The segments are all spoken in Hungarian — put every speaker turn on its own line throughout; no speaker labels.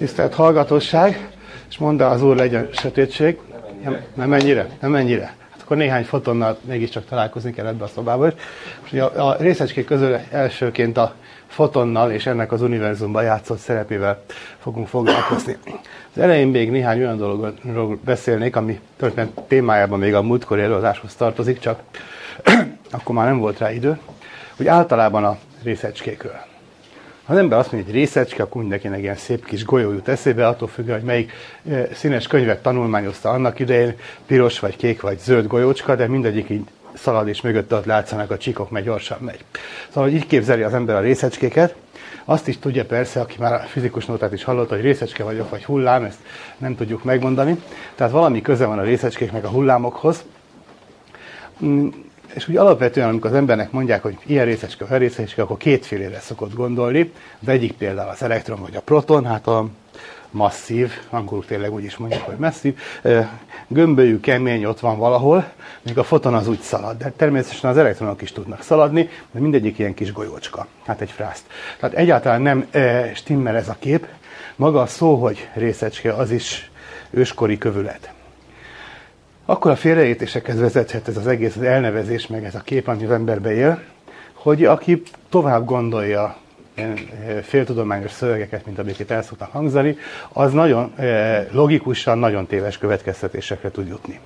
Tisztelt hallgatóság, és mondd az Úr legyen sötétség. Nem, nem ennyire? Nem ennyire? Hát akkor néhány fotonnal mégiscsak találkozni kell ebbe a szobába. A, a részecskék közül elsőként a fotonnal és ennek az univerzumban játszott szerepével fogunk foglalkozni. Az elején még néhány olyan dologról beszélnék, ami történet témájában még a múltkori előadáshoz tartozik, csak akkor már nem volt rá idő, hogy általában a részecskékről. Ha az ember azt mondja, hogy részecske, akkor mindenkinek ilyen szép kis golyó jut eszébe, attól függően, hogy melyik színes könyvet tanulmányozta annak idején, piros vagy kék vagy zöld golyócska, de mindegyik így szalad, és mögötte ott látszanak a csikok, meg gyorsan megy. Szóval, így képzeli az ember a részecskéket, azt is tudja persze, aki már a fizikus notát is hallotta, hogy részecske vagyok, vagy hullám, ezt nem tudjuk megmondani. Tehát valami köze van a részecskék meg a hullámokhoz. És úgy alapvetően, amikor az embernek mondják, hogy ilyen részecske, olyan részecske, akkor kétfélére szokott gondolni. Az egyik például az elektron vagy a proton, hát a masszív, angolul tényleg úgy is mondjuk, hogy masszív, gömbölyű, kemény ott van valahol, még a foton az úgy szalad. De természetesen az elektronok is tudnak szaladni, de mindegyik ilyen kis golyócska, hát egy frászt. Tehát egyáltalán nem stimmel ez a kép. Maga a szó, hogy részecske, az is őskori kövület. Akkor a félreértésekhez vezethet ez az egész az elnevezés, meg ez a kép, ami az emberbe él, hogy aki tovább gondolja ilyen eh, féltudományos szövegeket, mint amiket el szoktak hangzani, az nagyon eh, logikusan, nagyon téves következtetésekre tud jutni.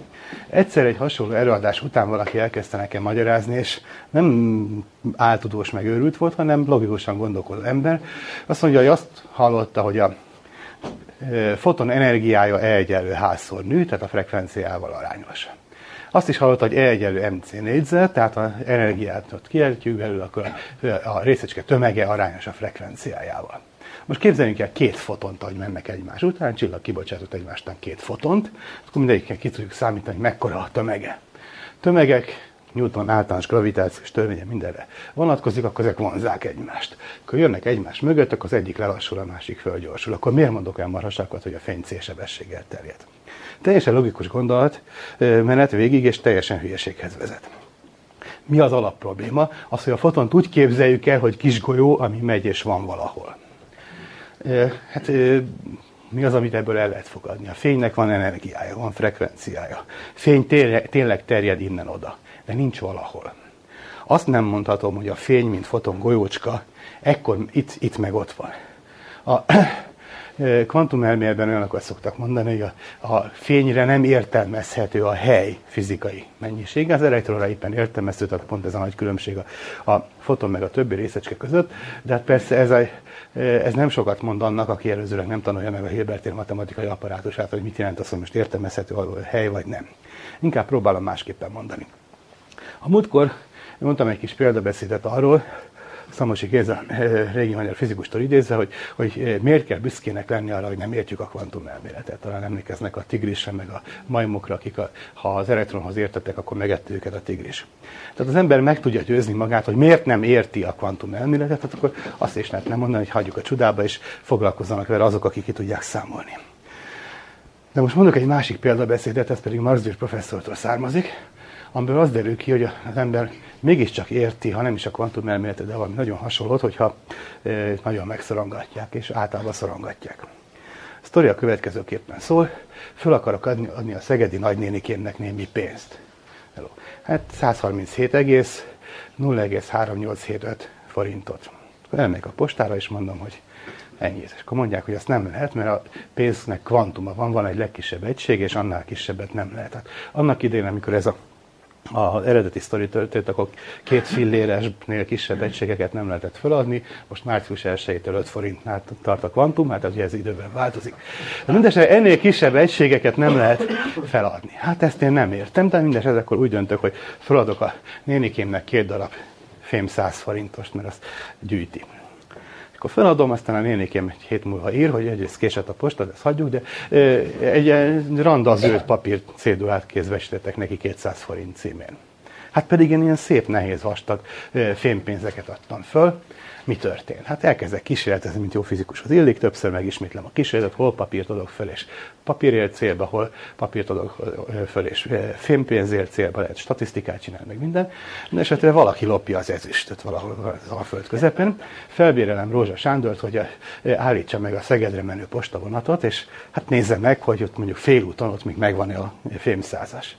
Egyszer egy hasonló előadás után valaki elkezdte nekem magyarázni, és nem áltudós meg őrült volt, hanem logikusan gondolkodó ember. Azt mondja, hogy azt hallotta, hogy a foton energiája E egyenlő házszor nő, tehát a frekvenciával arányos. Azt is hallotta, hogy E egyenlő MC négyzet, tehát az energiát ott kiejtjük belül, akkor a részecske tömege arányos a frekvenciájával. Most képzeljünk el két fotont, ahogy mennek egymás után, csillag kibocsátott egymástán két fotont, akkor mindegyikkel ki tudjuk számítani, hogy mekkora a tömege. Tömegek Newton általános gravitációs törvénye mindenre vonatkozik, akkor ezek vonzák egymást. Akkor jönnek egymás mögött, akkor az egyik lelassul, a másik fölgyorsul. Akkor miért mondok el marhasákat, hogy a fény C-sebességgel terjed? Teljesen logikus gondolat, menet végig, és teljesen hülyeséghez vezet. Mi az alapprobléma? Az, hogy a fotont úgy képzeljük el, hogy kis golyó, ami megy és van valahol. Hát mi az, amit ebből el lehet fogadni? A fénynek van energiája, van frekvenciája. Fény tényleg terjed innen-oda de nincs valahol. Azt nem mondhatom, hogy a fény, mint foton golyócska, ekkor itt, itt meg ott van. A kvantumelméletben olyanokat szoktak mondani, hogy a, a fényre nem értelmezhető a hely fizikai mennyisége, az elektronra éppen értelmezhető, tehát pont ez a nagy különbség a, a foton meg a többi részecske között, de hát persze ez, a, ez nem sokat mond annak, aki előzőleg nem tanulja meg a Hilbertér matematikai apparátusát, hogy mit jelent az, hogy most értelmezhető a hely vagy nem. Inkább próbálom másképpen mondani. A múltkor mondtam egy kis példabeszédet arról, Szamosi Géza eh, régi magyar fizikustól idézve, hogy, hogy eh, miért kell büszkének lenni arra, hogy nem értjük a kvantum elméletet. Talán emlékeznek a tigrisre, meg a majmokra, akik a, ha az elektronhoz értettek, akkor megette őket a tigris. Tehát az ember meg tudja győzni magát, hogy miért nem érti a kvantum elméletet, tehát akkor azt is lehet nem mondani, hogy hagyjuk a csodába, és foglalkozzanak vele azok, akik ki tudják számolni. De most mondok egy másik példabeszédet, ez pedig Marsdius professzortól származik, amiből az derül ki, hogy az ember mégiscsak érti, ha nem is a kvantum elméletet, de valami nagyon hasonlót, hogyha e, nagyon megszorongatják, és általában szorongatják. A sztori a következőképpen szól, föl akarok adni, adni a szegedi nagynénikémnek némi pénzt. Hello. Hát 137,0,3875 forintot. Akkor elmegyek a postára, és mondom, hogy ennyi. És akkor mondják, hogy azt nem lehet, mert a pénznek kvantuma van, van egy legkisebb egység, és annál kisebbet nem lehet. Hát annak idején, amikor ez a az eredeti sztori történt, akkor két filléresnél kisebb egységeket nem lehetett feladni, most március 1-től 5 forintnál tart a kvantum, hát az ez időben változik. De mindesetre ennél kisebb egységeket nem lehet feladni. Hát ezt én nem értem, de mindesetre akkor úgy döntök, hogy feladok a nénikémnek két darab fém 100 forintost, mert azt gyűjti. Akkor feladom, aztán a nénikém egy hét múlva ír, hogy egyrészt késett a posta, de ezt hagyjuk, de egy randa zöld papír cédulát kézbe neki 200 forint címén. Hát pedig én ilyen szép, nehéz, vastag fémpénzeket adtam föl. Mi történt? Hát elkezdek kísérletezni, mint jó fizikus. Az illik, többször megismétlem a kísérletet, hol papírt adok föl, és papírért célba, hol papírt adok föl, és fémpénzért célba lehet statisztikát csinálni, meg minden. De esetre valaki lopja az ezüstöt valahol az Alföld közepén. Felbérelem Rózsa Sándort, hogy állítsa meg a Szegedre menő postavonatot, és hát nézze meg, hogy ott mondjuk félúton ott még megvan a fémszázas.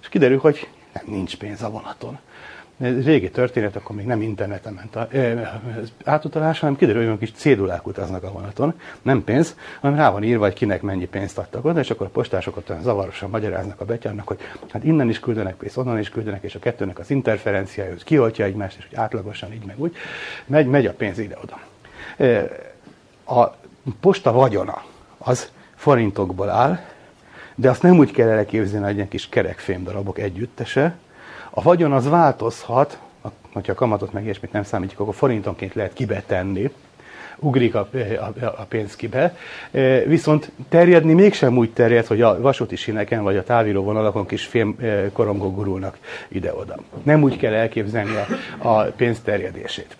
És kiderül, hogy nem, nincs pénz a vonaton. Ez régi történet, akkor még nem interneten ment az átutalás, hanem kiderül, hogy kis cédulák utaznak a vonaton, nem pénz, hanem rá van írva, hogy kinek mennyi pénzt adtak oda, és akkor a postásokat olyan zavarosan magyaráznak a betyárnak, hogy hát innen is küldenek pénzt, onnan is küldenek, és a kettőnek az interferenciája, hogy kioltja egymást, és hogy átlagosan így meg úgy, megy, megy a pénz ide-oda. A posta vagyona az forintokból áll, de azt nem úgy kell elképzelni, hogy egy kis kerekfém darabok együttese. A vagyon az változhat, hogyha a kamatot meg ilyesmit nem számítjuk, akkor forintonként lehet kibetenni, ugrik a, a, a pénz kibe, e, viszont terjedni mégsem úgy terjed, hogy a vasúti sineken vagy a távíró vonalakon kis fém e, gurulnak ide-oda. Nem úgy kell elképzelni a, a pénz terjedését.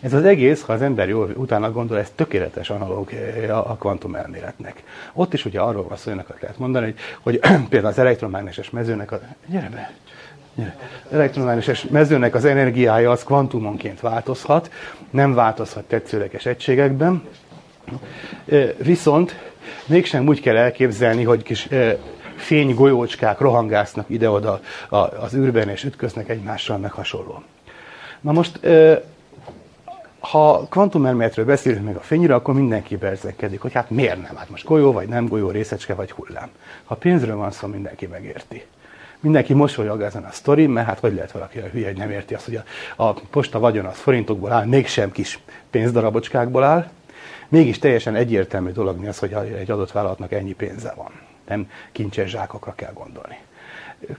Ez az egész, ha az ember jól utána gondol, ez tökéletes analóg eh, a kvantum elméletnek. Ott is ugye arról van szó, lehet mondani, hogy, hogy például az elektromágneses mezőnek a... Gyere be! Elektromágneses mezőnek az energiája az kvantumonként változhat, nem változhat tetszőleges egységekben, viszont mégsem úgy kell elképzelni, hogy kis fénygolyócskák rohangásznak ide-oda az űrben, és ütköznek egymással, meg hasonló. Na most ha kvantumelméletről beszélünk meg a fényre, akkor mindenki berzenkedik, hogy hát miért nem? Hát most golyó, vagy nem golyó, részecske, vagy hullám. Ha pénzről van szó, mindenki megérti. Mindenki mosolyog ezen a sztori, mert hát hogy lehet valaki a hülye, hogy nem érti azt, hogy a, a posta vagyon az forintokból áll, mégsem kis pénzdarabocskákból áll. Mégis teljesen egyértelmű dolog az, hogy egy adott vállalatnak ennyi pénze van. Nem kincses zsákokra kell gondolni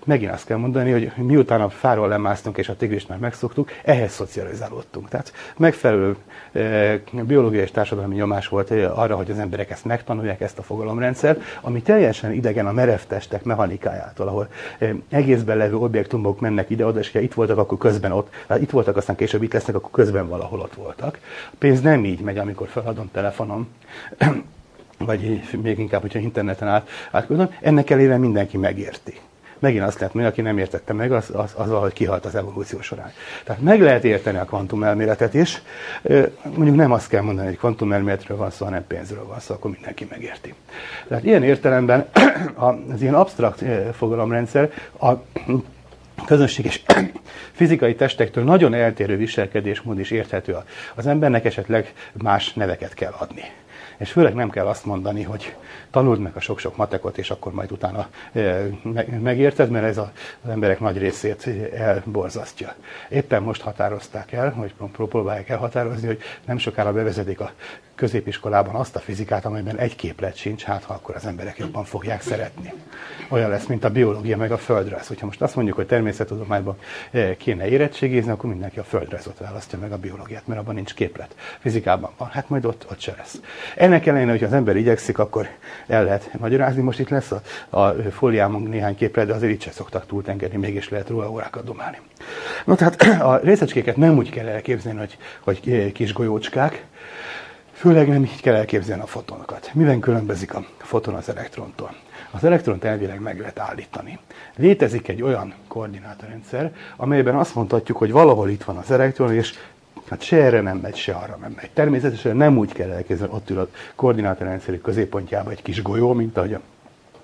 megint azt kell mondani, hogy miután a fáról lemásztunk és a tigrist már megszoktuk, ehhez szocializálódtunk. Tehát megfelelő e, biológiai és társadalmi nyomás volt eh, arra, hogy az emberek ezt megtanulják, ezt a fogalomrendszert, ami teljesen idegen a merev testek mechanikájától, ahol e, egészben levő objektumok mennek ide-oda, és ha itt voltak, akkor közben ott, hát itt voltak, aztán később itt lesznek, akkor közben valahol ott voltak. A pénz nem így megy, amikor feladom telefonon, vagy még inkább, hogyha interneten át, átküldöm, ennek ellenére mindenki megérti megint azt lehet mondani, aki nem értette meg, az, az, az valahogy kihalt az evolúció során. Tehát meg lehet érteni a kvantumelméletet is, mondjuk nem azt kell mondani, hogy kvantumelméletről van szó, hanem pénzről van szó, akkor mindenki megérti. Tehát ilyen értelemben az ilyen absztrakt fogalomrendszer a közönséges fizikai testektől nagyon eltérő viselkedésmód is érthető. Az embernek esetleg más neveket kell adni és főleg nem kell azt mondani, hogy tanuld meg a sok-sok matekot, és akkor majd utána e, megérted, mert ez az emberek nagy részét elborzasztja. Éppen most határozták el, vagy próbálják elhatározni, hogy nem sokára bevezetik a középiskolában azt a fizikát, amelyben egy képlet sincs, hát ha akkor az emberek jobban fogják szeretni. Olyan lesz, mint a biológia meg a földrajz. Hogyha most azt mondjuk, hogy természettudományban eh, kéne érettségézni, akkor mindenki a földrajzot választja meg a biológiát, mert abban nincs képlet. Fizikában van, hát majd ott, ott se lesz. Ennek ellenére, hogyha az ember igyekszik, akkor el lehet magyarázni. Most itt lesz a, a fóliámon néhány képlet, de azért itt se szoktak túltengedni, mégis lehet róla órákat domálni. No, tehát a részecskéket nem úgy kell elképzelni, hogy, hogy kis golyócskák, Főleg nem így kell elképzelni a fotonokat. Miben különbözik a foton az elektrontól? Az elektront elvileg meg lehet állítani. Létezik egy olyan koordinátorrendszer, amelyben azt mondhatjuk, hogy valahol itt van az elektron, és hát se erre nem megy, se arra nem megy. Természetesen nem úgy kell elképzelni, ott ül a koordinátorrendszerű középpontjában egy kis golyó, mint ahogy a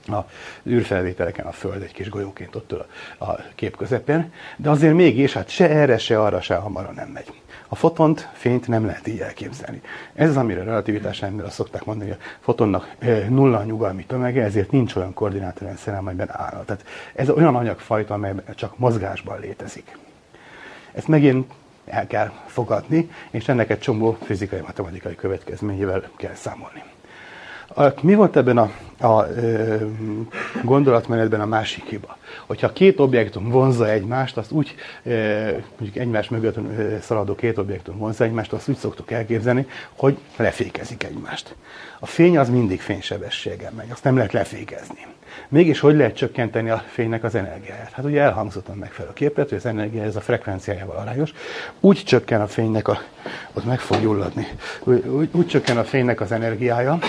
a űrfelvételeken a Föld egy kis golyóként ott ül a kép közepén, de azért mégis hát se erre, se arra, se hamara nem megy. A fotont, fényt nem lehet így elképzelni. Ez az, amire a relativitás elmélet szokták mondani, hogy a fotonnak nulla nyugalmi tömege, ezért nincs olyan koordinátorrendszer, amelyben áll. Tehát ez olyan anyagfajta, amelyben csak mozgásban létezik. Ezt megint el kell fogadni, és ennek egy csomó fizikai, matematikai következményével kell számolni. Mi volt ebben a, a gondolatmenetben a másik hiba? Hogyha két objektum vonzza egymást, azt úgy, mondjuk egymás mögött szaladó két objektum vonzza egymást, azt úgy szoktuk elképzelni, hogy lefékezik egymást. A fény az mindig fénysebességgel megy, azt nem lehet lefékezni. Mégis hogy lehet csökkenteni a fénynek az energiáját? Hát ugye elhangzott a megfelelő képlet, hogy az energia ez a frekvenciájával arányos. Úgy csökken a fénynek a, ott meg fog gyulladni, úgy, úgy, úgy csökken a fénynek az energiája,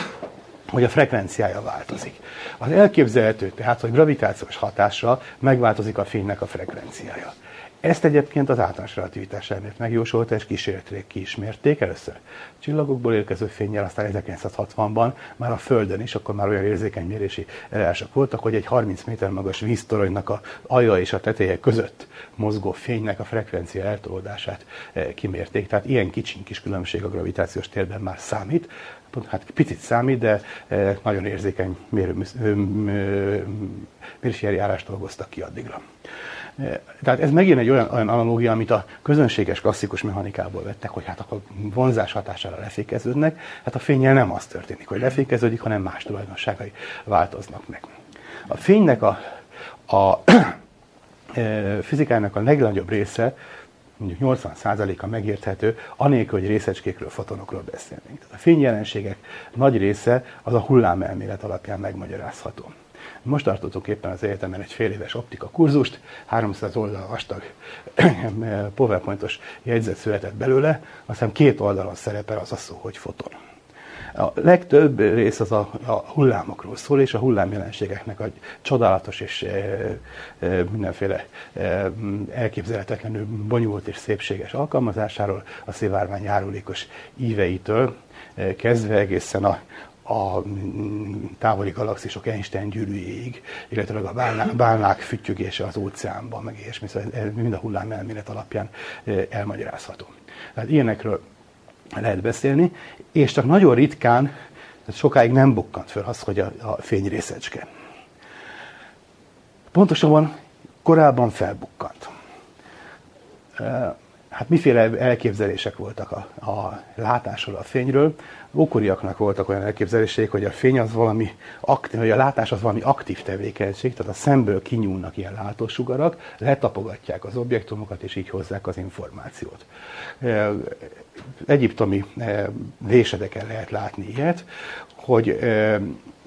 hogy a frekvenciája változik. Az elképzelhető tehát, hogy gravitációs hatásra megváltozik a fénynek a frekvenciája. Ezt egyébként az általános relativitás elmélet megjósolta, és kísérletek ki is mérték. Először csillagokból érkező fényjel, aztán 1960-ban már a Földön is, akkor már olyan érzékeny mérési eljárások voltak, hogy egy 30 méter magas víztoronynak a alja és a teteje között mozgó fénynek a frekvencia eltolódását eh, kimérték. Tehát ilyen kicsiny kis különbség a gravitációs térben már számít hát picit számít, de eh, nagyon érzékeny mérő, mérési eljárást dolgoztak ki addigra. Eh, tehát ez megint egy olyan, olyan analógia, amit a közönséges klasszikus mechanikából vettek, hogy hát akkor vonzás hatására lefékeződnek. Hát a fényel nem az történik, hogy lefékeződik, hanem más tulajdonságai változnak meg. A fénynek a, a eh, fizikának a legnagyobb része mondjuk 80%-a megérthető, anélkül, hogy részecskékről, fotonokról beszélnénk. Tehát a fényjelenségek nagy része az a hullámelmélet alapján megmagyarázható. Most tartottunk éppen az egyetemen egy fél éves optika kurzust, 300 oldal vastag PowerPointos jegyzet született belőle, aztán két oldalon szerepel az a szó, hogy foton. A legtöbb rész az a, a hullámokról szól, és a hullámjelenségeknek a csodálatos és e, e, mindenféle e, elképzelhetetlenül bonyolult és szépséges alkalmazásáról, a szivárvány járulékos íveitől kezdve egészen a, a távoli galaxisok Einstein gyűrűjéig, illetve a bálnák, bálnák füttyögése az óceánban, meg ilyesmi, szóval mind a hullám elmélet alapján elmagyarázható. Tehát ilyenekről lehet beszélni, és csak nagyon ritkán, sokáig nem bukkant föl az, hogy a, a fény részecske. Pontosabban korábban felbukkant. Hát miféle elképzelések voltak a, a látásról, a fényről. Ókoriaknak voltak olyan elképzeléseik, hogy a fény az valami, aktív, hogy a látás az valami aktív tevékenység, tehát a szemből kinyúlnak ilyen látósugarak, letapogatják az objektumokat, és így hozzák az információt egyiptomi eh, vésedeken lehet látni ilyet, hogy eh,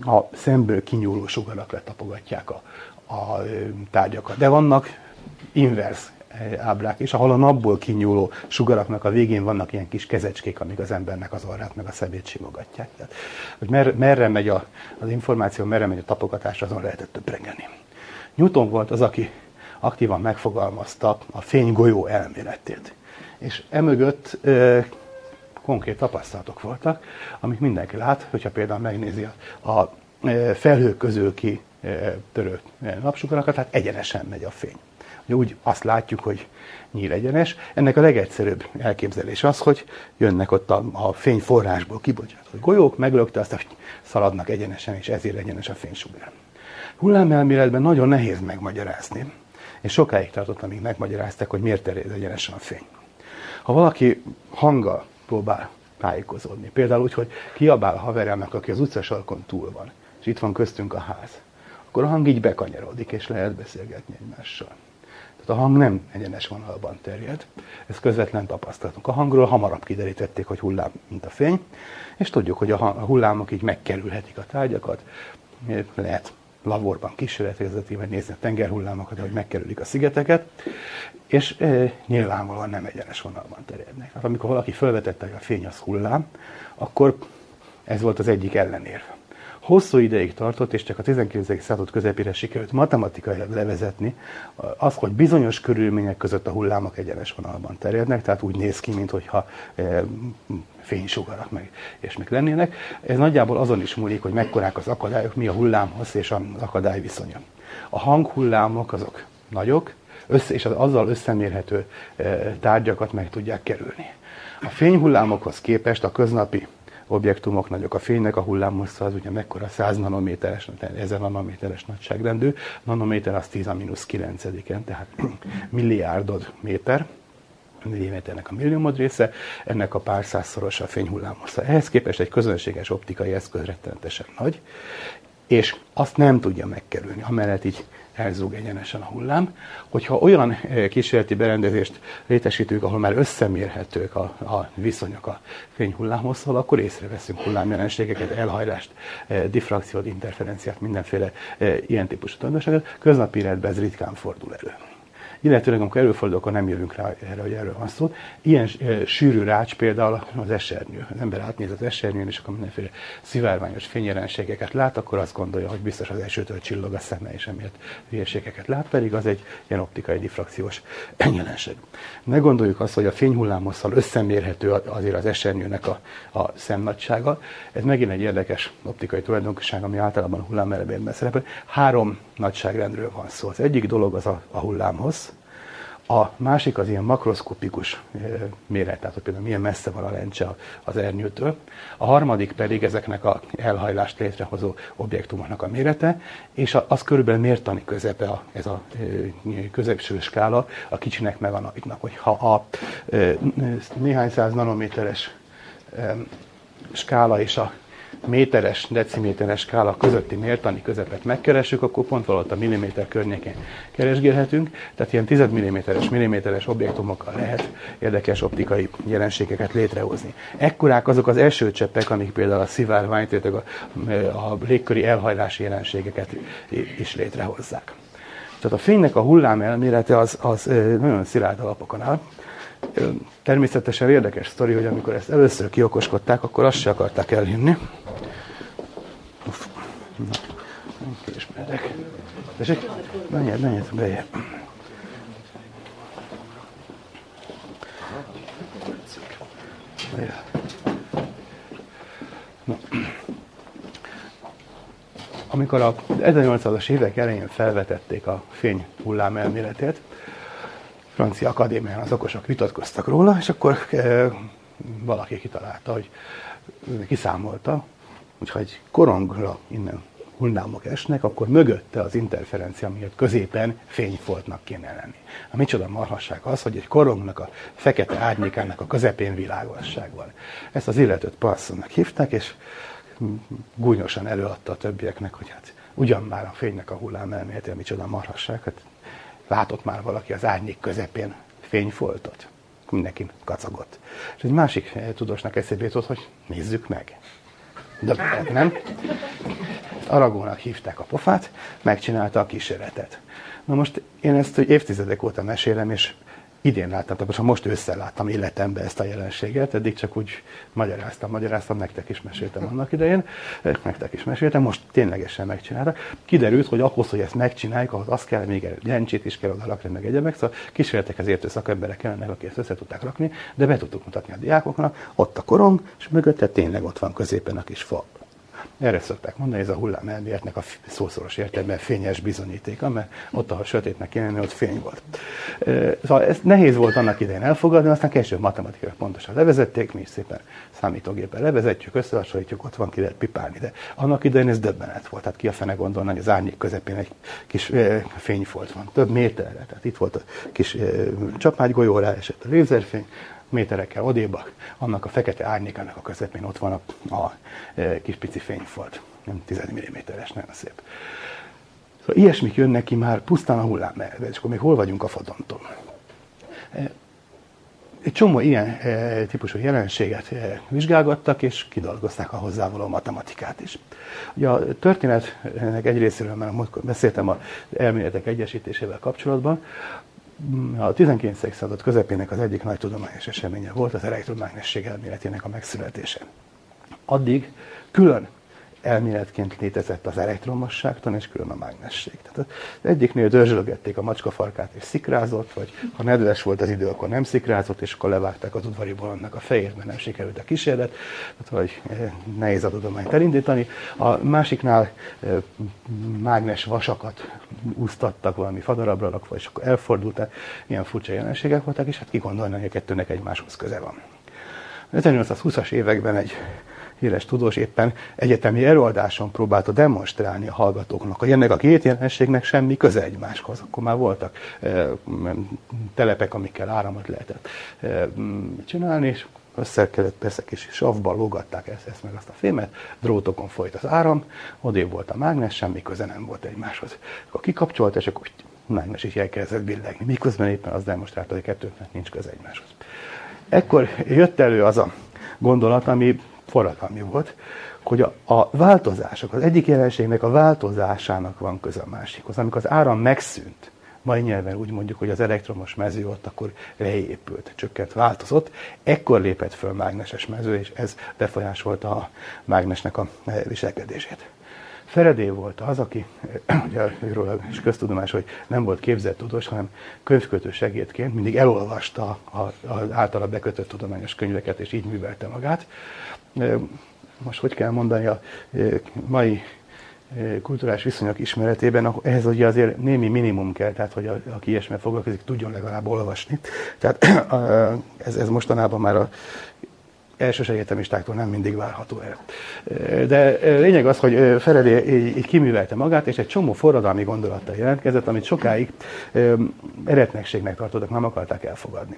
a szemből kinyúló sugarak letapogatják a, a tárgyakat. De vannak invers ábrák is, ahol a napból kinyúló sugaraknak a végén vannak ilyen kis kezecskék, amik az embernek az orrát meg a szemét simogatják. Tehát, hogy mer, merre megy a, az információ, merre megy a tapogatás, azon lehetett töprengeni. Newton volt az, aki aktívan megfogalmazta a fénygolyó elméletét és emögött ö, konkrét tapasztalatok voltak, amik mindenki lát, hogyha például megnézi a, a felhők közül ki törő napsugarakat, tehát egyenesen megy a fény. Úgy azt látjuk, hogy nyíl egyenes. Ennek a legegyszerűbb elképzelés az, hogy jönnek ott a, a fényforrásból kibocsátott golyók, meglökte, azt hogy szaladnak egyenesen, és ezért egyenes a fénysugár. Hullámelméletben nagyon nehéz megmagyarázni, és sokáig tartott, amíg megmagyarázták, hogy miért terjed egyenesen a fény. Ha valaki hanggal próbál tájékozódni, például úgy, hogy kiabál a haverjának, aki az utcasarkon túl van, és itt van köztünk a ház, akkor a hang így bekanyarodik, és lehet beszélgetni egymással. Tehát a hang nem egyenes vonalban terjed, ez közvetlen tapasztalatunk. A hangról hamarabb kiderítették, hogy hullám, mint a fény, és tudjuk, hogy a hullámok így megkerülhetik a tárgyakat, lehet laborban kísérletezeti, vagy nézni a tengerhullámokat, hogy megkerülik a szigeteket, és e, nyilvánvalóan nem egyenes vonalban terjednek. Hát amikor valaki felvetette, hogy a fény az hullám, akkor ez volt az egyik ellenérv. Hosszú ideig tartott, és csak a 19. század közepére sikerült matematikai levezetni az, hogy bizonyos körülmények között a hullámok egyenes vonalban terjednek, tehát úgy néz ki, mintha e, fénysugarak meg, és meg lennének. Ez nagyjából azon is múlik, hogy mekkorák az akadályok, mi a hullámhoz és az akadály viszonya. A hanghullámok azok nagyok, össze, és az azzal összemérhető e, tárgyakat meg tudják kerülni. A fényhullámokhoz képest a köznapi objektumok nagyok. A fénynek a hullámhossza az ugye mekkora 100 nanométeres, 1000 nanométeres nagyságrendű, nanométer az 10 a mínusz 9 tehát milliárdod méter. milliméternek a milliómod része, ennek a pár százszoros a fényhullámhossza. Ehhez képest egy közönséges optikai eszköz rettenetesen nagy, és azt nem tudja megkerülni, amellett így elzúg egyenesen a hullám. Hogyha olyan eh, kísérleti berendezést létesítünk, ahol már összemérhetők a, a viszonyok a fényhullámhosszal, akkor észreveszünk hullámjelenségeket, elhajlást, eh, diffrakciót, interferenciát, mindenféle eh, ilyen típusú tanulságot. Köznapi életben ez ritkán fordul elő illetőleg amikor előfordul, akkor nem jövünk rá erre, hogy erről van szó. Ilyen e, sűrű rács például az esernyő. Az ember átnéz az esernyőn, és akkor mindenféle szivárványos fényjelenségeket lát, akkor azt gondolja, hogy biztos az elsőtől csillog a szeme, és emiatt hülyeségeket lát, pedig az egy ilyen optikai diffrakciós jelenség. Ne gondoljuk azt, hogy a fényhullámosszal összemérhető azért az esernyőnek a, a szemnagysága. Ez megint egy érdekes optikai tulajdonság, ami általában hullámerebérben szerepel. Három nagyságrendről van szó. Az egyik dolog az a, a hullámhoz, a másik az ilyen makroszkopikus méret, tehát hogy például milyen messze van a lencse az ernyőtől. A harmadik pedig ezeknek a elhajlást létrehozó objektumoknak a mérete, és az körülbelül mértani közepe a, ez a középső skála a kicsinek meg a nagynak. Hogyha a néhány száz nanométeres skála és a méteres, deciméteres skála közötti mértani közepet megkeressük, akkor pont valahogy a milliméter környékén keresgélhetünk. Tehát ilyen 10 milliméteres, objektumokkal lehet érdekes optikai jelenségeket létrehozni. Ekkorák azok az első cseppek, amik például a szivárványt, a, a légköri elhajlási jelenségeket is létrehozzák. Tehát a fénynek a hullám elmélete az, az nagyon szilárd alapokon áll. Természetesen érdekes sztori, hogy amikor ezt először kiokoskodták, akkor azt se akarták elhinni. Uf, na, késmedek. Tessék? Menjed, menjed, bejebb. Na. Amikor a 1800-as évek elején felvetették a fény hullám elméletét, francia akadémián az okosok vitatkoztak róla, és akkor e, valaki kitalálta, hogy kiszámolta, hogyha egy korongra innen hullámok esnek, akkor mögötte az interferencia miatt középen fényfoltnak kéne lenni. A micsoda marhasság az, hogy egy korongnak a fekete árnyékának a közepén világosság van. Ezt az illetőt Parsonnak hívták, és gúnyosan előadta a többieknek, hogy hát ugyan már a fénynek a hullám elmélete, micsoda marhasság, hát látott már valaki az árnyék közepén fényfoltot. Mindenki kacagott. És egy másik tudósnak eszébe jutott, hogy nézzük meg. De nem? Aragónak hívták a pofát, megcsinálta a kísérletet. Na most én ezt évtizedek óta mesélem, és idén láttam, tehát most most ősszel láttam életemben ezt a jelenséget, eddig csak úgy magyaráztam, magyaráztam, nektek is meséltem annak idején, nektek is meséltem, most ténylegesen megcsináltak. Kiderült, hogy ahhoz, hogy ezt megcsináljuk, ahhoz az kell, még lencsét is kell oda rakni, meg egyemek, szóval kísérletekhez értő szakemberek kellene, akik ezt össze tudták rakni, de be tudtuk mutatni a diákoknak, ott a korong, és mögötte tényleg ott van középen a kis fa. Erre szokták mondani, ez a hullám elméletnek a szószoros értelemben fényes bizonyítéka, mert ott, ahol sötétnek kéne ott fény volt. Szóval ez nehéz volt annak idején elfogadni, aztán később matematikai pontosan levezették, mi is szépen számítógépen levezetjük, összehasonlítjuk, ott van, ki lehet pipálni, de annak idején ez döbbenet volt. Tehát ki a fene gondolna, hogy az árnyék közepén egy kis fényfolt van, több méterre. Tehát itt volt a kis csapmágygolyó, rá esett a lézerfény, méterekkel odébb, annak a fekete árnyékának a közepén ott van a, a e, kis pici fényfolt. Nem 10 mm-es, nagyon szép. Szóval ilyesmik jönnek ki már pusztán a hullámmerve, és akkor még hol vagyunk a fodonton. E, egy csomó ilyen e, típusú jelenséget vizsgálgattak, és kidolgozták a hozzávaló matematikát is. Ugye a történetnek egy részéről már beszéltem az elméletek egyesítésével kapcsolatban, a 19. század közepének az egyik nagy tudományos eseménye volt az elektromágnesség elméletének a megszületése. Addig külön elméletként létezett az elektromosságtan és külön a mágnesség. Tehát az egyiknél dörzsölgették a macska farkát és szikrázott, vagy ha nedves volt az idő, akkor nem szikrázott, és akkor levágták az udvari bolondnak a fejét, mert nem sikerült a kísérlet, tehát vagy eh, nehéz a tudományt elindítani. A másiknál eh, mágnes vasakat úsztattak valami fadarabra rakva, és akkor elfordult, tehát ilyen furcsa jelenségek voltak, és hát ki gondolni, hogy a kettőnek egymáshoz köze van. 1820-as években egy híres tudós éppen egyetemi előadáson próbálta demonstrálni a hallgatóknak, hogy ennek a két jelenségnek semmi köze egymáshoz. Akkor már voltak e, telepek, amikkel áramot lehetett e, csinálni, és össze kellett persze kis savba lógatták ezt, ezt meg azt a fémet, drótokon folyt az áram, odébb volt a mágnes, semmi köze nem volt egymáshoz. Akkor kikapcsolt, és akkor mágnes is elkezdett billegni, miközben éppen az demonstrálta, hogy kettőknek nincs köze egymáshoz. Ekkor jött elő az a gondolat, ami forradalmi volt, hogy a, a változások, az egyik jelenségnek a változásának van köze a másikhoz. Amikor az áram megszűnt, mai nyelven úgy mondjuk, hogy az elektromos mező ott akkor leépült, csökkent, változott, ekkor lépett föl mágneses mező, és ez befolyásolta a mágnesnek a viselkedését. Feredé volt az, aki, ugye őről is köztudomás, hogy nem volt képzett tudós, hanem könyvkötő segédként mindig elolvasta az általa bekötött tudományos könyveket, és így művelte magát. Most hogy kell mondani a mai kulturális viszonyok ismeretében, ehhez ugye azért némi minimum kell, tehát hogy a, aki ilyesmivel foglalkozik, tudjon legalább olvasni. Tehát ez, ez mostanában már a elsős egyetemistáktól nem mindig várható el. De lényeg az, hogy Feredé így, így kiművelte magát, és egy csomó forradalmi gondolattal jelentkezett, amit sokáig eretnekségnek tartottak, nem akarták elfogadni.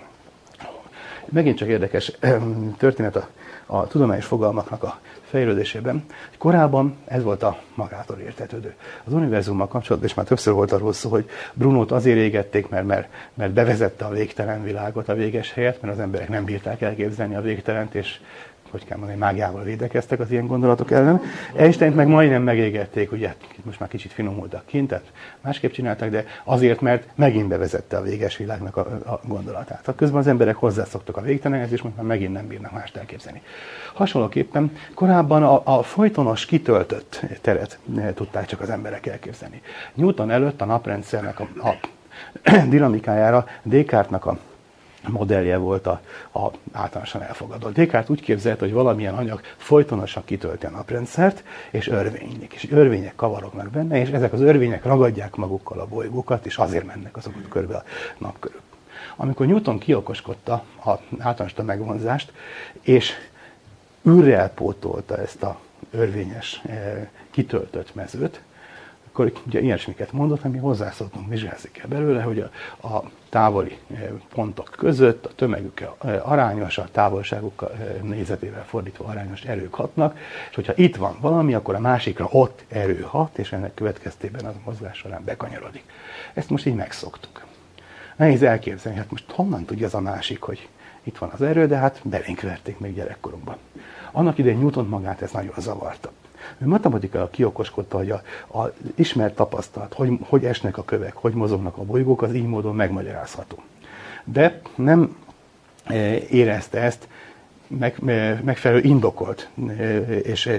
Megint csak érdekes történet a, a tudományos fogalmaknak a fejlődésében. Korábban ez volt a magától értetődő. Az univerzummal kapcsolatban, és már többször volt arról szó, hogy Brunót azért égették, mert, mert, mert bevezette a végtelen világot a véges helyet, mert az emberek nem bírták elképzelni a végtelent, és hogy kell mondani, mágiával védekeztek az ilyen gondolatok ellen. Einstein meg majdnem megégették, ugye most már kicsit finomultak kint, tehát másképp csináltak, de azért, mert megint bevezette a véges világnak a, a gondolatát. Hát közben az emberek hozzászoktak a végtelenhez, és most már megint nem bírnak mást elképzelni. Hasonlóképpen korábban a, a folytonos kitöltött teret tudták csak az emberek elképzelni. Newton előtt a naprendszernek a, a dinamikájára Descartes-nak a modellje volt a, a általánosan elfogadott. Descartes úgy képzelt, hogy valamilyen anyag folytonosan kitölti a naprendszert, és örvénylik, és örvények kavarognak benne, és ezek az örvények ragadják magukkal a bolygókat, és azért mennek azok körbe a nap körül. Amikor Newton kiokoskodta a általános megvonzást, és űrrel pótolta ezt a örvényes, eh, kitöltött mezőt, akkor ugye ilyesmiket mondott, ami hozzászoktunk vizsgázni kell belőle, hogy a, a távoli eh, pontok között a tömegük eh, arányos, a távolságuk nézetével fordítva arányos erők hatnak, és hogyha itt van valami, akkor a másikra ott erő hat, és ennek következtében az mozgás során bekanyarodik. Ezt most így megszoktuk. Nehéz elképzelni, hát most honnan tudja az a másik, hogy itt van az erő, de hát belénk verték még gyerekkorunkban. Annak idején Newton magát ez nagyon zavarta. Ő matematikával kiokoskodta, hogy a, a ismert tapasztalat, hogy, hogy esnek a kövek, hogy mozognak a bolygók, az így módon megmagyarázható. De nem e, érezte ezt meg, e, megfelelő indokolt e, és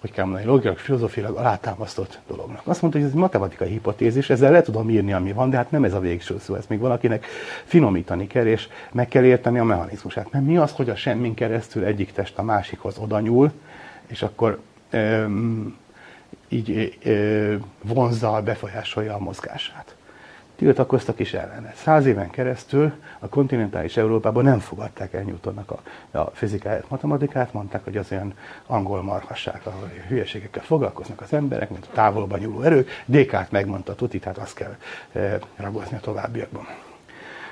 hogy kell mondani, logikailag, filozófiailag alátámasztott dolognak. Azt mondta, hogy ez egy matematikai hipotézis, ezzel le tudom írni, ami van, de hát nem ez a végső szó, ezt még valakinek finomítani kell, és meg kell érteni a mechanizmusát. Mert mi az, hogy a semmin keresztül egyik test a másikhoz oda és akkor így ö, vonzal befolyásolja a mozgását tiltakoztak is ellene. Száz éven keresztül a kontinentális Európában nem fogadták el Newtonnak a, a fizikáját, matematikát, mondták, hogy az olyan angol marhasság, ahol hülyeségekkel foglalkoznak az emberek, mint a távolban nyúló erők. Descartes megmondta tuti, tehát azt kell ragozni a továbbiakban.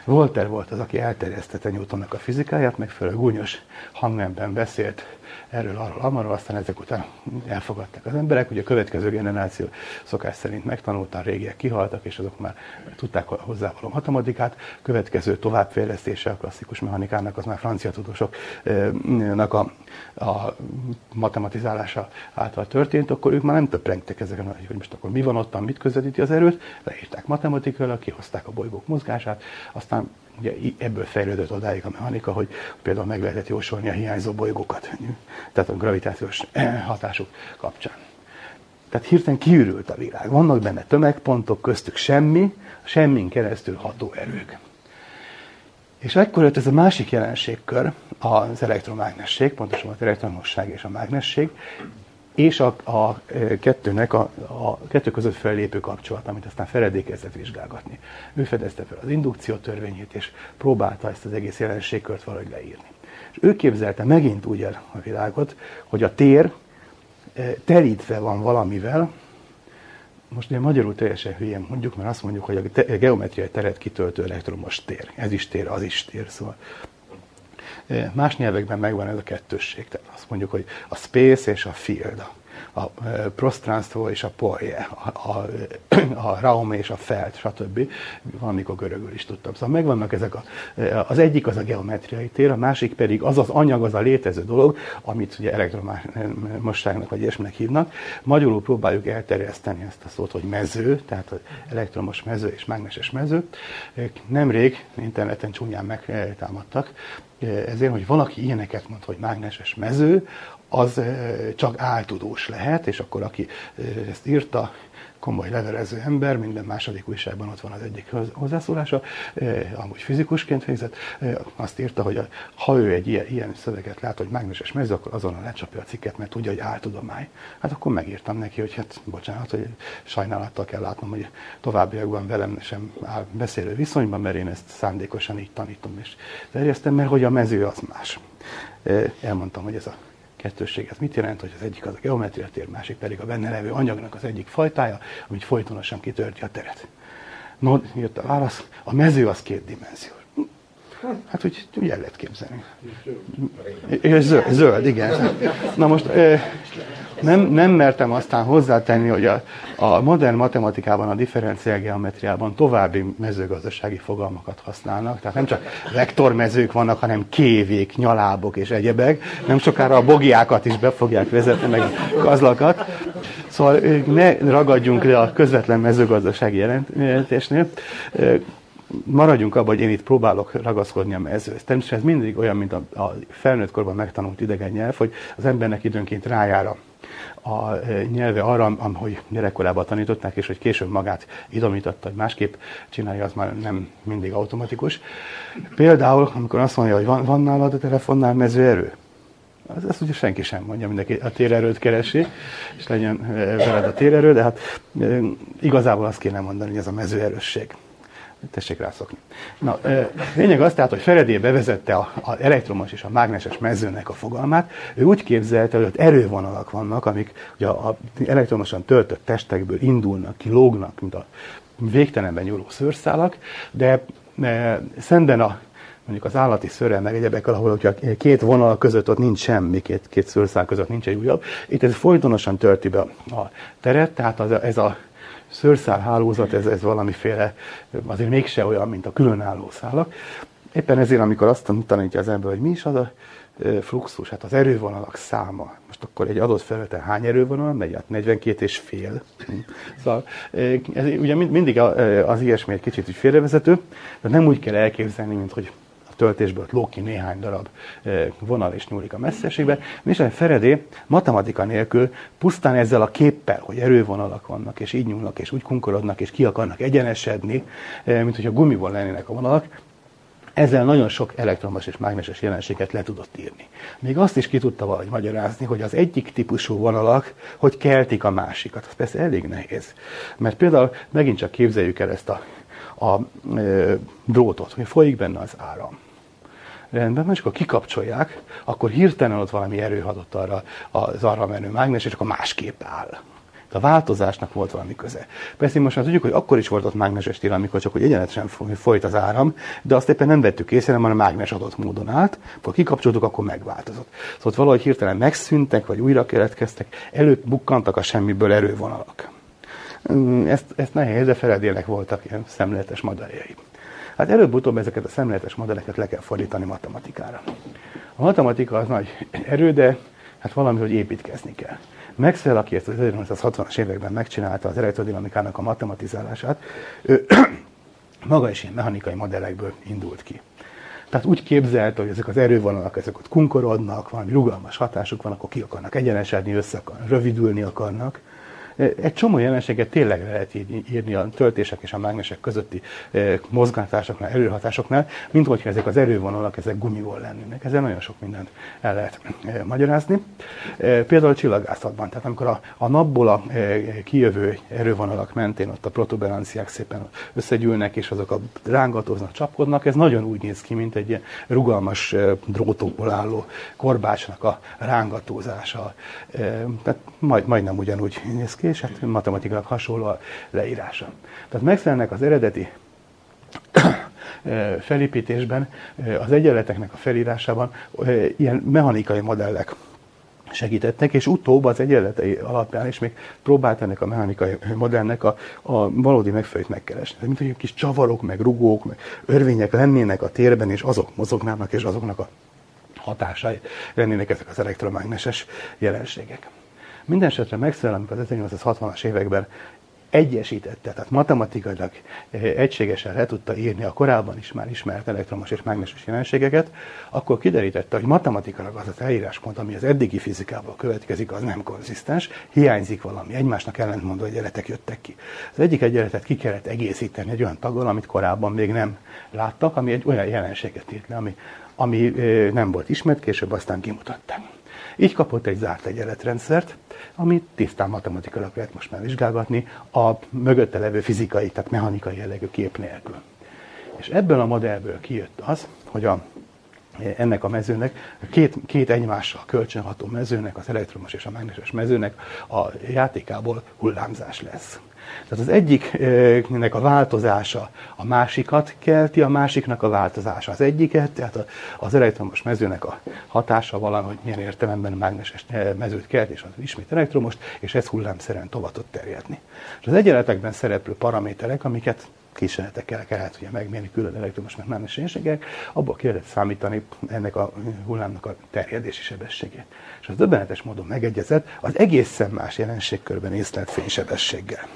Volter volt az, aki elterjesztette Newtonnak a fizikáját, megfelelő gúnyos hangnemben beszélt erről, arról, amarról, aztán ezek után elfogadták az emberek, ugye a következő generáció szokás szerint megtanulta, a régiek kihaltak, és azok már tudták hozzávaló matematikát, következő továbbfejlesztése a klasszikus mechanikának, az már francia tudósoknak a, a matematizálása által történt, akkor ők már nem töprengtek ezeken, hogy most akkor mi van ottan, mit közvetíti az erőt, leírták matematikailag, kihozták a bolygók mozgását, aztán Ugye ebből fejlődött odáig a mechanika, hogy például meg lehetett jósolni a hiányzó bolygókat, tehát a gravitációs hatások kapcsán. Tehát hirtelen kiürült a világ. Vannak benne tömegpontok, köztük semmi, semmin keresztül ható erők. És ekkor jött ez a másik jelenségkör, az elektromágnesség, pontosan az elektromosság és a mágnesség, és a, a kettőnek a, a kettő között fellépő kapcsolat, amit aztán Faraday kezdett vizsgálgatni. Ő fedezte fel az indukció törvényét, és próbálta ezt az egész jelenségkört valahogy leírni. És ő képzelte megint úgy el a világot, hogy a tér terítve van valamivel, most ugye magyarul teljesen hülyén mondjuk, mert azt mondjuk, hogy a geometriai teret kitöltő elektromos tér. Ez is tér, az is tér. Szóval más nyelvekben megvan ez a kettősség. Tehát azt mondjuk, hogy a space és a field a prostranstvo és a polje, a, a, a raum és a felt, stb. Valamikor görögül is tudtam. Szóval megvannak ezek a, az egyik az a geometriai tér, a másik pedig az az anyag, az a létező dolog, amit ugye elektromosságnak vagy ilyesminek hívnak. Magyarul próbáljuk elterjeszteni ezt a szót, hogy mező, tehát az elektromos mező és mágneses mező. Nemrég interneten csúnyán megtámadtak, ezért, hogy valaki ilyeneket mond, hogy mágneses mező, az csak áltudós lehet, és akkor aki ezt írta, komoly levelező ember, minden második újságban ott van az egyik hozzászólása, amúgy fizikusként végzett, azt írta, hogy ha ő egy ilyen, ilyen szöveget lát, hogy mágneses mező, akkor azonnal lecsapja a cikket, mert tudja, hogy áltudomány. Hát akkor megírtam neki, hogy hát bocsánat, hogy sajnálattal kell látnom, hogy továbbiakban velem sem áll beszélő viszonyban, mert én ezt szándékosan így tanítom és terjesztem, mert hogy a mező az más. Elmondtam, hogy ez a kettősség. Ez mit jelent, hogy az egyik az a geometria tér, másik pedig a benne levő anyagnak az egyik fajtája, amit folytonosan kitölti a teret. No, jött a válasz, a mező az két dimenzió. Hát úgy, úgy el lehet képzelni. Zöld, zöld, igen. Na most nem, nem mertem aztán hozzátenni, hogy a, a modern matematikában, a differenciál geometriában további mezőgazdasági fogalmakat használnak. Tehát nem csak vektormezők vannak, hanem kévék, nyalábok és egyebek. Nem sokára a bogiákat is be fogják vezetni, meg gazlakat. Szóval ne ragadjunk le a közvetlen mezőgazdasági jelentésnél maradjunk abban, hogy én itt próbálok ragaszkodni a mezőhöz. Természetesen ez mindig olyan, mint a, a felnőtt korban megtanult idegen nyelv, hogy az embernek időnként rájára e, nyelve arra, ahogy gyerekkorában tanították, és hogy később magát idomította, hogy másképp csinálja, az már nem mindig automatikus. Például, amikor azt mondja, hogy van, van nálad a telefonnál mezőerő, az, ezt ugye senki sem mondja, mindenki a térerőt keresi, és legyen e, veled a térerő, de hát e, igazából azt kéne mondani, hogy ez a mezőerősség. Tessék rászokni. Na, lényeg az tehát, hogy Faraday bevezette az elektromos és a mágneses mezőnek a fogalmát. Ő úgy képzelte, hogy ott erővonalak vannak, amik ugye a elektromosan töltött testekből indulnak, kilógnak, mint a végtelenben nyúló szőrszálak, de szemben a mondjuk az állati szörrel, meg egyebekkel, ahol hogyha két vonal között ott nincs semmi, két, két szőrszál között nincs egy újabb. Itt ez folytonosan tölti be a teret, tehát az, ez a szőrszálhálózat, ez, ez valamiféle, azért mégse olyan, mint a különálló szálak. Éppen ezért, amikor azt tanítja az ember, hogy mi is az a fluxus, hát az erővonalak száma. Most akkor egy adott felületen hány erővonal megy? Hát 42 és fél. Szóval ez ugye mindig az ilyesmi egy kicsit félrevezető, de nem úgy kell elképzelni, mint hogy töltésből lók ki néhány darab vonal és nyúlik a messzeségbe. A Feredé matematika nélkül pusztán ezzel a képpel, hogy erővonalak vannak, és így nyúlnak, és úgy kunkorodnak, és ki akarnak egyenesedni, mint hogyha gumiból lennének a vonalak, ezzel nagyon sok elektromos és mágneses jelenséget le tudott írni. Még azt is ki tudta valahogy magyarázni, hogy az egyik típusú vonalak, hogy keltik a másikat. Az persze elég nehéz. Mert például megint csak képzeljük el ezt a, a e, drótot, hogy folyik benne az áram. Rendben, és akkor kikapcsolják, akkor hirtelen ott valami erő adott arra az arra menő mágnes, és akkor másképp áll. A változásnak volt valami köze. Persze most már tudjuk, hogy akkor is volt ott mágneses tér, amikor csak hogy egyenletesen folyt az áram, de azt éppen nem vettük észre, hanem a mágnes adott módon állt, akkor kikapcsoltuk, akkor megváltozott. Szóval valahogy hirtelen megszűntek, vagy újra keletkeztek, előtt bukkantak a semmiből erővonalak. Ezt, ezt nehéz, de Feredének voltak ilyen szemléletes madarjai. Hát előbb-utóbb ezeket a szemléletes modelleket le kell fordítani matematikára. A matematika az nagy erő, de hát valami, hogy építkezni kell. Maxwell, aki ezt az 1960-as években megcsinálta az elektrodinamikának a matematizálását, ő maga is ilyen mechanikai modellekből indult ki. Tehát úgy képzelte, hogy ezek az erővonalak, ezek ott kunkorodnak, valami rugalmas hatásuk van, akkor ki akarnak egyenesedni, össze akarnak, rövidülni akarnak. Egy csomó jelenséget tényleg le lehet írni a töltések és a mágnesek közötti mozgátásoknál, erőhatásoknál, mint hogyha ezek az erővonalak, ezek gumiból lennének. Ezzel nagyon sok mindent el lehet magyarázni. Például a csillagászatban, tehát amikor a, a napból a kijövő erővonalak mentén ott a protuberanciák szépen összegyűlnek, és azok a rángatóznak, csapkodnak, ez nagyon úgy néz ki, mint egy ilyen rugalmas drótokból álló korbácsnak a rángatózása. Tehát majd, majdnem ugyanúgy néz ki, és hát matematikailag hasonló a leírása. Tehát megfelelnek az eredeti felépítésben, az egyenleteknek a felírásában ilyen mechanikai modellek segítettek, és utóbb az egyenletei alapján is még próbált ennek a mechanikai modellnek a, a valódi megfelelőt megkeresni. Mint hogy kis csavarok, meg rugók, meg örvények lennének a térben, és azok mozognának, és azoknak a hatásai lennének ezek az elektromágneses jelenségek. Mindenesetre megfelel, amikor az 1860-as években egyesítette, tehát matematikailag eh, egységesen le tudta írni a korábban is már ismert elektromos és mágneses jelenségeket, akkor kiderítette, hogy matematikailag az az eljráspont, ami az eddigi fizikából következik, az nem konzisztens, hiányzik valami, egymásnak ellentmondó egyenletek jöttek ki. Az egyik egyenletet ki kellett egészíteni egy olyan taggal, amit korábban még nem láttak, ami egy olyan jelenséget írt le, ami, ami eh, nem volt ismert, később aztán kimutatták. Így kapott egy zárt egyenletrendszert, amit tisztán matematikailag lehet most már vizsgálgatni, a mögötte levő fizikai, tehát mechanikai jellegű kép nélkül. És ebből a modellből kijött az, hogy a, ennek a mezőnek, két, két egymással kölcsönható mezőnek, az elektromos és a mágneses mezőnek a játékából hullámzás lesz. Tehát az egyiknek a változása a másikat kelti, a másiknak a változása az egyiket, tehát az elektromos mezőnek a hatása valahogy milyen értelemben mágneses eh, mezőt kelt, és az ismét elektromost, és ez hullámszerűen tud terjedni. És az egyenletekben szereplő paraméterek, amiket kísérletekkel kellett ugye megmérni külön elektromos mágneses jelenségek, abból kellett számítani ennek a hullámnak a terjedési sebességét. És az döbbenetes módon megegyezett az egészen más jelenségkörben észlelt fénysebességgel.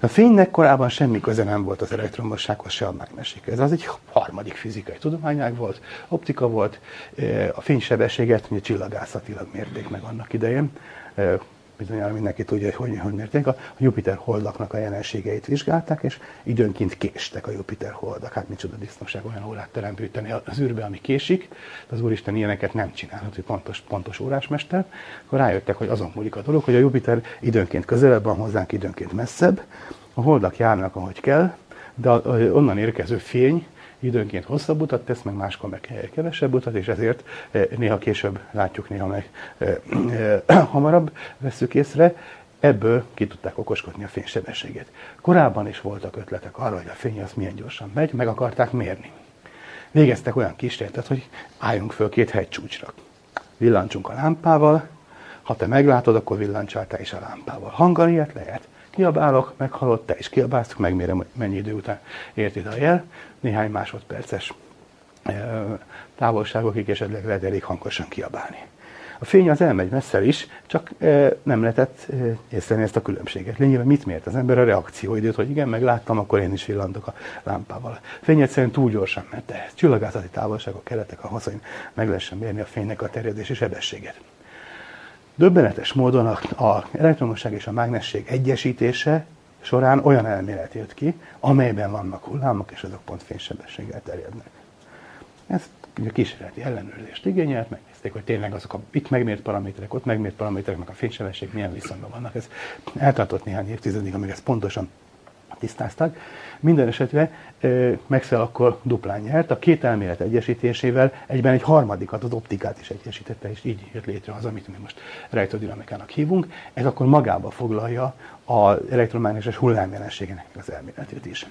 A fénynek korábban semmi köze nem volt az elektromossághoz, se a mágnesikhez. Ez az egy harmadik fizikai tudományág volt, optika volt, a fénysebességet ugye csillagászatilag mérték meg annak idején, bizonyára mindenki tudja, hogy hogy, hogy mérték, a Jupiter holdaknak a jelenségeit vizsgálták, és időnként késtek a Jupiter holdak. Hát micsoda disznóság olyan órát teremtőteni az űrbe, ami késik. De az Úristen ilyeneket nem csinálhat, hogy pontos, pontos órásmester. Akkor rájöttek, hogy azon múlik a dolog, hogy a Jupiter időnként közelebb van hozzánk, időnként messzebb. A holdak járnak, ahogy kell, de onnan érkező fény időnként hosszabb utat tesz, meg máskor meg kevesebb utat, és ezért eh, néha később látjuk, néha meg eh, eh, hamarabb veszük észre. Ebből ki tudták okoskodni a fénysebességet. Korábban is voltak ötletek arra, hogy a fény az milyen gyorsan megy, meg akarták mérni. Végeztek olyan kísérletet, hogy álljunk föl két hegycsúcsra. Villancsunk a lámpával, ha te meglátod, akkor villancsál te is a lámpával. Hanggal ilyet lehet. Kiabálok, meghalott, te is kiabálsz, megmérem, hogy mennyi idő után ért a jel. Néhány másodperces távolságokig esetleg lehet elég hangosan kiabálni. A fény az elmegy messze is, csak nem lehetett észrevenni ezt a különbséget. Lényegében mit mért az ember? A reakcióidőt, hogy igen, megláttam, akkor én is villantok a lámpával. A fény egyszerűen túl gyorsan ment ehhez. Csillagászati távolságok kellettek ahhoz, hogy meg lehessen mérni a fénynek a terjedési sebességet. Döbbenetes módon a, elektromosság és a mágnesség egyesítése során olyan elmélet jött ki, amelyben vannak hullámok, és azok pont fénysebességgel terjednek. Ez ugye kísérleti ellenőrzést igényelt, megnézték, hogy tényleg azok a itt megmért paraméterek, ott megmért paramétereknek a fénysebesség milyen viszonyban vannak. Ez eltartott néhány évtizedig, amíg ezt pontosan tisztáztak. Minden esetre Maxwell akkor duplán nyert, a két elmélet egyesítésével egyben egy harmadikat, az optikát is egyesítette, és így jött létre az, amit mi most rejtődinamikának hívunk. Ez akkor magába foglalja az elektromágneses hullámjelenségének az elméletét is.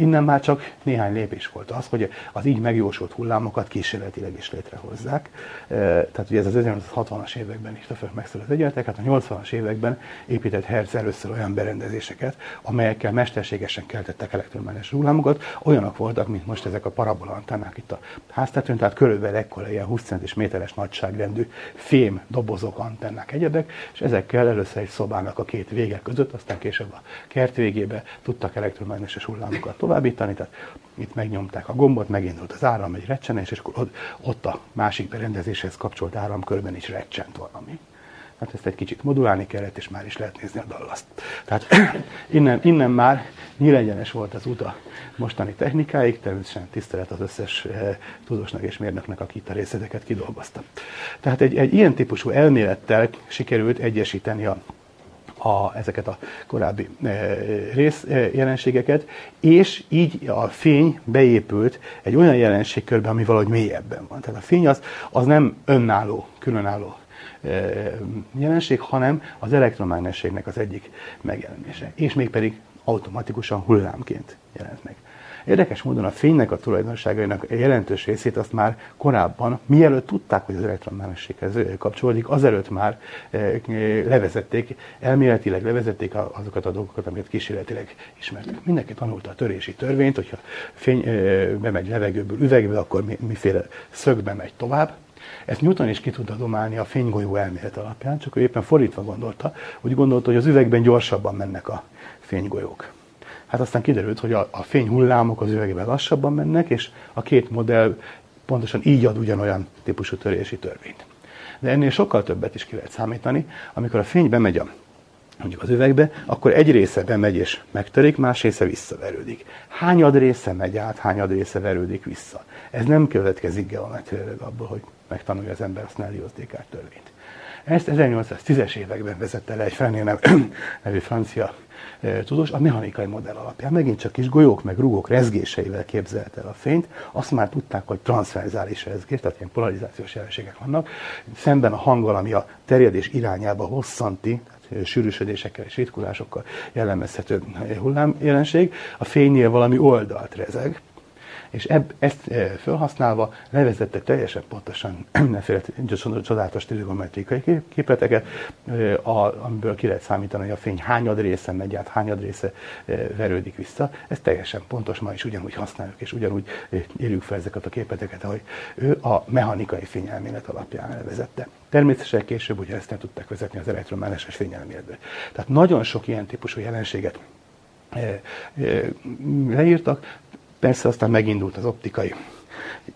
Innen már csak néhány lépés volt az, hogy az így megjósolt hullámokat kísérletileg is létrehozzák. Tehát ugye ez az 1960-as években is föl megszületett egyenletek, hát a 80-as években épített Hertz először olyan berendezéseket, amelyekkel mesterségesen keltettek elektromágneses hullámokat. Olyanok voltak, mint most ezek a parabola antennák itt a háztetőn, tehát körülbelül ekkora ilyen 20 centis méteres nagyságrendű fém dobozok, antennák, egyebek, és ezekkel először egy szobának a két vége között, aztán később a kert végébe tudtak elektromágneses hullámokat továbbítani, tehát itt megnyomták a gombot, megindult az áram, egy recsenés, és akkor ott a másik berendezéshez kapcsolt áramkörben is recsent valami. Hát ezt egy kicsit modulálni kellett, és már is lehet nézni a dallaszt. Tehát innen, innen már nyílegyenes volt az út a mostani technikáig, természetesen tisztelet az összes eh, tudósnak és mérnöknek, aki itt a részleteket kidolgozta. Tehát egy, egy ilyen típusú elmélettel sikerült egyesíteni a a, ezeket a korábbi e, részjelenségeket, és így a fény beépült egy olyan jelenségkörbe, ami valahogy mélyebben van. Tehát a fény az, az nem önálló, különálló e, jelenség, hanem az elektromágnességnek az egyik megjelenése. És mégpedig automatikusan hullámként jelent meg. Érdekes módon a fénynek a tulajdonságainak jelentős részét azt már korábban, mielőtt tudták, hogy az elektronmágnességhez kapcsolódik, azelőtt már eh, levezették, elméletileg levezették azokat a dolgokat, amiket kísérletileg ismertek. Mindenki tanulta a törési törvényt, hogyha fény eh, bemegy levegőből üvegbe, akkor miféle szögbe megy tovább. Ezt Newton is ki tudta domálni a fénygolyó elmélet alapján, csak ő éppen fordítva gondolta, úgy gondolta, hogy az üvegben gyorsabban mennek a fénygolyók. Hát aztán kiderült, hogy a, a fényhullámok az üvegben lassabban mennek, és a két modell pontosan így ad ugyanolyan típusú törési törvényt. De ennél sokkal többet is ki lehet számítani, amikor a fény bemegy a mondjuk az üvegbe, akkor egy része bemegy és megtörik, más része visszaverődik. Hányad része megy át, hányad része verődik vissza. Ez nem következik geometriailag abból, hogy megtanulja az ember a Snellius-Descartes törvényt. Ezt 1810-es években vezette le egy Frené nevű francia tudós a mechanikai modell alapján. Megint csak kis golyók meg rugók rezgéseivel képzelt el a fényt. Azt már tudták, hogy transzverzális rezgés, tehát ilyen polarizációs jelenségek vannak. Szemben a hanggal, ami a terjedés irányába hosszanti, sűrűsödésekkel és ritkulásokkal jellemezhető hullámjelenség, a fénynél valami oldalt rezeg, és ebb, ezt e, felhasználva levezette teljesen pontosan mindenféle csodálatos trigonometrikai képleteket, e, a, amiből ki lehet számítani, hogy a fény hányad része megy át, hányad része e, verődik vissza. Ez teljesen pontos, ma is ugyanúgy használjuk, és ugyanúgy írjuk fel ezeket a képleteket, ahogy ő a mechanikai fényelmélet alapján elvezette. Természetesen később ugye ezt nem tudták vezetni az elektromágneses fényelméletbe. Tehát nagyon sok ilyen típusú jelenséget leírtak, Persze aztán megindult az optikai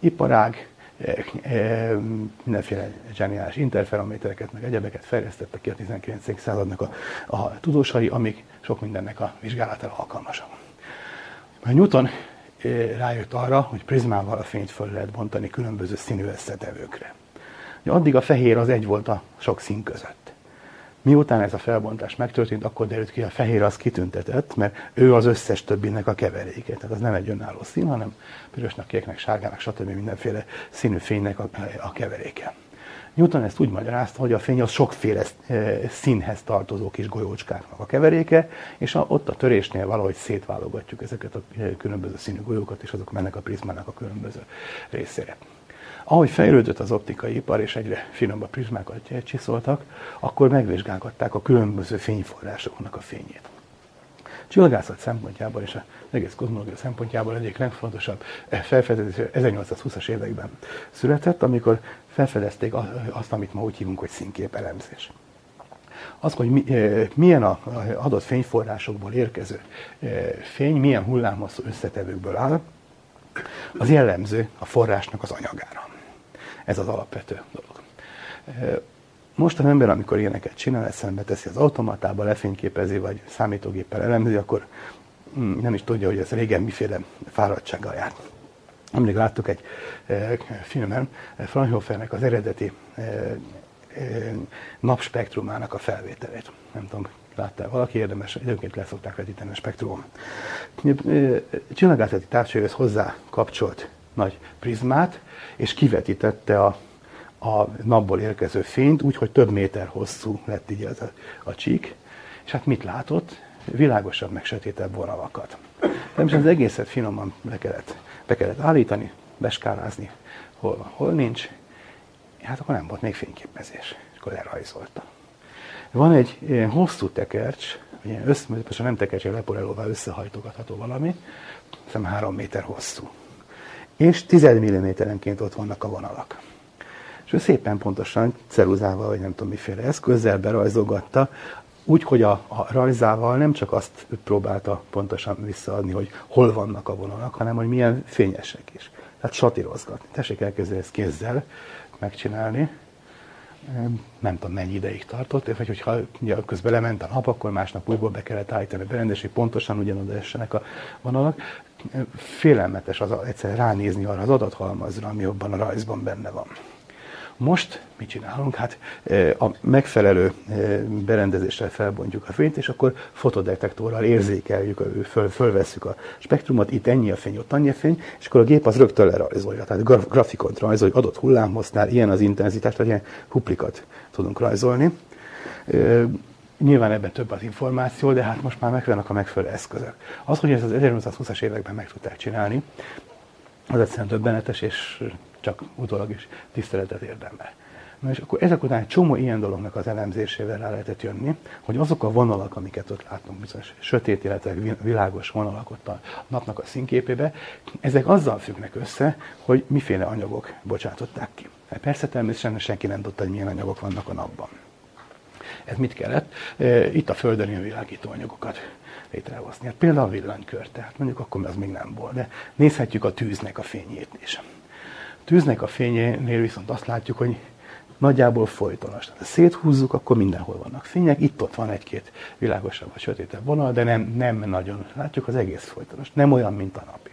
iparág, eh, eh, mindenféle zseniális interferométereket, meg egyebeket fejlesztettek ki a 19. századnak a, a tudósai, amik sok mindennek a vizsgálatára alkalmasak. Mert Newton eh, rájött arra, hogy prizmával a fényt föl lehet bontani különböző színű összetevőkre. Addig a fehér az egy volt a sok szín között. Miután ez a felbontás megtörtént, akkor derült ki, a fehér az kitüntetett, mert ő az összes többinek a keveréke. Tehát az nem egy önálló szín, hanem pirosnak, kéknek, sárgának, stb. mindenféle színű fénynek a, a keveréke. Newton ezt úgy magyarázta, hogy a fény az sokféle e, színhez tartozó kis golyócskáknak a keveréke, és a, ott a törésnél valahogy szétválogatjuk ezeket a e, különböző színű golyókat, és azok mennek a prizmának a különböző részére. Ahogy fejlődött az optikai ipar, és egyre finomabb prizmákat csiszoltak, akkor megvizsgálgatták a különböző fényforrásoknak a fényét. Csillagászat szempontjából és az egész kozmológia szempontjából egyik legfontosabb felfedezés 1820-as években született, amikor felfedezték azt, amit ma úgy hívunk, hogy színképelemzés. Az, hogy eh, milyen az adott fényforrásokból érkező eh, fény, milyen hullámhosszú összetevőkből áll, az jellemző a forrásnak az anyagára. Ez az alapvető dolog. Most az ember, amikor ilyeneket csinál, eszembe teszi az automatába, lefényképezi, vagy számítógéppel elemzi, akkor hm, nem is tudja, hogy ez régen miféle fáradtsággal járt. Emlék láttuk egy e, filmen, Fraunhofernek az eredeti e, e, napspektrumának a felvételét. Nem tudom, látta valaki, érdemes, egyébként le szokták vetíteni a spektrum. Csillagászati távcsőhöz hozzá kapcsolt nagy prizmát, és kivetítette a, a napból érkező fényt, úgyhogy több méter hosszú lett így ez a, a csík, és hát mit látott? Világosabb, meg sötétebb vonalakat. Természetesen az egészet finoman be kellett, be kellett állítani, beskálázni, hol hol nincs. Hát akkor nem volt még fényképezés, és akkor lerajzolta. Van egy ilyen hosszú tekercs, ilyen össze, nem tekercs, egy leporelóval összehajtogatható valami, hiszem három méter hosszú és 10 mm-enként ott vannak a vonalak. És ő szépen pontosan ceruzával, vagy nem tudom miféle eszközzel berajzolgatta, úgy, hogy a, a rajzával nem csak azt próbálta pontosan visszaadni, hogy hol vannak a vonalak, hanem hogy milyen fényesek is. Tehát satírozgatni. Tessék elkezdeni ezt kézzel megcsinálni. nem tudom mennyi ideig tartott, vagy hogyha ugye, közben lement a nap, akkor másnap újból be kellett állítani a berendezést, pontosan ugyanoda essenek a vonalak. Félelmetes az egyszer ránézni arra az adathalmazra, ami abban a rajzban benne van. Most mit csinálunk? Hát a megfelelő berendezéssel felbontjuk a fényt, és akkor fotodetektorral érzékeljük, föl, fölvesszük a spektrumot, itt ennyi a fény, ott annyi a fény, és akkor a gép az rögtön lerajzolja. Tehát graf, grafikont rajzol, hogy adott hullámhossznál ilyen az intenzitás, tehát ilyen huplikat tudunk rajzolni. Nyilván ebben több az információ, de hát most már megvannak a megfelelő eszközök. Az, hogy ez az 1820-as években meg tudták csinálni, az egyszerűen döbbenetes, és csak utólag is tiszteletet érdemel. Na és akkor ezek után egy csomó ilyen dolognak az elemzésével rá lehetett jönni, hogy azok a vonalak, amiket ott látunk, bizonyos sötét, illetve világos vonalak ott a napnak a színképébe, ezek azzal függnek össze, hogy miféle anyagok bocsátották ki. Hát persze természetesen senki nem tudta, hogy milyen anyagok vannak a napban. Ez mit kellett? Itt a Földön ilyen világító anyagokat létrehozni. Hát például a villanykör, tehát mondjuk akkor az még nem volt, de nézhetjük a tűznek a fényét is tűznek a fényénél viszont azt látjuk, hogy nagyjából folytonos. Ha széthúzzuk, akkor mindenhol vannak fények, itt-ott van egy-két világosabb vagy sötétebb vonal, de nem, nem nagyon látjuk, az egész folytonos. Nem olyan, mint a napé.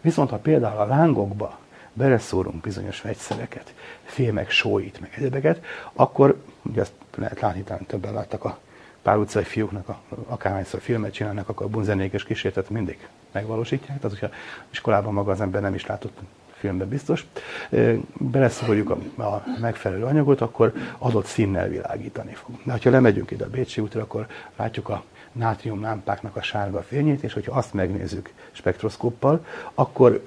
Viszont ha például a lángokba beleszórunk bizonyos vegyszereket, fémek, sóit, meg egyebeket, akkor, ugye ezt lehet látni, talán többen láttak a pár utcai fiúknak, a, akárhányszor filmet csinálnak, akkor a bunzenékes kísérletet mindig megvalósítják. Tehát, hogyha iskolában maga az ember nem is látott filmben biztos, beleszoruljuk a, a megfelelő anyagot, akkor adott színnel világítani fog. De ha lemegyünk ide a Bécsi útra, akkor látjuk a nátrium lámpáknak a sárga fényét, és hogyha azt megnézzük spektroszkóppal, akkor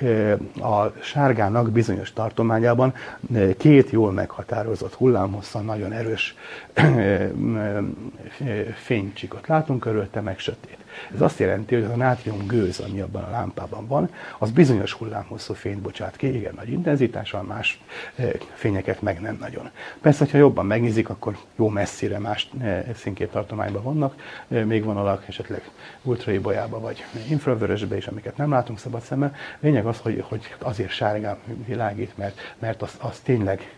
a sárgának bizonyos tartományában két jól meghatározott hullámhosszan nagyon erős fénycsikot látunk körülte, meg sötét. Ez azt jelenti, hogy az a nátrium gőz, ami abban a lámpában van, az bizonyos hullámhosszú fényt bocsát ki, igen nagy intenzitással, más eh, fényeket meg nem nagyon. Persze, ha jobban megnézik, akkor jó messzire más eh, színképtartományban vannak, eh, még vonalak esetleg ultraibolyába vagy infravörösbe is, amiket nem látunk szabad szemmel. Lényeg az, hogy, hogy azért sárgán világít, mert, mert az, az tényleg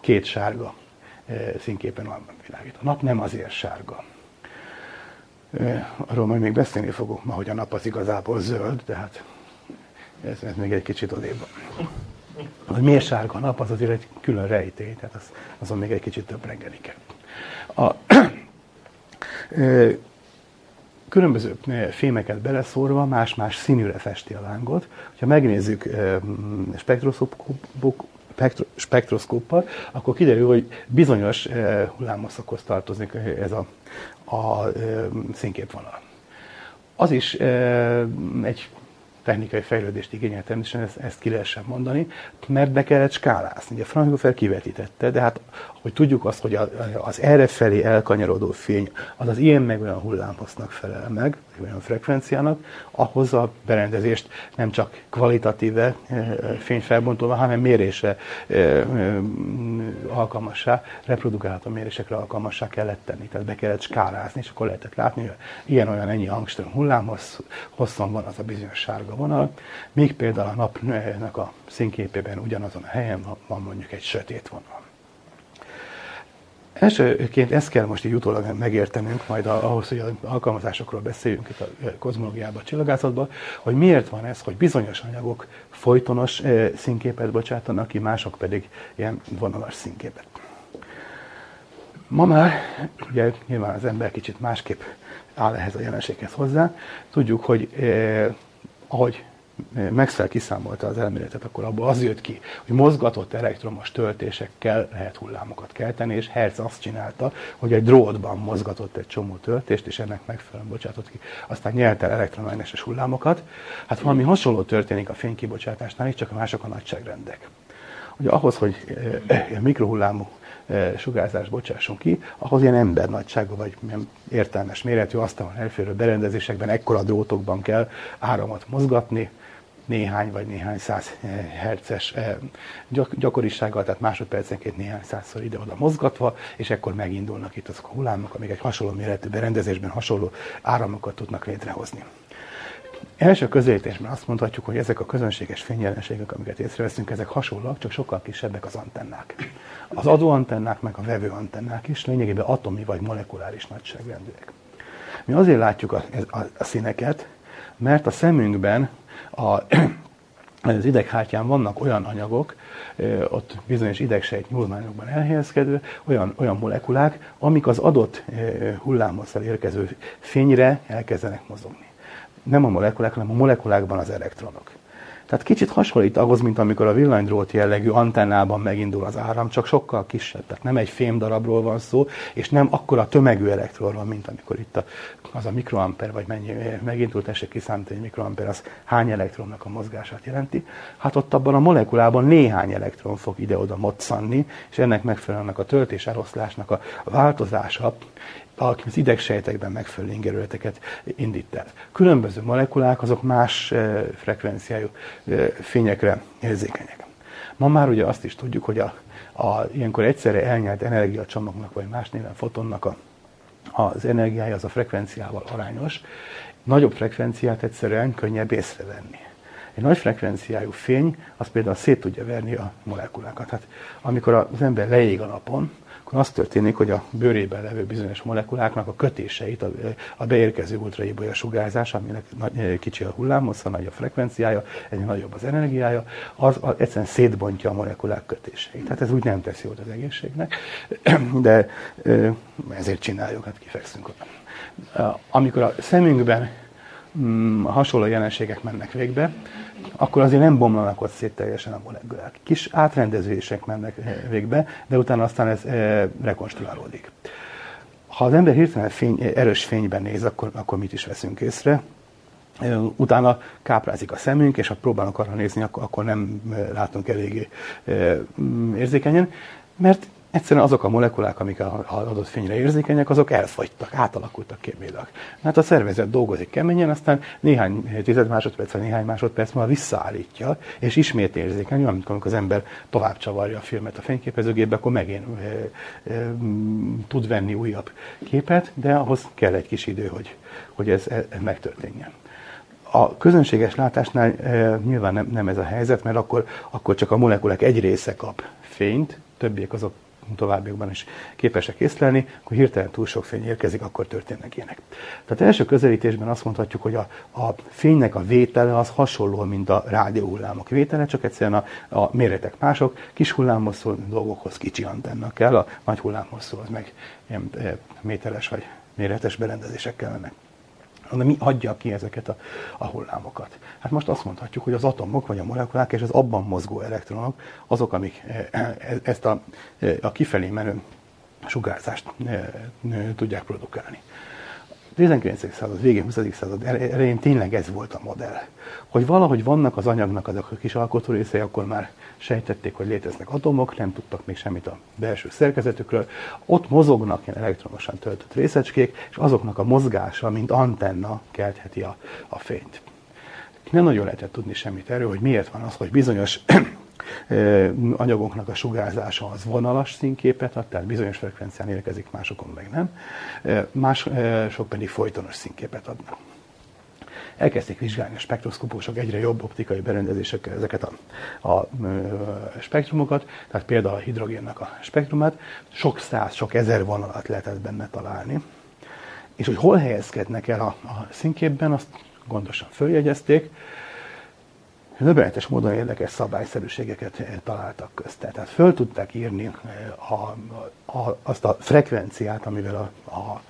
két sárga színképen van világít. A nap nem azért sárga. Arról majd még beszélni fogok ma, hogy a nap az igazából zöld, de hát ez, ez még egy kicsit odébb. Hogy miért sárga a nap, az azért egy külön rejtély, tehát az, azon még egy kicsit több reggeli kell. A, különböző fémeket beleszórva más-más színűre festi a lángot. Ha megnézzük spektroszkóppal, akkor kiderül, hogy bizonyos hullámhosszakhoz tartozik ez a, a színképvonal. Az is egy technikai fejlődést igényel természetesen, ezt, ki lehessen mondani, mert be kellett skálázni. Ugye Fraunhofer kivetíttette, de hát hogy tudjuk azt, hogy az errefelé elkanyarodó fény az az ilyen meg olyan hullámhossznak felel meg, olyan frekvenciának, ahhoz a berendezést nem csak kvalitatíve fényfelbontóval, hanem mérésre alkalmassá, reprodukálható mérésekre alkalmassá kellett tenni. Tehát be kellett skálázni, és akkor lehetett látni, hogy ilyen-olyan ennyi angstrom hullámhossz, hosszan van az a bizonyos sárga vonal, míg például a napnak a színképében ugyanazon a helyen van mondjuk egy sötét vonal. Elsőként ezt kell most így utólag megértenünk, majd ahhoz, hogy az alkalmazásokról beszéljünk itt a kozmológiában, a csillagászatban, hogy miért van ez, hogy bizonyos anyagok folytonos színképet bocsátanak ki, mások pedig ilyen vonalas színképet. Ma már, ugye nyilván az ember kicsit másképp áll ehhez a jelenséghez hozzá, tudjuk, hogy eh, ahogy Maxwell kiszámolta az elméletet, akkor abból az jött ki, hogy mozgatott elektromos töltésekkel lehet hullámokat kelteni, és Hertz azt csinálta, hogy egy drótban mozgatott egy csomó töltést, és ennek megfelelően bocsátott ki. Aztán nyert el elektromágneses hullámokat. Hát valami hasonló történik a fénykibocsátásnál, is csak mások a nagyságrendek. Ugye ahhoz, hogy e, mikrohullámú sugárzás bocsássunk ki, ahhoz ilyen ember nagyságú vagy értelmes méretű asztalon elférő berendezésekben, ekkora drótokban kell áramot mozgatni, néhány vagy néhány száz eh, herces eh, gyakorisággal, tehát másodpercenként néhány százszor ide-oda mozgatva, és ekkor megindulnak itt azok a hullámok, amik egy hasonló méretű berendezésben hasonló áramokat tudnak létrehozni. Első közelítésben azt mondhatjuk, hogy ezek a közönséges fényjelenségek, amiket észreveszünk, ezek hasonlóak, csak sokkal kisebbek az antennák. Az adóantennák, meg a vevő antennák is lényegében atomi vagy molekuláris nagyságrendűek. Mi azért látjuk a, a, a színeket, mert a szemünkben a, az ideghártyán vannak olyan anyagok, ott bizonyos idegsejt nyúlványokban elhelyezkedő, olyan, olyan molekulák, amik az adott hullámosszal érkező fényre elkezdenek mozogni. Nem a molekulák, hanem a molekulákban az elektronok. Tehát kicsit hasonlít ahhoz, mint amikor a villanydrót jellegű antennában megindul az áram, csak sokkal kisebb. Tehát nem egy fém darabról van szó, és nem akkora tömegű elektronról, mint amikor itt a, az a mikroamper, vagy mennyi, megint túl tessék kiszámítani, hogy mikroamper az hány elektronnak a mozgását jelenti. Hát ott abban a molekulában néhány elektron fog ide-oda moccanni, és ennek megfelelően a töltés eloszlásnak a változása az idegsejtekben megfelelő ingerületeket indít el. Különböző molekulák azok más eh, frekvenciájú eh, fényekre érzékenyek. Ma már ugye azt is tudjuk, hogy a, a ilyenkor egyszerre elnyert energiacsomagnak, vagy más néven fotonnak a, az energiája az a frekvenciával arányos. Nagyobb frekvenciát egyszerűen könnyebb észrevenni. Egy nagy frekvenciájú fény az például szét tudja verni a molekulákat. Hát, amikor az ember leég a napon, akkor az történik, hogy a bőrében levő bizonyos molekuláknak a kötéseit, a, beérkező ultraibolya sugárzás, aminek nagy, kicsi a hullámhossza, nagy a frekvenciája, egyre nagyobb az energiája, az, az egyszerűen szétbontja a molekulák kötéseit. Tehát ez úgy nem teszi jót az egészségnek, de ezért csináljuk, hát kifekszünk Amikor a szemünkben mm, hasonló jelenségek mennek végbe, akkor azért nem bomlanak ott szét teljesen a molekulák. Kis átrendezések mennek eh, végbe, de utána aztán ez e, rekonstruálódik. Ha az ember hirtelen fény, erős fényben néz, akkor, akkor mit is veszünk észre? Utána káprázik a szemünk, és ha próbálunk arra nézni, akkor, akkor nem látunk eléggé érzékenyen, mert Egyszerűen azok a molekulák, amik az adott fényre érzékenyek, azok elfogytak, átalakultak kémiailag. Hát a szervezet dolgozik keményen, aztán néhány tized másodperc, vagy néhány másodperc múlva visszaállítja, és ismét érzékeny, olyan, amikor az ember tovább csavarja a filmet a fényképezőgépbe, akkor megint e, e, tud venni újabb képet, de ahhoz kell egy kis idő, hogy, hogy ez, ez megtörténjen. A közönséges látásnál e, nyilván nem, nem ez a helyzet, mert akkor, akkor csak a molekulák egy része kap fényt, többiek azok továbbiakban is képesek észlelni, akkor hirtelen túl sok fény érkezik, akkor történnek ilyenek. Tehát első közelítésben azt mondhatjuk, hogy a, a fénynek a vétele az hasonló, mint a rádióhullámok vétele, csak egyszerűen a, a méretek mások, kis hullámhosszú dolgokhoz kicsi antenna kell, a nagy hullámhosszú az meg ilyen e, méteres vagy méretes berendezések kellenek hanem mi adja ki ezeket a, a hullámokat. Hát most azt mondhatjuk, hogy az atomok, vagy a molekulák és az abban mozgó elektronok, azok, amik e, e, ezt a, e, a kifelé menő sugárzást tudják produkálni. 19. század végén, 20. század elején tényleg ez volt a modell. Hogy valahogy vannak az anyagnak azok a kis alkotó részei, akkor már sejtették, hogy léteznek atomok, nem tudtak még semmit a belső szerkezetükről. Ott mozognak ilyen elektronosan töltött részecskék, és azoknak a mozgása, mint antenna keltheti a, a fényt. Nem nagyon lehetett tudni semmit erről, hogy miért van az, hogy bizonyos anyagoknak a sugárzása az vonalas színképet ad, tehát bizonyos frekvencián érkezik, másokon meg nem, mások pedig folytonos színképet adnak. Elkezdték vizsgálni a spektroszkopósok egyre jobb optikai berendezésekkel ezeket a, a, a spektrumokat, tehát például a hidrogénnek a spektrumát, sok száz, sok ezer vonalat lehetett benne találni. És hogy hol helyezkednek el a, a színképben, azt gondosan följegyezték, Döbbenetes módon érdekes szabályszerűségeket eh, találtak közte. Tehát föl tudták írni eh, a, a, azt a frekvenciát, amivel a, a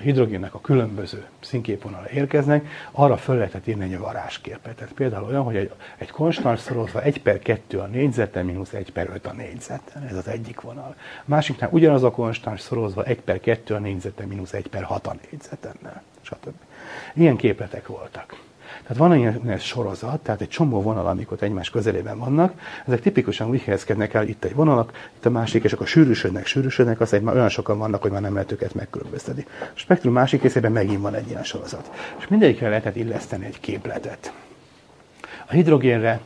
hidrogénnek a különböző színképvonala érkeznek, arra föl lehetett írni egy varázsképet. Tehát például olyan, hogy egy, egy konstans szorozva 1 per 2 a négyzeten, mínusz 1 per 5 a négyzeten. Ez az egyik vonal. A másiknál ugyanaz a konstans szorozva 1 per 2 a négyzeten, mínusz 1 per 6 a négyzetennel, stb. Ilyen képletek voltak. Tehát van ilyen sorozat, tehát egy csomó vonal, amik egymás közelében vannak, ezek tipikusan úgy helyezkednek el, itt egy vonalak, itt a másik, és akkor sűrűsödnek, sűrűsödnek, aztán már olyan sokan vannak, hogy már nem lehet őket megkülönböztetni. A spektrum másik részében megint van egy ilyen sorozat. És mindegyikre lehetett illeszteni egy képletet. A hidrogénre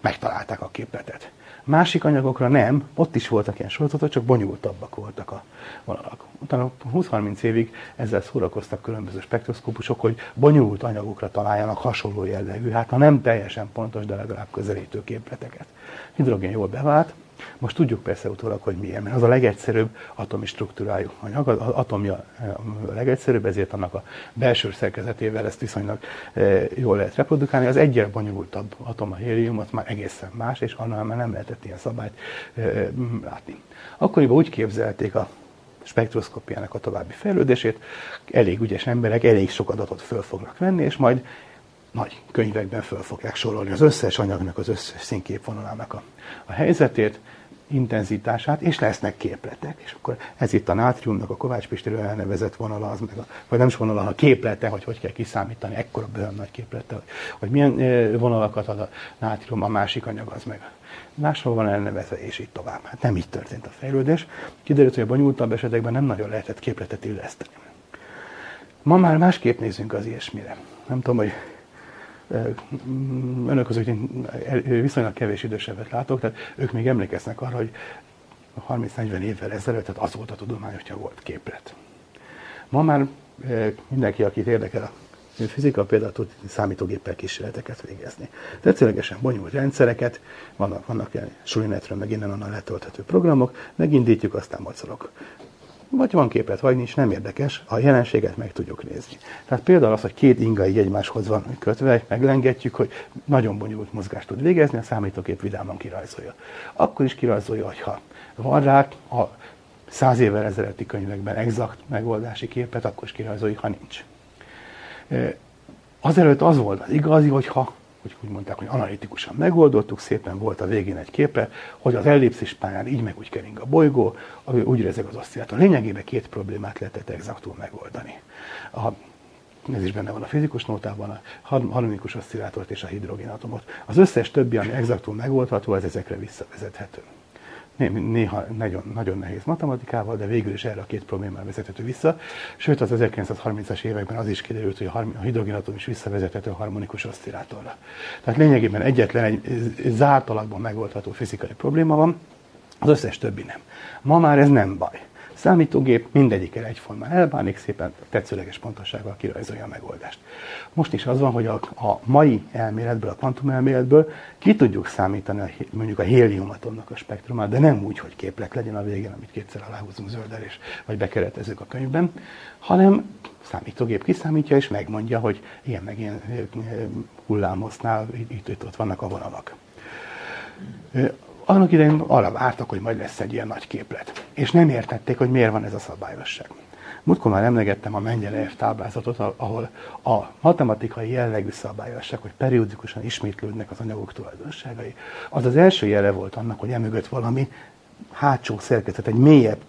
megtalálták a képletet. Másik anyagokra nem, ott is voltak ilyen sorozatok, csak bonyolultabbak voltak a vonalak. Utána 20-30 évig ezzel szórakoztak különböző spektroszkópusok, hogy bonyolult anyagokra találjanak hasonló jellegű, hát ha nem teljesen pontos, de legalább közelítő képleteket. Hidrogén jól bevált, most tudjuk persze utólag, hogy milyen, mert az a legegyszerűbb atomi struktúrájú anyag, az atomja a legegyszerűbb, ezért annak a belső szerkezetével ezt viszonylag jól lehet reprodukálni. Az egyre bonyolultabb atom, a hélium, az már egészen más, és annál már nem lehetett ilyen szabályt látni. Akkoriban úgy képzelték a spektroszkopiának a további fejlődését, elég ügyes emberek elég sok adatot föl fognak venni, és majd nagy könyvekben föl fogják sorolni az összes anyagnak, az összes színképvonalának a, a helyzetét, intenzitását, és lesznek képletek. És akkor ez itt a nátriumnak a Kovács Pistéről elnevezett vonala, az meg a, vagy nem is vonala, a képlete, hogy hogy kell kiszámítani, ekkora bőven nagy képlete, hogy, hogy milyen vonalakat ad a nátrium, a másik anyag az meg máshol van elnevezve, és így tovább. Hát nem így történt a fejlődés. Kiderült, hogy a bonyolultabb esetekben nem nagyon lehetett képletet illeszteni. Ma már másképp nézünk az ilyesmire. Nem tudom, hogy önök között viszonylag kevés idősebbet látok, tehát ők még emlékeznek arra, hogy 30-40 évvel ezelőtt, tehát az volt hogyha volt képlet. Ma már mindenki, akit érdekel a fizika, például tud számítógéppel kísérleteket végezni. Tetszőlegesen bonyolult rendszereket, vannak, vannak ilyen sulinetről, meg innen onnan letölthető programok, megindítjuk, aztán mocorok vagy van képet, vagy nincs, nem érdekes, a jelenséget meg tudjuk nézni. Tehát például az, hogy két inga így egymáshoz van kötve, meglengetjük, hogy nagyon bonyolult mozgást tud végezni, a számítógép vidáman kirajzolja. Akkor is kirajzolja, hogyha van rá a száz évvel ezelőtti könyvekben exakt megoldási képet, akkor is kirajzoljuk, ha nincs. Azelőtt az volt az igazi, hogyha hogy úgy mondták, hogy analitikusan megoldottuk, szépen volt a végén egy képe, hogy az ellipszis pályán így meg úgy kering a bolygó, úgy rezeg az oszcillátor. Lényegében két problémát lehetett exaktul megoldani. A, ez is benne van a fizikus nótában, a harmonikus oszcillátort és a hidrogénatomot. Az összes többi, ami exaktul megoldható, ez ezekre visszavezethető néha nagyon, nagyon nehéz matematikával, de végül is erre a két problémára vezethető vissza. Sőt, az 1930-as években az is kiderült, hogy a hidrogénatom is visszavezethető a harmonikus oszcillátorra. Tehát lényegében egyetlen egy zárt alakban megoldható fizikai probléma van, az összes többi nem. Ma már ez nem baj számítógép mindegyikkel egyformán elbánik, szépen tetszőleges pontossággal kirajzolja a megoldást. Most is az van, hogy a, a mai elméletből, a kvantumelméletből ki tudjuk számítani mondjuk a héliumatomnak a spektrumát, de nem úgy, hogy képlet legyen a végén, amit kétszer aláhúzunk zöldel, és, vagy bekeretezzük a könyvben, hanem számítógép kiszámítja, és megmondja, hogy ilyen meg ilyen hullámosznál itt, itt ott vannak a vonalak annak idején arra vártak, hogy majd lesz egy ilyen nagy képlet. És nem értették, hogy miért van ez a szabályosság. Múltkor már emlegettem a Mendelejev táblázatot, ahol a matematikai jellegű szabályosság, hogy periódikusan ismétlődnek az anyagok tulajdonságai, az az első jele volt annak, hogy emögött valami hátsó szerkezet, egy mélyebb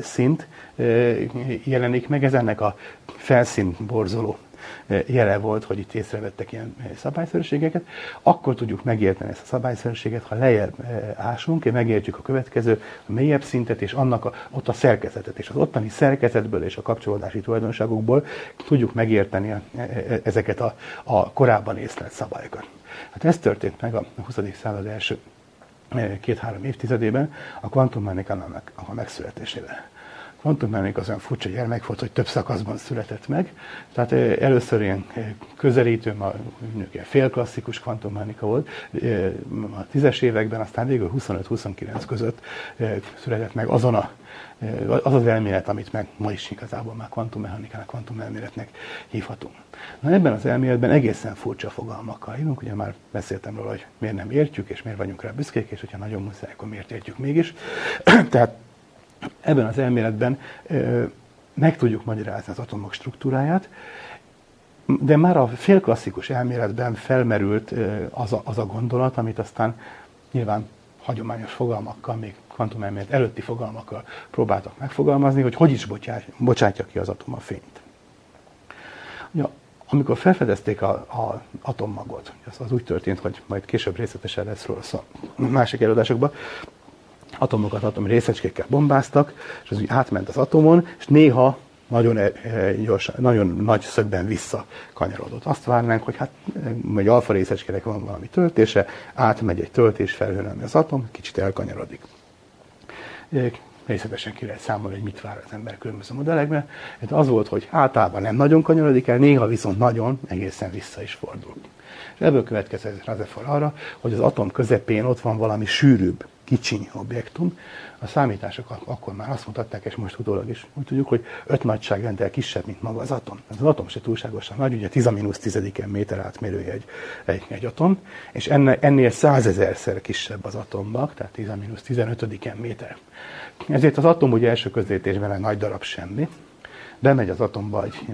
szint jelenik meg, ez ennek a felszín borzoló jele volt, hogy itt észrevettek ilyen szabályszerűségeket, akkor tudjuk megérteni ezt a szabályszerűséget, ha lejjebb ásunk, megértjük a következő, a mélyebb szintet, és annak a, ott a szerkezetet, és az ottani szerkezetből és a kapcsolódási tulajdonságokból tudjuk megérteni e, e, ezeket a, a korábban észlelt szabályokat. Hát ez történt meg a 20. század első két-három évtizedében a kvantummechanikának a megszületésével kvantummechanika az olyan furcsa gyermek volt, hogy több szakaszban született meg. Tehát először ilyen közelítő, ma ilyen félklasszikus kvantummechanika volt a tízes években, aztán végül 25-29 között született meg azon a az az elmélet, amit meg ma is igazából már kvantummechanikának, kvantumelméletnek hívhatunk. Na ebben az elméletben egészen furcsa fogalmakkal írunk, ugye már beszéltem róla, hogy miért nem értjük, és miért vagyunk rá büszkék, és hogyha nagyon muszáj, akkor miért értjük mégis. Tehát Ebben az elméletben meg tudjuk magyarázni az atomok struktúráját, de már a félklasszikus elméletben felmerült az a, az a gondolat, amit aztán nyilván hagyományos fogalmakkal, még kvantumelmélet előtti fogalmakkal próbáltak megfogalmazni, hogy hogy is bocsátja ki az atom a fényt. Ja, amikor felfedezték a, a atommagot, az, az úgy történt, hogy majd később részletesen lesz róla szó másik előadásokban, atomokat, atom részecskékkel bombáztak, és az úgy átment az atomon, és néha nagyon, e, e, gyors, nagyon nagy szögben visszakanyarodott. Azt várnánk, hogy hát egy alfa részecskének van valami töltése, átmegy egy töltés felhőn, ami az atom, kicsit elkanyarodik. Részletesen ki lehet számolni, hogy mit vár az ember különböző modellekben. Ez az volt, hogy általában nem nagyon kanyarodik el, néha viszont nagyon, egészen vissza is fordul. És ebből következett Rutherford arra, hogy az atom közepén ott van valami sűrűbb, kicsiny objektum. A számítások akkor már azt mutatták, és most utólag is úgy tudjuk, hogy öt nagyságrendel kisebb, mint maga az atom. Az atom se túlságosan nagy, ugye 10 minusz tizediken méter átmérője egy, egy, egy atom, és ennél, ennél százezerszer kisebb az atombak, tehát 10 minusz 15 méter. Ezért az atom ugye első közértésben egy nagy darab semmi, bemegy az atomba egy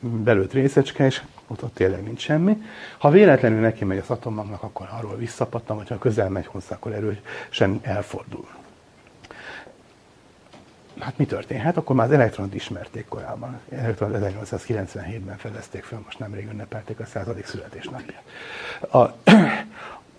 belőtt részecske, és ott, ott tényleg nincs semmi. Ha véletlenül neki megy az atommagnak, akkor arról visszapattan, vagy ha közel megy hozzá, akkor erősen elfordul. Hát mi történhet? Akkor már az elektront ismerték korábban. Elektron 1897-ben fedezték fel, most nemrég ünnepelték a századik születésnapját. A,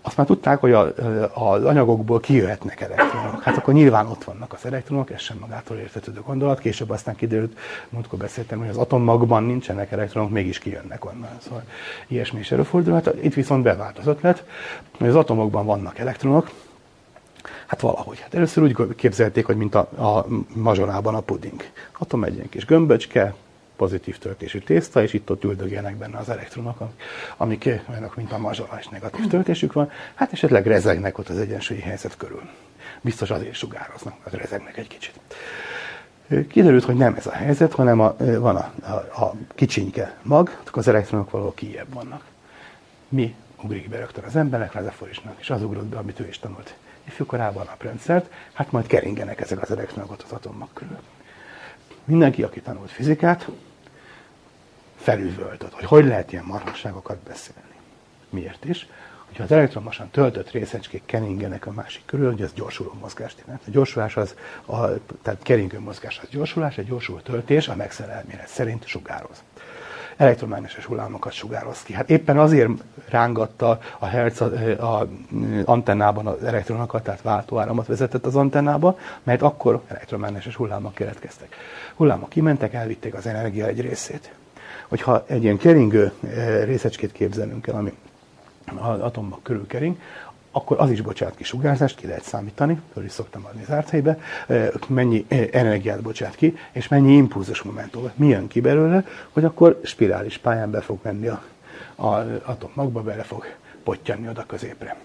azt már tudták, hogy a, az anyagokból kijöhetnek elektronok. Hát akkor nyilván ott vannak az elektronok, ez sem magától értetődő gondolat. Később aztán kiderült, múltkor beszéltem, hogy az atommagban nincsenek elektronok, mégis kijönnek onnan. Szóval ilyesmi is előfordul. Hát itt viszont beváltozott lett, hogy az atomokban vannak elektronok, Hát valahogy. Hát először úgy képzelték, hogy mint a, a mazsolában a puding. Atom egy ilyen kis gömböcske, pozitív töltésű tészta, és itt-ott üldögélnek benne az elektronok, amik olyanok, mint a mazsola, és negatív töltésük van, hát esetleg rezegnek ott az egyensúlyi helyzet körül. Biztos azért sugároznak, mert rezegnek egy kicsit. Kiderült, hogy nem ez a helyzet, hanem a, van a, a, a kicsinyke mag, az elektronok valahol kijebb vannak. Mi ugrik be rögtön az emberek, Razaforisnak, és az ugrott be, amit ő is tanult ifjúkorában naprendszert, hát majd keringenek ezek az elektronok az atommag körül. Mindenki, aki tanult fizikát, felüvöltött, hogy hogy lehet ilyen marhasságokat beszélni. Miért is? Hogyha az elektromosan töltött részecskék keringenek a másik körül, hogy ez gyorsuló mozgást jelent. A gyorsulás az, a, tehát keringő mozgás az gyorsulás, egy gyorsuló töltés a Maxwell szerint sugároz elektromágneses hullámokat sugároz ki. Hát éppen azért rángatta a Hertz a, a antennában az elektronokat, tehát váltóáramot vezetett az antennába, mert akkor elektromágneses hullámok keletkeztek. Hullámok kimentek, elvitték az energia egy részét. Hogyha egy ilyen keringő részecskét képzelünk el, ami az atommag körül kering, akkor az is bocsát ki sugárzást, ki lehet számítani, föl is szoktam adni zárt helybe, mennyi energiát bocsát ki, és mennyi impulzus momentum, mi jön ki belőle, hogy akkor spirális pályán be fog menni a, a atommagba, bele fog pottyanni oda középre.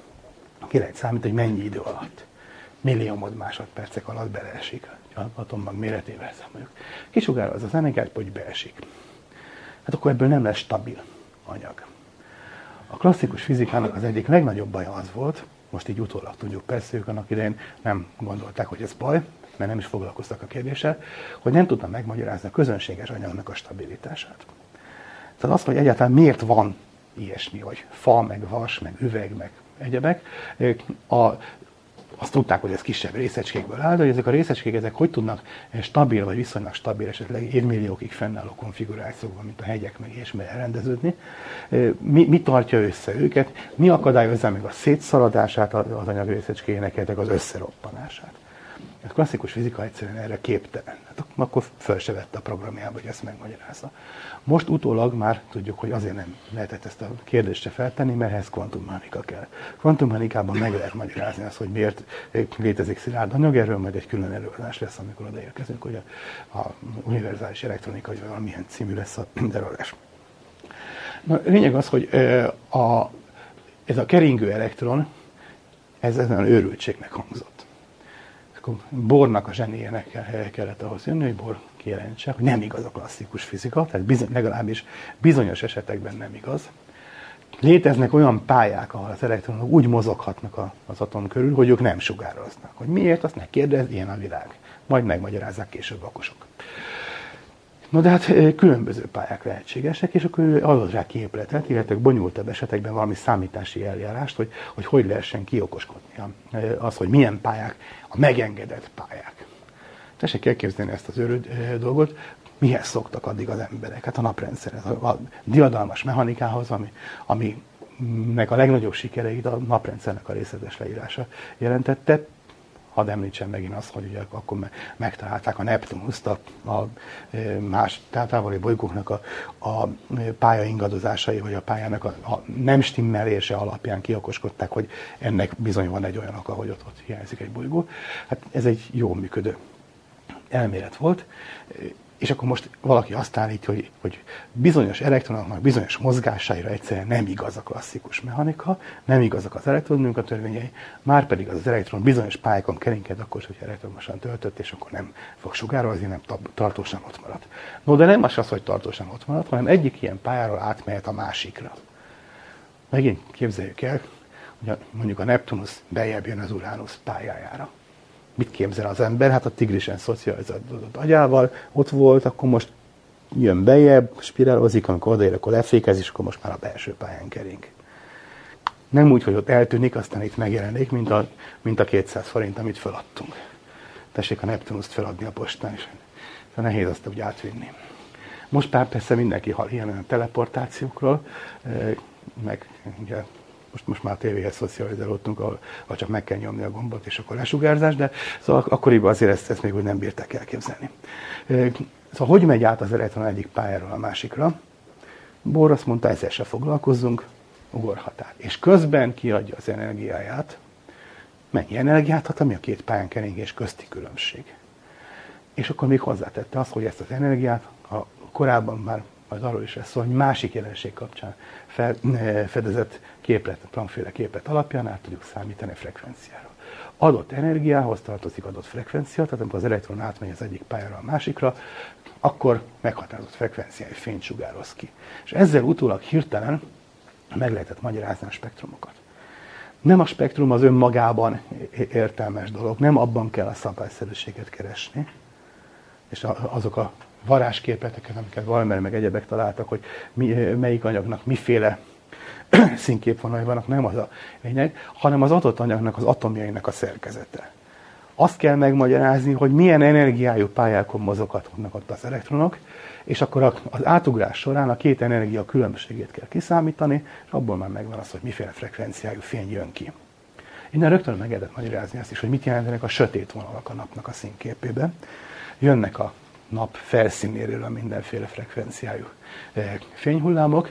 Ki lehet számítani, hogy mennyi idő alatt, milliómod másodpercek alatt beleesik, az atommag méretével számoljuk. Kisugároz az energiát, hogy beesik. Hát akkor ebből nem lesz stabil anyag. A klasszikus fizikának az egyik legnagyobb baja az volt, most így utólag tudjuk, persze ők annak idején nem gondolták, hogy ez baj, mert nem is foglalkoztak a kérdéssel, hogy nem tudtam megmagyarázni a közönséges anyagnak a stabilitását. Tehát azt, hogy egyáltalán miért van ilyesmi, hogy fa, meg vas, meg üveg, meg egyebek, a azt tudták, hogy ez kisebb részecskékből áll, de hogy ezek a részecskék ezek hogy tudnak stabil, vagy viszonylag stabil, esetleg évmilliókig fennálló konfigurációban, mint a hegyek, meg ilyesmi elrendeződni. Mi, mi tartja össze őket? Mi akadályozza meg a szétszaladását az anyag részecskének, az összeroppanását? A klasszikus fizika egyszerűen erre képtelen. Hát akkor föl se vette a programjába, hogy ezt megmagyarázza. Most utólag már tudjuk, hogy azért nem lehetett ezt a kérdést se feltenni, mert ehhez kvantummechanika kell. Kvantummechanikában meg lehet magyarázni azt, hogy miért létezik szilárd anyag, erről majd egy külön előadás lesz, amikor odaérkezünk, hogy a, a univerzális elektronika, vagy valamilyen című lesz a derolás. Na, lényeg az, hogy a, ez a keringő elektron, ez ezen őrültségnek hangzott akkor Bornak a zsenéjének kellett ahhoz jönni, hogy Bor kijelentse, hogy nem igaz a klasszikus fizika, tehát bizony, legalábbis bizonyos esetekben nem igaz. Léteznek olyan pályák, ahol az elektronok úgy mozoghatnak az atom körül, hogy ők nem sugároznak. Hogy miért, azt ne kérdez, ilyen a világ. Majd megmagyarázzák később a No de hát különböző pályák lehetségesek, és akkor ő adott rá képletet, illetve bonyolultabb esetekben valami számítási eljárást, hogy hogy, hogy lehessen kiokoskodni az, hogy milyen pályák a megengedett pályák. Tessék elképzelni ezt az őrült dolgot, mihez szoktak addig az emberek? Hát a naprendszerhez, a diadalmas mechanikához, ami, aminek a legnagyobb sikereit a naprendszernek a részletes leírása jelentette, hadd említsem megint azt, hogy ugye akkor megtalálták a Neptunuszt, a, a más távoli bolygóknak a, a pálya ingadozásai, vagy a pályának a, a nem stimmelése alapján kiokoskodták, hogy ennek bizony van egy olyan oka, hogy ott, ott hiányzik egy bolygó. Hát ez egy jó működő elmélet volt, és akkor most valaki azt állítja, hogy, hogy bizonyos elektronoknak bizonyos mozgásaira egyszerűen nem igaz a klasszikus mechanika, nem igazak az elektronunk a törvényei, már pedig az, az elektron bizonyos pályákon kerinked, akkor, hogy elektromosan töltött, és akkor nem fog sugározni, nem tartósan ott marad. No, de nem az az, hogy tartósan ott marad, hanem egyik ilyen pályáról átmehet a másikra. Megint képzeljük el, hogy mondjuk a Neptunus bejebb jön az Uranus pályájára mit képzel az ember? Hát a tigrisen szocializálódott agyával, ott volt, akkor most jön bejebb, spirálozik, amikor odaér, akkor lefékez, és akkor most már a belső pályán kering. Nem úgy, hogy ott eltűnik, aztán itt megjelenik, mint a, mint a 200 forint, amit feladtunk. Tessék a Neptunuszt feladni a postán, és nehéz azt úgy átvinni. Most pár persze mindenki hall ilyen a teleportációkról, meg ugye most, most már tévéhez szocializálódtunk, ahol, ahol csak meg kell nyomni a gombot, és akkor lesugárzás, de szóval akkoriban azért ezt, ezt még úgy nem bírták elképzelni. Szóval hogy megy át az elektron egyik pályáról a másikra? Bohr azt mondta, ezzel se foglalkozzunk, ugorhat át. És közben kiadja az energiáját. Mennyi energiát hat, ami a két pályán keringés közti különbség. És akkor még hozzátette azt, hogy ezt az energiát, a korábban már majd arról is lesz szó, hogy másik jelenség kapcsán fedezett képlet, Planckféle képlet alapján át tudjuk számítani a frekvenciáról. Adott energiához tartozik adott frekvencia, tehát amikor az elektron átmegy az egyik pályára a másikra, akkor meghatározott frekvenciájú fényt sugároz ki. És ezzel utólag hirtelen meg lehetett magyarázni a spektrumokat. Nem a spektrum az önmagában értelmes dolog, nem abban kell a szabályszerűséget keresni, és azok a varázsképleteket, amiket Valmer meg egyebek találtak, hogy mi, melyik anyagnak miféle színképvonalai vannak, nem az a lényeg, hanem az adott anyagnak az atomjainak a szerkezete. Azt kell megmagyarázni, hogy milyen energiájú pályákon mozoghatnak ott az elektronok, és akkor az átugrás során a két energia különbségét kell kiszámítani, és abból már megvan az, hogy miféle frekvenciájú fény jön ki. Innen rögtön meg lehetett magyarázni azt is, hogy mit jelentenek a sötét vonalak a napnak a színképébe. Jönnek a nap felszínéről a mindenféle frekvenciájú eh, fényhullámok,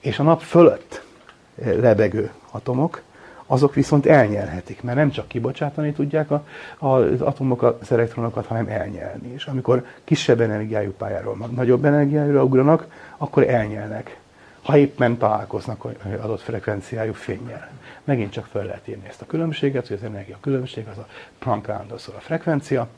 és a nap fölött eh, lebegő atomok, azok viszont elnyelhetik, mert nem csak kibocsátani tudják a, a, az atomok az elektronokat, hanem elnyelni. És amikor kisebb energiájú pályáról nagyobb energiára ugranak, akkor elnyelnek, ha éppen találkoznak adott frekvenciájú fényjel. Megint csak fel lehet írni ezt a különbséget, hogy az energia különbség az a Planck állandószor a frekvencia,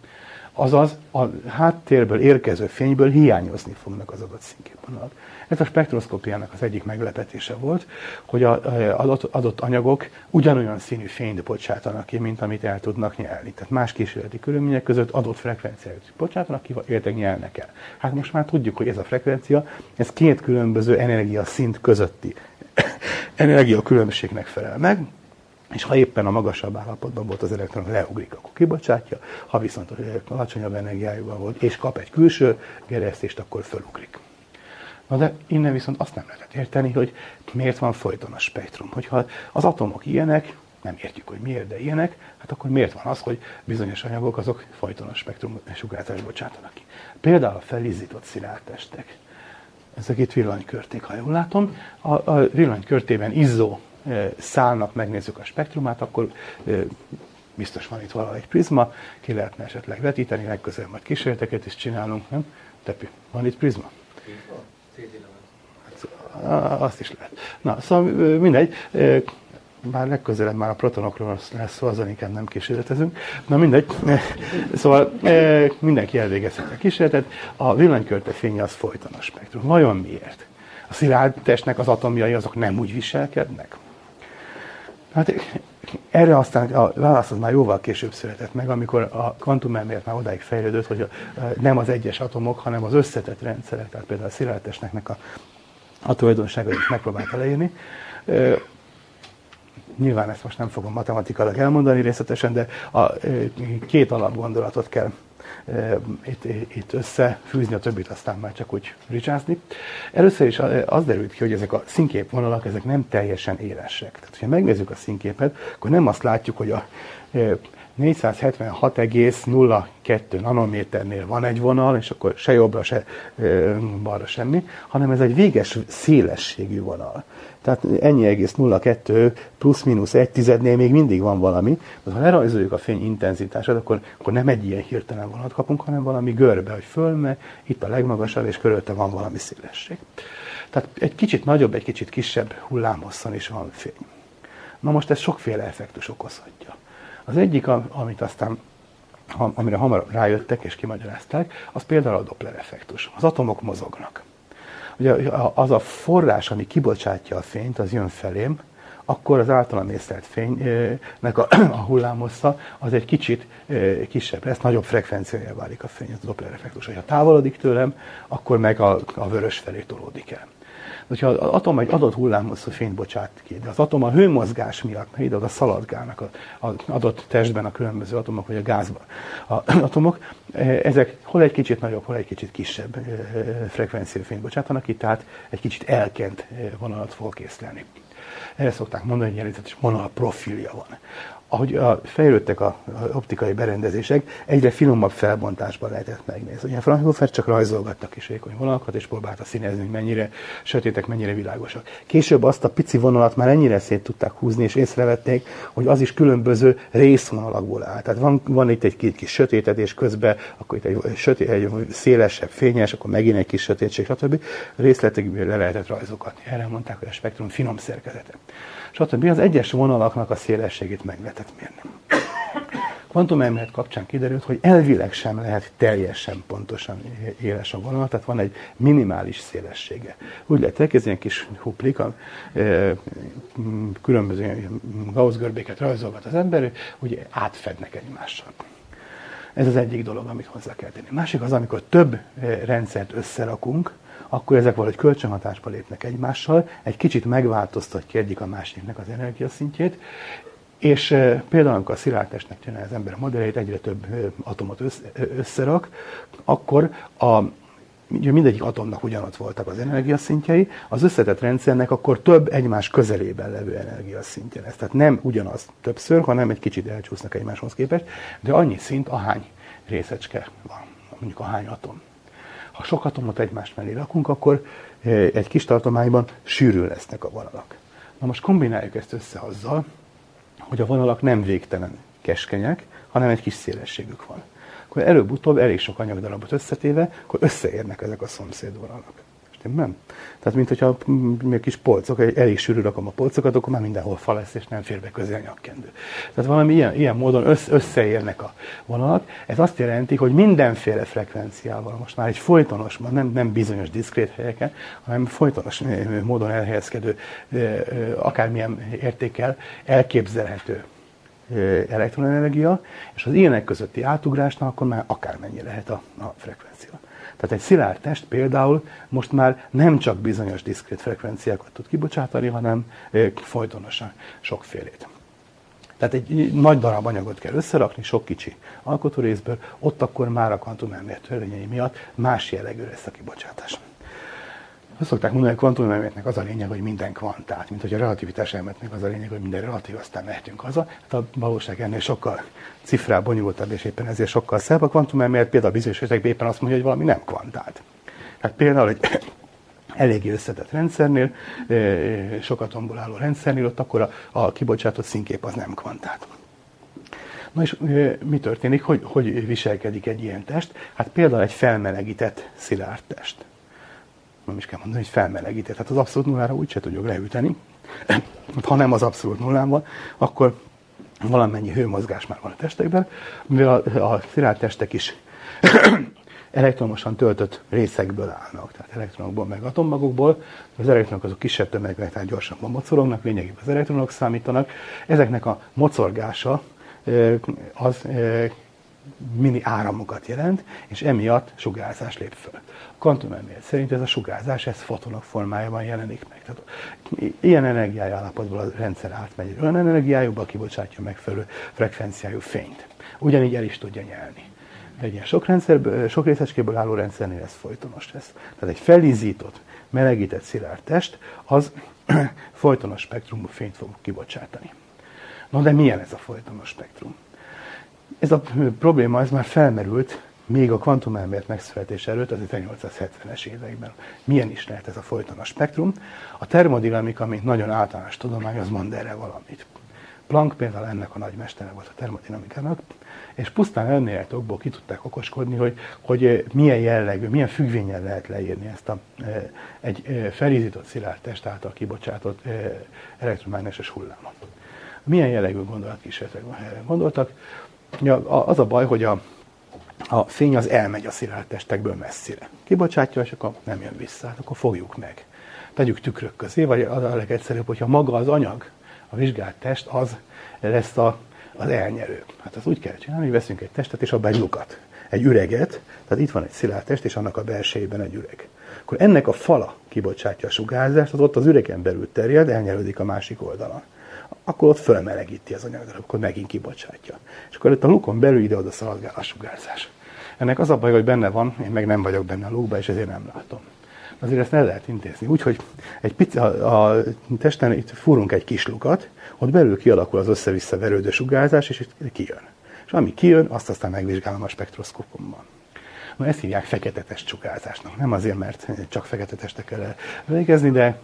azaz a háttérből érkező fényből hiányozni fognak az adott színképvonalak. Ez a spektroszkópiának az egyik meglepetése volt, hogy az adott, anyagok ugyanolyan színű fényt bocsátanak ki, mint amit el tudnak nyelni. Tehát más kísérleti körülmények között adott frekvenciát bocsátanak ki, illetve nyelnek el. Hát most már tudjuk, hogy ez a frekvencia, ez két különböző energiaszint közötti energia különbségnek felel meg, és ha éppen a magasabb állapotban volt az elektron, leugrik, akkor kibocsátja, ha viszont alacsonyabb energiájúban volt, és kap egy külső gerjesztést, akkor fölugrik. Na de innen viszont azt nem lehetett érteni, hogy miért van folyton a spektrum. Hogyha az atomok ilyenek, nem értjük, hogy miért, de ilyenek, hát akkor miért van az, hogy bizonyos anyagok azok folyton a spektrum sugárzást bocsátanak ki. Például a felizzított szilárd testek. Ezek itt villanykörték, ha jól látom. A, a villanykörtében izzó szálnak megnézzük a spektrumát, akkor biztos van itt valahol egy prizma, ki lehetne esetleg vetíteni, legközelebb majd kísérleteket is csinálunk, nem? Tepi, van itt prizma? Hát, azt is lehet. Na, szóval mindegy, már legközelebb már a protonokról lesz szó, azon inkább nem kísérletezünk. Na mindegy, szóval mindenki elvégezhet a kísérletet. A villanykörte fénye az folyton a spektrum. Vajon miért? A szilárd testnek az atomjai azok nem úgy viselkednek? Hát erre aztán a válasz az már jóval később született meg, amikor a kvantumelmélet már odáig fejlődött, hogy nem az egyes atomok, hanem az összetett rendszerek, tehát például a szilárdtestnek a, a tulajdonságait megpróbálta leírni. Nyilván ezt most nem fogom matematikailag elmondani részletesen, de a két alapgondolatot kell itt, itt összefűzni, a többit aztán már csak úgy ricsázni. Először is az derült ki, hogy ezek a színkép vonalak, ezek nem teljesen élesek. Tehát, ha megnézzük a színképet, akkor nem azt látjuk, hogy a 476,02 nanométernél van egy vonal, és akkor se jobbra, se balra semmi, hanem ez egy véges szélességű vonal. Tehát ennyi egész 0,2 plusz-minusz egy tizednél még mindig van valami. De ha lerajzoljuk a fény intenzitását, akkor, akkor nem egy ilyen hirtelen vonat kapunk, hanem valami görbe, hogy fölme, itt a legmagasabb, és körülte van valami szélesség. Tehát egy kicsit nagyobb, egy kicsit kisebb hullámhosszon is van fény. Na most ez sokféle effektus okozhatja. Az egyik, amit aztán amire hamar rájöttek és kimagyarázták, az például a Doppler effektus. Az atomok mozognak. Ugye az a forrás, ami kibocsátja a fényt, az jön felém, akkor az általam észlelt fénynek a, a hullámhossza az egy kicsit kisebb lesz, nagyobb frekvenciája válik a fény, az a Doppler effektus. Ha távolodik tőlem, akkor meg a, a vörös felé tolódik el hogyha az atom egy adott hullámhosszú fényt bocsát ki, de az atom a hőmozgás miatt ide a szaladgálnak az adott testben a különböző atomok, vagy a gázban az atomok, eh, ezek hol egy kicsit nagyobb, hol egy kicsit kisebb eh, frekvenciájú fényt bocsátanak ki, tehát egy kicsit elkent eh, vonalat fog készlelni. Erre szokták mondani, hogy jelentős vonal profilja van ahogy a, fejlődtek a, a optikai berendezések, egyre finomabb felbontásban lehetett megnézni. Ugye Frankhofer csak rajzolgattak is vékony vonalakat, és próbálta színezni, hogy mennyire sötétek, mennyire világosak. Később azt a pici vonalat már ennyire szét tudták húzni, és észrevették, hogy az is különböző részvonalakból áll. Tehát van, van itt egy kis sötétedés közben, akkor itt egy, sötét, egy szélesebb, fényes, akkor megint egy kis sötétség, stb. Részletekből le lehetett rajzogatni. Erre mondták, hogy a spektrum finom szerkezete stb. Az egyes vonalaknak a szélességét meg lehetett mérni. Kvantumelmélet kapcsán kiderült, hogy elvileg sem lehet teljesen pontosan éles a vonal, tehát van egy minimális szélessége. Úgy lehet elkezdeni kis huplik, e, különböző Gauss görbéket rajzolgat az ember, hogy átfednek egymással. Ez az egyik dolog, amit hozzá kell tenni. Másik az, amikor több rendszert összerakunk, akkor ezek valahogy kölcsönhatásba lépnek egymással, egy kicsit megváltoztatja egyik a másiknak az energiaszintjét, és például, amikor a szilárdtestnek csinálja az ember a modelljét, egyre több atomot összerak, akkor a, mindegyik atomnak ugyanott voltak az energiaszintjei, az összetett rendszernek akkor több egymás közelében levő energiaszintje lesz. Tehát nem ugyanaz többször, hanem egy kicsit elcsúsznak egymáshoz képest, de annyi szint, ahány részecske van, mondjuk ahány atom. Ha sok atomot egymás mellé rakunk, akkor e, egy kis tartományban sűrű lesznek a vonalak. Na most kombináljuk ezt össze azzal, hogy a vonalak nem végtelen keskenyek, hanem egy kis szélességük van. Akkor előbb-utóbb elég sok anyagdarabot összetéve, akkor összeérnek ezek a szomszédvonalak nem? Tehát, mint hogyha még kis polcok, elég sűrű rakom a polcokat, akkor már mindenhol fal lesz, és nem fér be közé a nyakkendő. Tehát valami ilyen, ilyen módon össz, összeérnek a vonalak. Ez azt jelenti, hogy mindenféle frekvenciával, most már egy folytonos, nem, nem bizonyos diszkrét helyeken, hanem folytonos módon elhelyezkedő, akármilyen értékkel elképzelhető elektronenergia, és az ilyenek közötti átugrásnak akkor már akármennyi lehet a, a frekvencia. Tehát egy szilárd test például most már nem csak bizonyos diszkrét frekvenciákat tud kibocsátani, hanem folytonosan sokfélét. Tehát egy nagy darab anyagot kell összerakni, sok kicsi alkotórészből, ott akkor már a kvantumelmélet törvényei miatt más jellegű lesz a kibocsátás. Azt szokták mondani, hogy a kvantumelméletnek az a lényeg, hogy minden kvantát, mint hogy a relativitás elméletnek az a lényeg, hogy minden relatív, aztán mehetünk haza. Hát a valóság ennél sokkal cifrább, bonyolultabb, és éppen ezért sokkal szebb. A kvantumelmélet például bizonyos esetekben éppen azt mondja, hogy valami nem kvantált. Tehát például egy eléggé összetett rendszernél, sokat atomból álló rendszernél, ott akkor a, a kibocsátott színkép az nem kvantált. Na és mi történik, hogy, hogy viselkedik egy ilyen test? Hát például egy felmelegített szilárd test nem is kell mondani, hogy felmelegíti. Tehát az abszolút nullára úgyse tudjuk leüteni. Ha nem az abszolút nullán van, akkor valamennyi hőmozgás már van a testekben, mivel a, a szilárd testek is elektromosan töltött részekből állnak, tehát elektronokból, meg atommagokból. Az elektronok azok kisebb tömegek, tehát gyorsabban mocorognak, lényegében az elektronok számítanak. Ezeknek a mocorgása az mini áramokat jelent, és emiatt sugárzás lép föl. A kvantumelmélet szerint ez a sugárzás, ez fotonok formájában jelenik meg. Tehát ilyen energiájú állapotból a rendszer átmegy olyan energiájúba kibocsátja megfelelő frekvenciájú fényt. Ugyanígy el is tudja nyelni. De egy ilyen sok, rendszerből, sok részecskéből álló rendszernél ez folytonos lesz. Tehát egy felízított, melegített szilárd test, az folytonos spektrumú fényt fog kibocsátani. Na de milyen ez a folytonos spektrum? Ez a probléma ez már felmerült még a kvantumelmélet megszületése előtt, az 1870-es években. Milyen is lehet ez a folytonos spektrum? A termodinamika, mint nagyon általános tudomány, az mond erre valamit. Planck például ennek a nagymestere volt a termodinamikának, és pusztán elméletokból ki tudták okoskodni, hogy, hogy milyen jellegű, milyen függvényen lehet leírni ezt a, egy felízított szilárd test által kibocsátott elektromágneses hullámot. Milyen jellegű gondolatkísérletek gondoltak? Ja, az a baj, hogy a, a fény az elmegy a szilárd testekből messzire. Kibocsátja, és akkor nem jön vissza. Hát akkor fogjuk meg. Tegyük tükrök közé, vagy az a legegyszerűbb, hogyha maga az anyag, a vizsgált test, az lesz a, az elnyerő. Hát az úgy kell csinálni, hogy veszünk egy testet, és abban egy lukat, egy üreget, tehát itt van egy szilárd test, és annak a belsejében egy üreg. Akkor ennek a fala kibocsátja a sugárzást, az ott az üregen belül terjed, elnyerődik a másik oldalon akkor ott fölmelegíti az anyagot, akkor megint kibocsátja. És akkor itt a lukon belül ide-oda szaladgál a sugárzás. Ennek az a baj, hogy benne van, én meg nem vagyok benne a lukba, és ezért nem látom. Azért ezt el lehet intézni. Úgyhogy egy pici, a, a testen itt fúrunk egy kis lukat, ott belül kialakul az össze-vissza verődő sugárzás, és itt kijön. És ami kijön, azt aztán megvizsgálom a spektroszkópomban. Na ezt hívják fekete test sugárzásnak. Nem azért, mert csak fekete testekkel végezni, de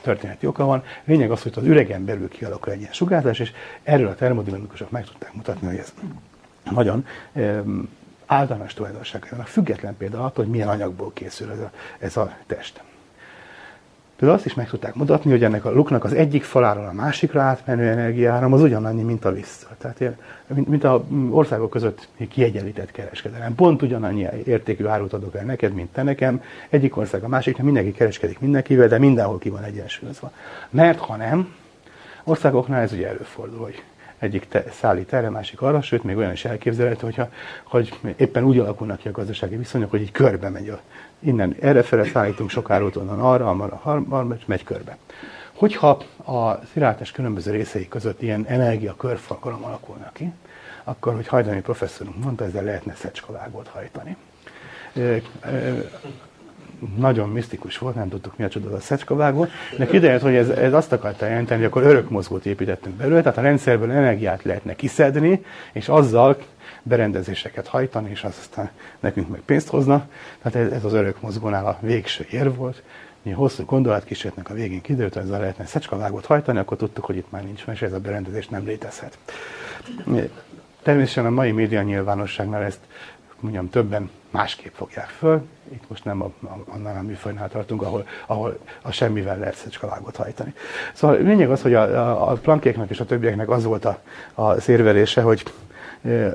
történeti oka van. Lényeg az, hogy az üregen belül kialakul egy ilyen sugárzás, és erről a termodinamikusok meg tudták mutatni, hogy ez nagyon általános tulajdonságainak független például attól, hogy milyen anyagból készül ez a, ez a test. Például azt is meg tudták mutatni, hogy ennek a luknak az egyik faláról a másikra átmenő energiáram az ugyanannyi, mint a vissza. Tehát mint, mint a országok között kiegyenlített kereskedelem. Pont ugyanannyi értékű árut adok el neked, mint te nekem. Egyik ország a másiknak mindenki kereskedik mindenkivel, de mindenhol ki van egyensúlyozva. Mert ha nem, országoknál ez ugye előfordul, hogy egyik te, szállít erre, másik arra, sőt, még olyan is elképzelhető, hogyha, hogy éppen úgy alakulnak ki a gazdasági viszonyok, hogy így körbe megy a, innen errefele szállítunk sok árut onnan arra, arra, arra, megy körbe. Hogyha a sziráltás különböző részei között ilyen energia körforgalom alakulnak ki, akkor, hogy Hajdani professzorunk mondta, ezzel lehetne szecskavágót hajtani nagyon misztikus volt, nem tudtuk mi a csoda a szecskavágó, de kiderült, hogy ez, ez azt akarta jelenteni, hogy akkor örök mozgót építettünk belőle, tehát a rendszerből energiát lehetne kiszedni, és azzal berendezéseket hajtani, és az aztán nekünk meg pénzt hozna. Tehát ez, ez az örök mozgónál a végső ér volt. Mi hosszú gondolatkísérletnek a végén kiderült, hogy ezzel lehetne szecskavágót hajtani, akkor tudtuk, hogy itt már nincs, és ez a berendezés nem létezhet. Természetesen a mai média nyilvánosságnál ezt mondjam, többen másképp fogják föl. Itt most nem a, a, annál a műfajnál tartunk, ahol, ahol a semmivel lehet szecskalágot hajtani. Szóval lényeg az, hogy a, a, a plankéknak és a többieknek az volt a, a szérvelése, hogy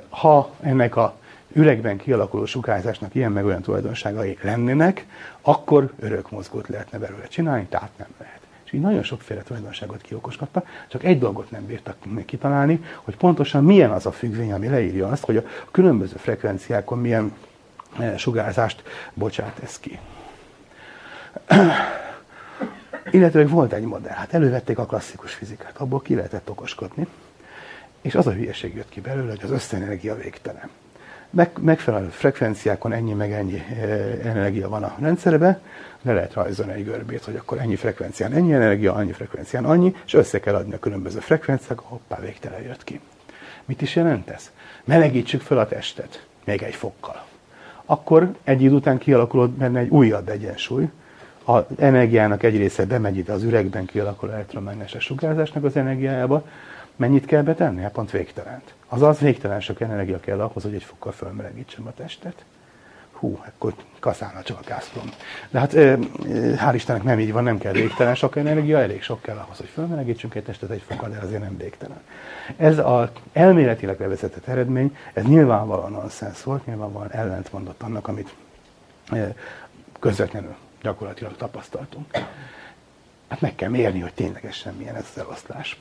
ha ennek a üregben kialakuló sugárzásnak ilyen meg olyan tulajdonságai lennének, akkor örök mozgót lehetne belőle csinálni, tehát nem lehet. És így nagyon sokféle tulajdonságot kiokoskodta, csak egy dolgot nem bírtak kitalálni, hogy pontosan milyen az a függvény, ami leírja azt, hogy a különböző frekvenciákon milyen sugárzást bocsát ez ki. Illetve volt egy modell, hát elővették a klasszikus fizikát, abból ki lehetett okoskodni, és az a hülyeség jött ki belőle, hogy az összenergia végtelen. Meg, megfelelő frekvenciákon ennyi meg ennyi e, energia van a rendszerben, le lehet rajzolni egy görbét, hogy akkor ennyi frekvencián ennyi energia, annyi frekvencián annyi, és össze kell adni a különböző frekvenciák, hoppá, végtelen jött ki. Mit is jelent ez? Melegítsük fel a testet, még egy fokkal. Akkor egy idő után kialakulott benne egy újabb egyensúly, az energiának egy része bemegy ide az üregben kialakuló elektromágneses sugárzásnak az energiájába, mennyit kell betenni? Hát pont végtelent. Azaz végtelen sok energia kell ahhoz, hogy egy fokkal fölmelegítsem a testet hú, akkor kaszálna csak a Gazprom. De hát hál' Istennek nem így van, nem kell végtelen sok energia, elég sok kell ahhoz, hogy fölmelegítsünk egy testet egy fokkal, de azért nem végtelen. Ez az elméletileg bevezetett eredmény, ez nyilvánvalóan nonsens volt, nyilvánvalóan ellentmondott annak, amit közvetlenül gyakorlatilag tapasztaltunk. Hát meg kell mérni, hogy ténylegesen milyen ez az eloszlás.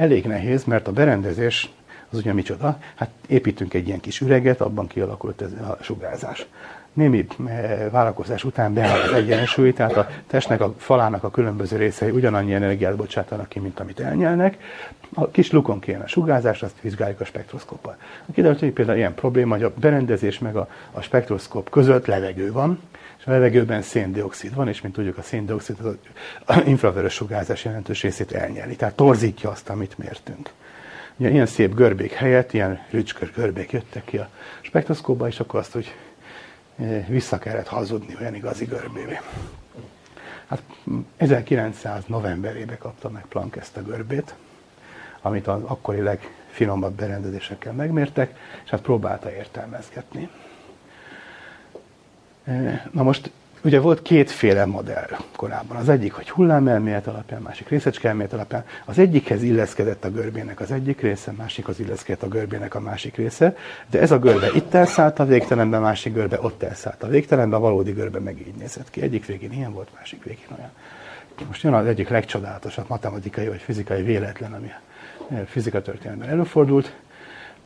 Elég nehéz, mert a berendezés az ugye micsoda? Hát építünk egy ilyen kis üreget, abban kialakult ez a sugárzás. némi várakozás után beáll az egyensúly, tehát a testnek, a falának a különböző részei ugyanannyi energiát bocsátanak ki, mint amit elnyelnek. A kis lukon kéne a sugárzás, azt vizsgáljuk a spektroszkóppal. Kiderült, hogy például ilyen probléma, hogy a berendezés meg a, a spektroszkóp között levegő van, és a levegőben széndiokszid van, és mint tudjuk, a széndiokszid az infravörös sugárzás jelentős részét elnyeli, tehát torzítja azt, amit mértünk. Ugye ilyen szép görbék helyett ilyen rücskör görbék jöttek ki a spektroszkóba, és akkor azt, hogy e, vissza kellett hazudni olyan igazi görbévé. Hát 1900 novemberében kapta meg Planck ezt a görbét, amit az akkori legfinomabb berendezésekkel megmértek, és hát próbálta értelmezgetni. Na most Ugye volt kétféle modell korábban. Az egyik, hogy hullámelmélet alapján, másik részecskeelmélet alapján. Az egyikhez illeszkedett a görbének az egyik része, másikhoz illeszkedett a görbének a másik része, de ez a görbe itt elszállt a végtelenbe, másik görbe ott elszállt a végtelenbe, a valódi görbe meg így nézett ki. Egyik végén ilyen volt, másik végén olyan. Most jön az egyik legcsodálatosabb matematikai vagy fizikai véletlen, ami fizika előfordult.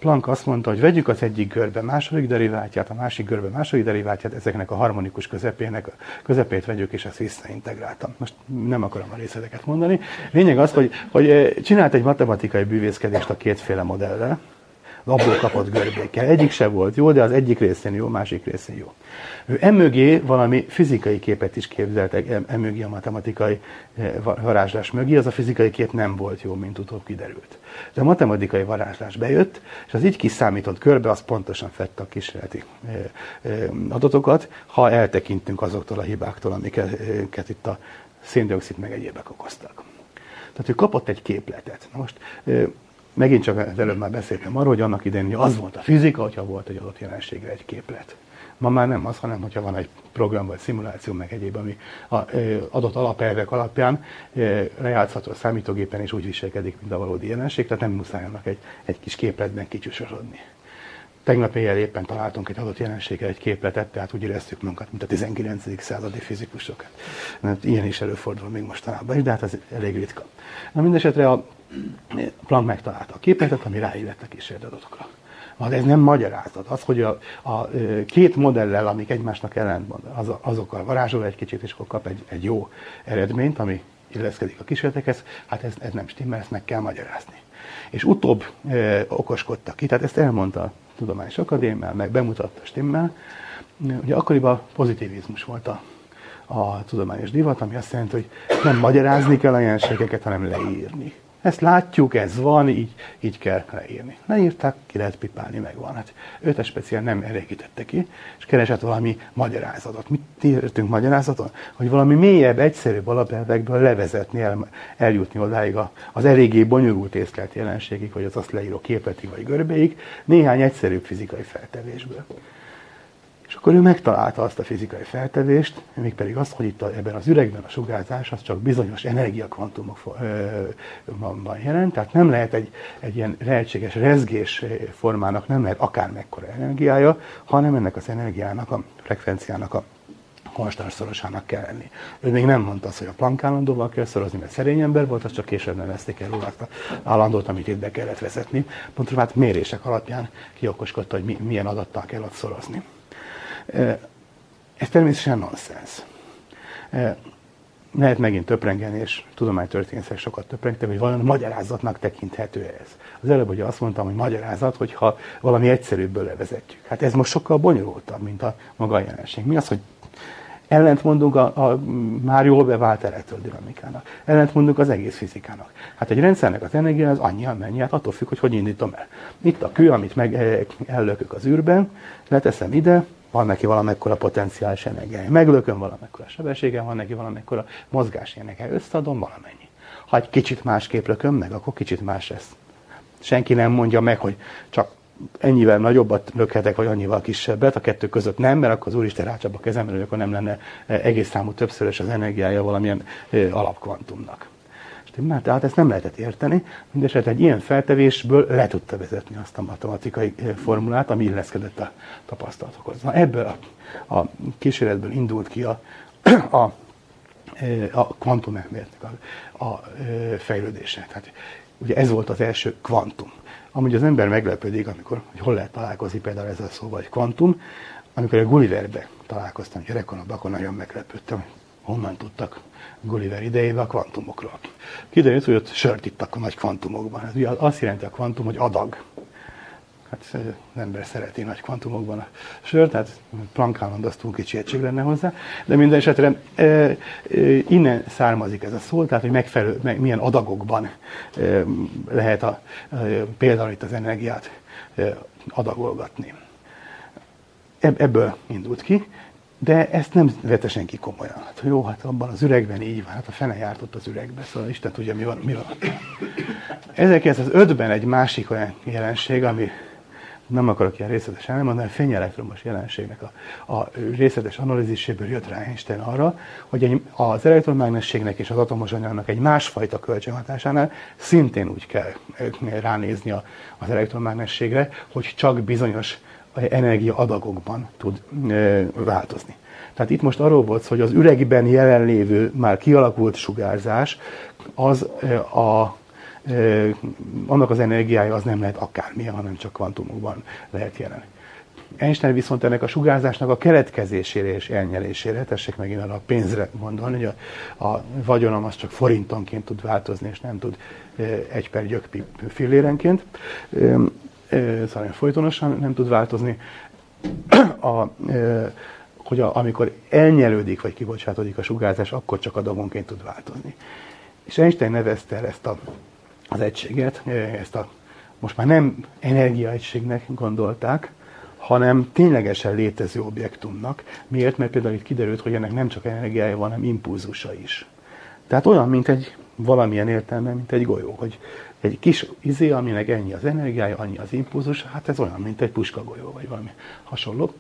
Planck azt mondta, hogy vegyük az egyik görbe második deriváltját, a másik görbe második deriváltját, ezeknek a harmonikus közepének, közepét vegyük, és ezt visszaintegráltam. Most nem akarom a részleteket mondani. Lényeg az, hogy, hogy eh, csinált egy matematikai bűvészkedést a kétféle modellel, abból kapott görbékkel. Egyik se volt jó, de az egyik részén jó, másik részén jó. Ő emögé valami fizikai képet is képzeltek, emögé a matematikai eh, varázslás mögé, az a fizikai kép nem volt jó, mint utóbb kiderült. De a matematikai varázslás bejött, és az így kiszámított körbe az pontosan fette a kísérleti adatokat, ha eltekintünk azoktól a hibáktól, amiket itt a széndiokszid meg egyébek okoztak. Tehát ő kapott egy képletet. Na most megint csak az előbb már beszéltem arról, hogy annak idején hogy az volt a fizika, hogyha volt egy adott jelenségre egy képlet. Ma már nem az, hanem hogyha van egy program vagy szimuláció, meg egyéb, ami a, adott alapelvek alapján lejátszható a számítógépen, és úgy viselkedik, mint a valódi jelenség, tehát nem muszáj annak egy, egy kis képletben kicsúsosodni. Tegnap éjjel éppen találtunk egy adott jelenséggel egy képletet, tehát úgy éreztük magunkat, mint a 19. századi fizikusok. Mert ilyen is előfordul még mostanában is, de hát ez elég ritka. Na mindesetre a Planck megtalálta a képletet, ami ráillett a kísérlet Az ez nem magyarázat. Az, hogy a, a két modellel, amik egymásnak ellentmond, az, azokkal varázsol egy kicsit, és akkor kap egy, egy jó eredményt, ami illeszkedik a kísérletekhez, hát ez, ez nem stimmel, ezt meg kell magyarázni. És utóbb e, okoskodtak ki, tehát ezt elmondta a Tudományos Akadémia, meg bemutatta stimmel. Ugye akkoriban pozitivizmus volt a, a tudományos divat, ami azt jelenti, hogy nem magyarázni kell a jelenségeket, hanem leírni. Ezt látjuk, ez van, így, így kell leírni. Leírták, ki lehet pipálni, megvan. Hát őt speciál nem elégítette ki, és keresett valami magyarázatot. Mit írtunk magyarázaton? Hogy valami mélyebb, egyszerűbb alapelvekből levezetni, el, eljutni odáig az eléggé bonyolult észlelt jelenségig, vagy az azt leíró képletig vagy görbéig, néhány egyszerűbb fizikai feltevésből. Akkor ő megtalálta azt a fizikai feltevést, mégpedig azt, hogy itt a, ebben az üregben a sugárzás az csak bizonyos energiakvantumokban jelent, tehát nem lehet egy, egy ilyen lehetséges rezgés formának, nem lehet akár mekkora energiája, hanem ennek az energiának, a frekvenciának a konstans kell lenni. Ő még nem mondta azt, hogy a Planck állandóval kell szorozni, mert szerény ember volt, az csak később nevezték el róla azt állandót, amit itt be kellett vezetni. Pontosan hát mérések alapján kiokoskodta, hogy mi, milyen adattal kell ott szorozni. Ez természetesen nonsens. Lehet megint töprengeni, és tudománytörténészek sokat töprengtek, hogy valami magyarázatnak tekinthető ez. Az előbb ugye azt mondtam, hogy magyarázat, hogyha valami egyszerűbből levezetjük. Hát ez most sokkal bonyolultabb, mint a maga a jelenség. Mi az, hogy ellentmondunk a, a már jól bevált elektrodinamikának. Ellentmondunk az egész fizikának. Hát egy rendszernek az energia az annyi, amennyi, hát attól függ, hogy hogy indítom el. Itt a kő, amit meg ellökök az űrben, leteszem ide, van neki valamekkora potenciális energiája. Meglököm valamekkora sebessége, van neki valamekkora mozgási energiája, összeadom valamennyi. Ha egy kicsit másképp lököm meg, akkor kicsit más lesz. Senki nem mondja meg, hogy csak ennyivel nagyobbat lökhetek, vagy annyival kisebbet, a kettő között nem, mert akkor az Úristen rácsap a kezemre, hogy akkor nem lenne egész számú többszörös az energiája valamilyen alapkvantumnak. Stimmel? Tehát ezt nem lehetett érteni, mindesetre egy ilyen feltevésből le tudta vezetni azt a matematikai eh, formulát, ami illeszkedett a tapasztalatokhoz. Na, ebből a, a kísérletből indult ki a, a, eh, a kvantumelméletnek a, a eh, fejlődése. Tehát ugye ez volt az első kvantum. Amúgy az ember meglepődik, amikor, hogy hol lehet találkozni például ezzel a szóval, hogy kvantum, amikor a Gulliverbe találkoztam gyerekkoromban, akkor nagyon meglepődtem, honnan tudtak Gulliver idejében a kvantumokról. Kiderült, hogy ott sört ittak a nagy kvantumokban. Ez ugye azt jelenti a kvantum, hogy adag. Hát az ember szereti nagy kvantumokban a sört, tehát Planck állandó az túl kicsi egység lenne hozzá. De minden esetre e, e, innen származik ez a szó, tehát hogy megfelelő, meg, milyen adagokban e, lehet a, e, például itt az energiát e, adagolgatni. Ebből indult ki, de ezt nem vette senki komolyan. Hát jó, hát abban az üregben így van, hát a fene járt ott az üregbe, szóval Isten tudja, mi van. Mi van. 1905-ben egy másik olyan jelenség, ami nem akarok ilyen részletesen elmondani, a fényelektromos jelenségnek a, a részletes analíziséből jött rá Einstein arra, hogy egy, az elektromágnességnek és az atomos anyagnak egy másfajta kölcsönhatásánál szintén úgy kell ránézni a, az elektromágnességre, hogy csak bizonyos energia adagokban tud változni. Tehát itt most arról volt hogy az üregben jelenlévő, már kialakult sugárzás, az a, annak az energiája az nem lehet akármilyen, hanem csak kvantumokban lehet jelen. Einstein viszont ennek a sugárzásnak a keletkezésére és elnyelésére, tessék megint arra a pénzre gondolni, hogy a, a vagyonom az csak forintonként tud változni, és nem tud egy per gyökpi fillérenként szóval folytonosan nem tud változni. A, hogy a, amikor elnyelődik vagy kibocsátódik a sugárzás, akkor csak adagonként tud változni. És Einstein nevezte el ezt a, az egységet, ezt a most már nem energiaegységnek gondolták, hanem ténylegesen létező objektumnak. Miért? Mert például itt kiderült, hogy ennek nem csak energiája van, hanem impulzusa is. Tehát olyan, mint egy valamilyen értelme, mint egy golyó, hogy egy kis izé, aminek ennyi az energiája, annyi az impulzus, hát ez olyan, mint egy puskagolyó, vagy valami hasonló.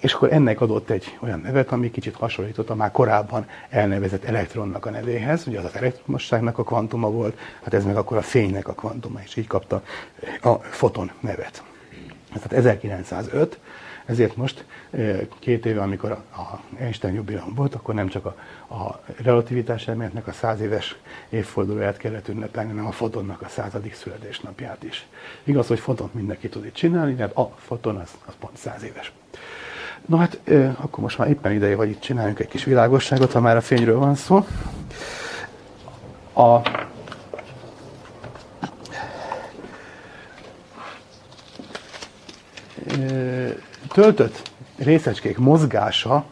És akkor ennek adott egy olyan nevet, ami kicsit hasonlított a már korábban elnevezett elektronnak a nevéhez, ugye az az elektromosságnak a kvantuma volt, hát ez meg akkor a fénynek a kvantuma, és így kapta a foton nevet. Tehát 1905, ezért most két éve, amikor a Einstein jubileum volt, akkor nem csak a, a relativitás elméletnek a száz éves évfordulóját kellett ünnepelni, hanem a fotonnak a századik születésnapját is. Igaz, hogy fotont mindenki tud itt csinálni, de a foton az, az pont száz éves. Na hát, akkor most már éppen ideje, hogy itt csináljunk egy kis világosságot, ha már a fényről van szó. A töltött részecskék mozgása,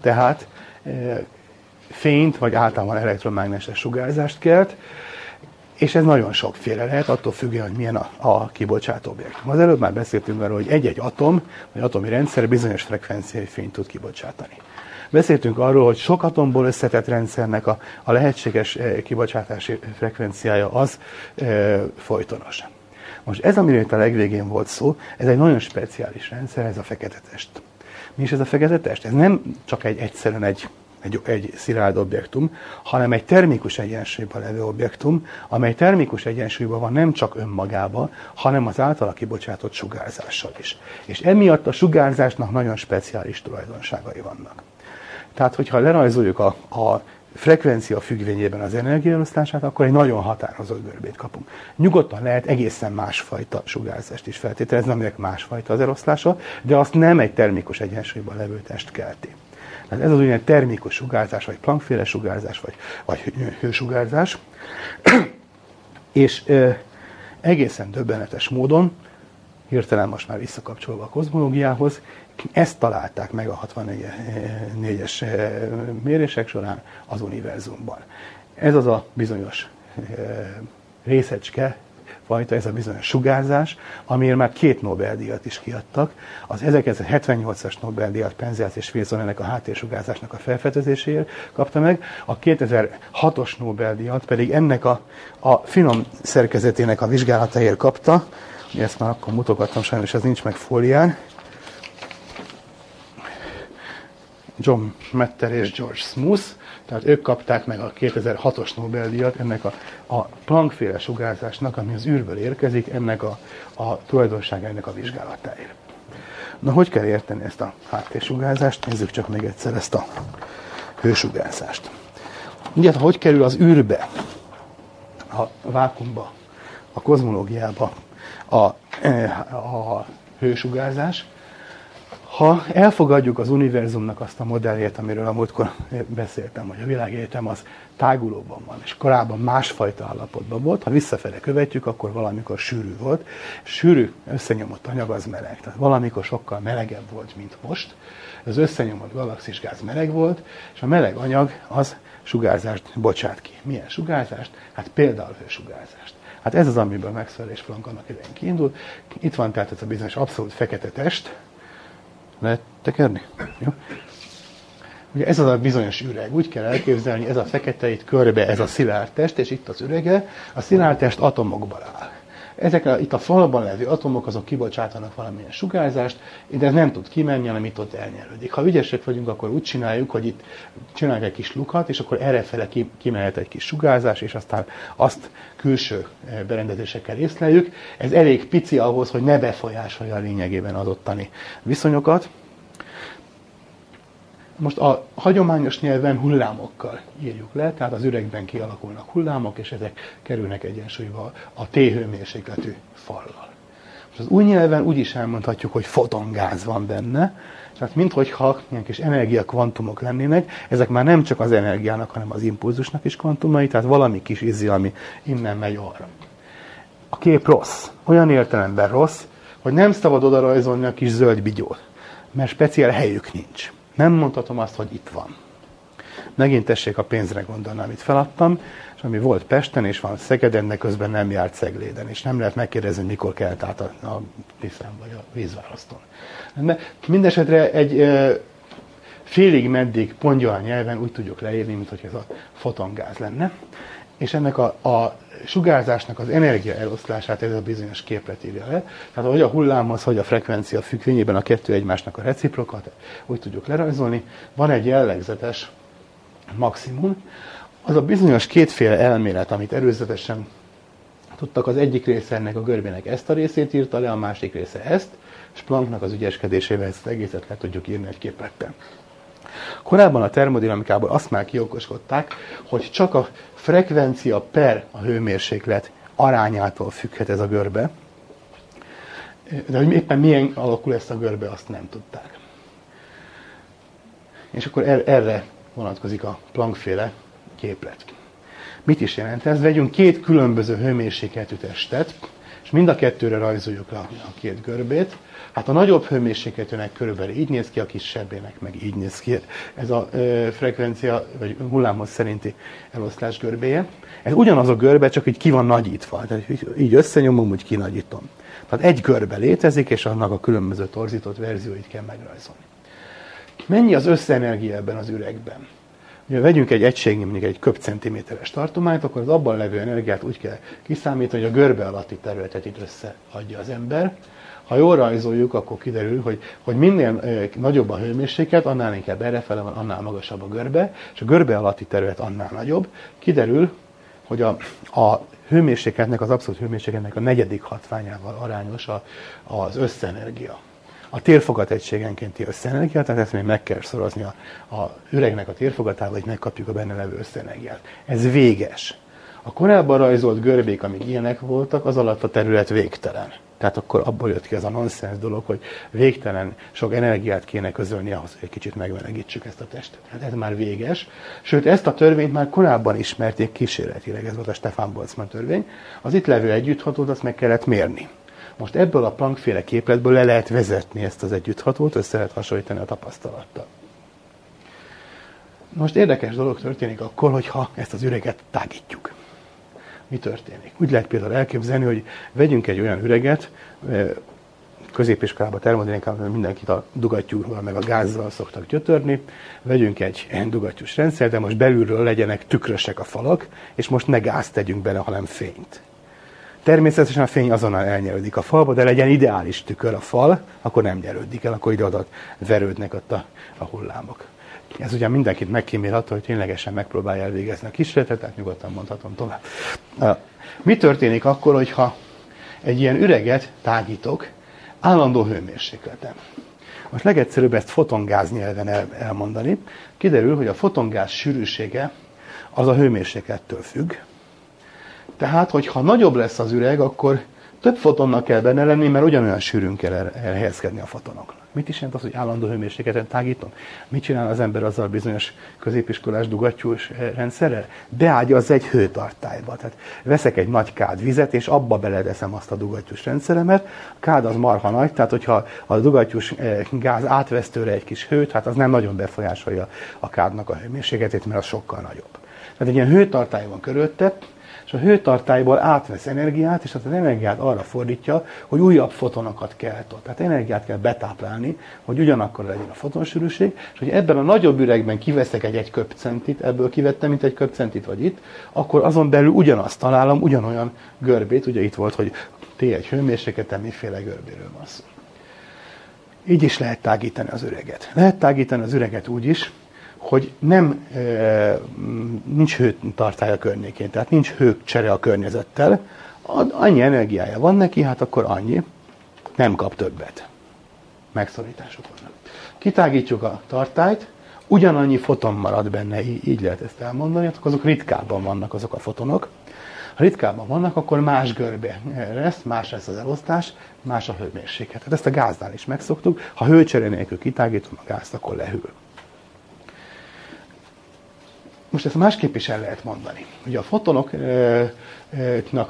tehát e, fényt, vagy általában elektromágneses sugárzást kelt, és ez nagyon sokféle lehet, attól függően, hogy milyen a, a kibocsátó objektum. Az előbb már beszéltünk arról, hogy egy-egy atom, vagy atomi rendszer bizonyos frekvenciai fényt tud kibocsátani. Beszéltünk arról, hogy sok atomból összetett rendszernek a, a lehetséges e, kibocsátási frekvenciája az e, folytonos. Most ez, amiről itt a legvégén volt szó, ez egy nagyon speciális rendszer, ez a fekete test. Mi is ez a fekete test? Ez nem csak egy egyszerűen egy, egy, egy szilárd objektum, hanem egy termikus egyensúlyban levő objektum, amely termikus egyensúlyban van nem csak önmagában, hanem az általa kibocsátott sugárzással is. És emiatt a sugárzásnak nagyon speciális tulajdonságai vannak. Tehát, hogyha lerajzoljuk a, a frekvencia függvényében az energiaelosztását, akkor egy nagyon határozott görbét kapunk. Nyugodtan lehet egészen másfajta sugárzást is feltételezni, aminek másfajta az eloszlása, de azt nem egy termikus egyensúlyban levő test kelti. Tehát ez az úgynevezett termikus sugárzás, vagy plankféle sugárzás, vagy, vagy hősugárzás. És ö, egészen döbbenetes módon, hirtelen most már visszakapcsolva a kozmológiához, ezt találták meg a 64-es eh, mérések során az univerzumban. Ez az a bizonyos eh, részecske, fajta, ez a bizonyos sugárzás, amiért már két Nobel-díjat is kiadtak. Az 1978-as Nobel-díjat Penzias és Wilson ennek a háttérsugárzásnak a felfedezéséért kapta meg, a 2006-os Nobel-díjat pedig ennek a, a finom szerkezetének a vizsgálatáért kapta, ezt már akkor mutogattam, sajnos ez nincs meg fólián, John Metter és George Smoot, tehát ők kapták meg a 2006-os Nobel-díjat ennek a, a Planck-féle sugárzásnak, ami az űrből érkezik, ennek a, a tulajdonságának a vizsgálatáért. Na, hogy kell érteni ezt a háttérsugárzást? Nézzük csak még egyszer ezt a hősugárzást. Ugye, hát, hogy kerül az űrbe, a vákumba, a kozmológiába a, a, a hősugárzás? Ha elfogadjuk az univerzumnak azt a modelljét, amiről a múltkor beszéltem, hogy a világegyetem az tágulóban van, és korábban másfajta állapotban volt, ha visszafele követjük, akkor valamikor sűrű volt. Sűrű összenyomott anyag az meleg, tehát valamikor sokkal melegebb volt, mint most. Az összenyomott galaxisgáz meleg volt, és a meleg anyag az sugárzást bocsát ki. Milyen sugárzást? Hát például hősugárzást. Hát ez az, amiből Maxwell és Planck annak idején kiindul. Itt van tehát ez a bizonyos abszolút fekete test, lehet tekerni? Jó. Ugye ez az a bizonyos üreg. Úgy kell elképzelni, ez a fekete itt körbe, ez a szilárd test, és itt az ürege. A szilárd test atomokból áll. Ezek a, itt a falban levő atomok, azok kibocsátanak valamilyen sugárzást, de ez nem tud kimenni, hanem itt ott elnyelődik. Ha ügyesek vagyunk, akkor úgy csináljuk, hogy itt csinálunk egy kis lukat, és akkor errefele ki, kimehet egy kis sugárzás, és aztán azt külső eh, berendezésekkel észleljük. Ez elég pici ahhoz, hogy ne befolyásolja a lényegében az ottani viszonyokat. Most a hagyományos nyelven hullámokkal írjuk le, tehát az üregben kialakulnak hullámok, és ezek kerülnek egyensúlyba a T-hőmérsékletű fallal. Most az új nyelven úgy is elmondhatjuk, hogy fotongáz van benne, tehát minthogyha ilyen kis energiakvantumok lennének, ezek már nem csak az energiának, hanem az impulzusnak is kvantumai, tehát valami kis izzi, ami innen megy arra. A kép rossz. Olyan értelemben rossz, hogy nem szabad oda rajzolni a kis zöld bigyót, mert speciál helyük nincs. Nem mondhatom azt, hogy itt van. Megint tessék a pénzre gondolni, amit feladtam, és ami volt Pesten, és van Szegeden, de közben nem járt Szegléden, és nem lehet megkérdezni, mikor kelt át a, a Tisztán vagy a vízválasztón. Mindenesetre egy e, félig meddig pongyolán nyelven úgy tudjuk leírni, mint hogy ez a fotongáz lenne, és ennek a, a sugárzásnak az energia eloszlását ez a bizonyos képlet írja le. Tehát hogy a hullámhoz, hogy a frekvencia függvényében a kettő egymásnak a reciprokat, úgy tudjuk lerajzolni. Van egy jellegzetes maximum, az a bizonyos kétféle elmélet, amit erőzetesen tudtak, az egyik része ennek a görbének ezt a részét írta le, a másik része ezt, és Plancknak az ügyeskedésével ezt az egészet le tudjuk írni egy képletben. Korábban a termodinamikából azt már kiokoskodták, hogy csak a frekvencia per a hőmérséklet arányától függhet ez a görbe, de hogy éppen milyen alakul ezt a görbe, azt nem tudták. És akkor er-, erre vonatkozik a Planck-féle képlet. Mit is jelent ez? Vegyünk két különböző hőmérsékletű testet, és mind a kettőre rajzoljuk a, a két görbét. Hát a nagyobb hőmérsékletűnek körülbelül így néz ki, a kisebbének meg így néz ki. Ez a ö, frekvencia, vagy hullámhoz szerinti eloszlás görbéje. Ez ugyanaz a görbe, csak így ki van nagyítva. Tehát így összenyomom, úgy kinagyítom. Tehát egy görbe létezik, és annak a különböző torzított verzióit kell megrajzolni. Mennyi az összenergia ebben az üregben? Ha vegyünk egy egységnyi, mondjuk egy köbcentiméteres tartományt, akkor az abban levő energiát úgy kell kiszámítani, hogy a görbe alatti területet itt összeadja az ember. Ha jól rajzoljuk, akkor kiderül, hogy, hogy minél nagyobb a hőmérséklet, annál inkább errefele van, annál magasabb a görbe, és a görbe alatti terület annál nagyobb. Kiderül, hogy a, a hőmérsékletnek, az abszolút hőmérsékletnek a negyedik hatványával arányos a, az összenergia a térfogat egységenkénti összenergiát, tehát ezt még meg kell szorozni a, a üregnek a térfogatával, hogy megkapjuk a benne levő összenergiát. Ez véges. A korábban rajzolt görbék, amik ilyenek voltak, az alatt a terület végtelen. Tehát akkor abból jött ki ez a nonsens dolog, hogy végtelen sok energiát kéne közölni ahhoz, hogy egy kicsit megmelegítsük ezt a testet. Hát ez már véges. Sőt, ezt a törvényt már korábban ismerték kísérletileg, ez volt a Stefan Boltzmann törvény. Az itt levő együtthatót azt meg kellett mérni. Most ebből a Planck-féle képletből le lehet vezetni ezt az együtthatót, össze lehet hasonlítani a tapasztalattal. Most érdekes dolog történik akkor, hogyha ezt az üreget tágítjuk. Mi történik? Úgy lehet például elképzelni, hogy vegyünk egy olyan üreget, középiskolában, termodinamikában mindenkit a dugattyúval meg a gázzal szoktak gyötörni. Vegyünk egy dugattyús rendszer, de most belülről legyenek tükrösek a falak, és most ne gázt tegyünk bele, hanem fényt. Természetesen a fény azonnal elnyerődik a falba, de legyen ideális tükör a fal, akkor nem nyerődik el, akkor ide-oda verődnek ott a, a hullámok. Ez ugye mindenkit megkímél attól, hogy ténylegesen megpróbálja elvégezni a kísérletet, tehát nyugodtan mondhatom tovább. Mi történik akkor, hogyha egy ilyen üreget tágítok állandó hőmérsékleten? Most legegyszerűbb ezt fotongáz nyelven el, elmondani. Kiderül, hogy a fotongáz sűrűsége az a hőmérséklettől függ, tehát, hogyha nagyobb lesz az üreg, akkor több fotonnak kell benne lenni, mert ugyanolyan sűrűn kell elhelyezkedni a fotonoknak. Mit is jelent az, hogy állandó hőmérsékleten tágítom? Mit csinál az ember azzal bizonyos középiskolás dugattyús eh, rendszerrel? Beágyazza egy hőtartályba. Tehát veszek egy nagy kád vizet, és abba beledeszem azt a dugattyús rendszeremet. A kád az marha nagy, tehát hogyha a dugattyús eh, gáz átvesztőre egy kis hőt, hát az nem nagyon befolyásolja a kádnak a hőmérsékletét, mert az sokkal nagyobb. Tehát egy ilyen hőtartály van körülötte, és a hőtartályból átvesz energiát, és az energiát arra fordítja, hogy újabb fotonokat kell ott. Tehát energiát kell betáplálni, hogy ugyanakkor legyen a fotonsűrűség, és hogy ebben a nagyobb üregben kiveszek egy egy köpcentit, ebből kivettem, mint egy köpcentit vagy itt, akkor azon belül ugyanazt találom, ugyanolyan görbét, ugye itt volt, hogy T1 hőmérsékleten miféle görbéről van szó. Így is lehet tágítani az üreget. Lehet tágítani az üreget úgy is, hogy nem, nincs hőtartály a környékén, tehát nincs hőcsere a környezettel, annyi energiája van neki, hát akkor annyi, nem kap többet. Megszorítások vannak. Kitágítjuk a tartályt, ugyanannyi foton marad benne, így lehet ezt elmondani, akkor azok ritkábban vannak azok a fotonok. Ha ritkábban vannak, akkor más görbe lesz, más lesz az elosztás, más a hőmérséklet. Tehát ezt a gáznál is megszoktuk. Ha hőcsere nélkül kitágítom a gázt, akkor lehűl. Most ezt másképp is el lehet mondani. Ugye a fotonoknak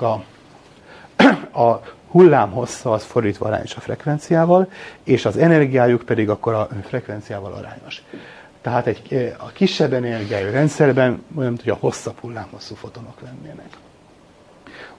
a, a hullámhossza az fordítva arányos a frekvenciával, és az energiájuk pedig akkor a frekvenciával arányos. Tehát egy, a kisebb energiájú rendszerben olyan, hogy a hosszabb hullámhosszú fotonok lennének.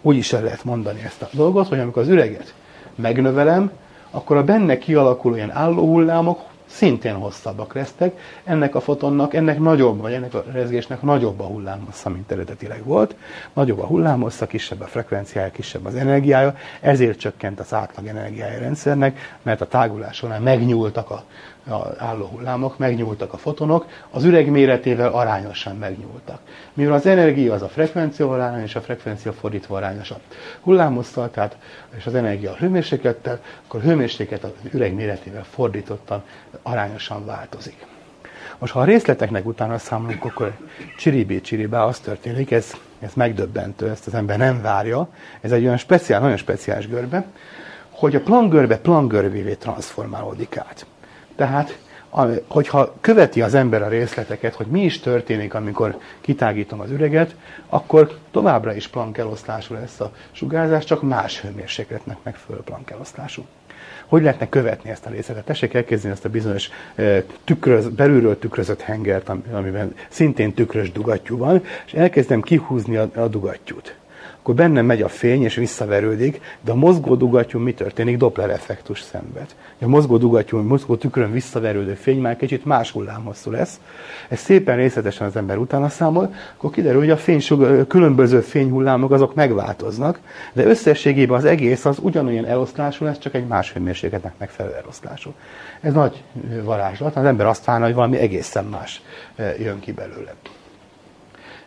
Úgy is el lehet mondani ezt a dolgot, hogy amikor az üreget megnövelem, akkor a benne kialakuló ilyen álló hullámok szintén hosszabbak lesztek. Ennek a fotonnak, ennek nagyobb, vagy ennek a rezgésnek nagyobb a hullámhossza, mint eredetileg volt. Nagyobb a hullámhossza, kisebb a frekvenciája, kisebb az energiája, ezért csökkent az átlag energiája rendszernek, mert a tágulás során megnyúltak a álló hullámok, megnyúltak a fotonok, az üreg méretével arányosan megnyúltak. Mivel az energia az a frekvenciával arányos, a frekvencia fordítva arányos a hullámosszal, tehát és az energia a hőmérséklettel, akkor a hőmérséklet az üreg méretével fordítottan arányosan változik. Most ha a részleteknek utána számolunk, akkor csiribé csiribá az történik, ez, ez megdöbbentő, ezt az ember nem várja. Ez egy olyan speciál, nagyon speciális görbe, hogy a plangörbe plangörvévé transformálódik át. Tehát, hogyha követi az ember a részleteket, hogy mi is történik, amikor kitágítom az üreget, akkor továbbra is plankelosztású lesz a sugárzás, csak más hőmérsékletnek megfelelő plankelosztású. Hogy lehetne követni ezt a részletet? Tessék elkezdeni ezt a bizonyos tükröz, belülről tükrözött hengert, amiben szintén tükrös dugattyú van, és elkezdem kihúzni a, a dugattyút akkor benne megy a fény és visszaverődik, de a mozgó dugattyú mi történik? Doppler effektus szenved. A mozgó dugattyú, a mozgó tükrön visszaverődő fény már kicsit más hullámhosszú lesz. Ez szépen részletesen az ember utána számol, akkor kiderül, hogy a fény, különböző fényhullámok azok megváltoznak, de összességében az egész az ugyanolyan eloszlású lesz, csak egy más hőmérsékletnek megfelelő eloszlású. Ez nagy varázslat, az ember azt várna, hogy valami egészen más eh, jön ki belőle.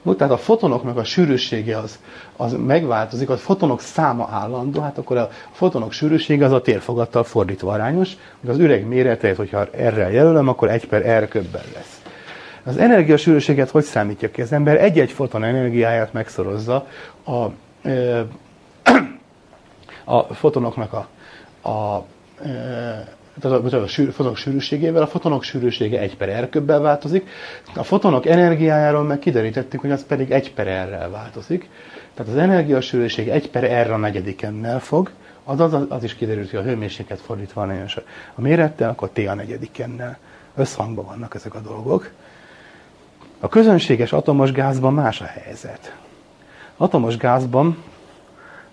No, tehát a fotonoknak a sűrűsége az, az megváltozik, a fotonok száma állandó, hát akkor a fotonok sűrűsége az a térfogattal fordítva arányos, hogy az üreg méretét, hogyha erre jelölöm, akkor egy per R köbben lesz. Az energiasűrűséget hogy számítja ki? Az ember egy-egy foton energiáját megszorozza a, a fotonoknak a, a tehát a, a fotonok sűrűségével, a fotonok sűrűsége 1 per R köbbel változik, a fotonok energiájáról meg kiderítettük, hogy az pedig 1 per R-rel változik. Tehát az energiasűrűség 1 per R a negyedikennel fog, azaz az, az is kiderült, hogy a hőmérséklet fordítva van a mérettel, akkor T a negyedikennel. Összhangban vannak ezek a dolgok. A közönséges atomos gázban más a helyzet. Atomos gázban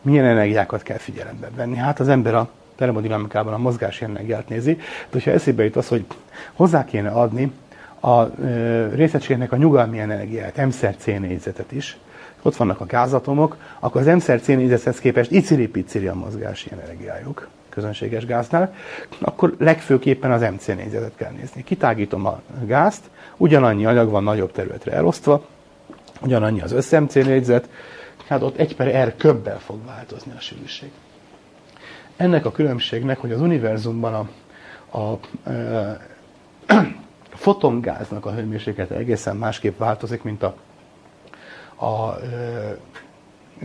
milyen energiákat kell figyelembe venni? Hát az ember a termodinamikában a mozgási energiát nézi, de hogyha eszébe jut az, hogy hozzá kéne adni a részegységnek a nyugalmi energiát, M-szer C négyzetet is, ott vannak a gázatomok, akkor az M-szer C négyzethez képest iciri-piciri a mozgási energiájuk közönséges gáznál, akkor legfőképpen az MC négyzetet kell nézni. Kitágítom a gázt, ugyanannyi anyag van nagyobb területre elosztva, ugyanannyi az össze-MC négyzet, hát ott egy per R köbbel fog változni a sűrűség ennek a különbségnek, hogy az univerzumban a, a, a fotongáznak a hőmérséklete egészen másképp változik, mint a, a, a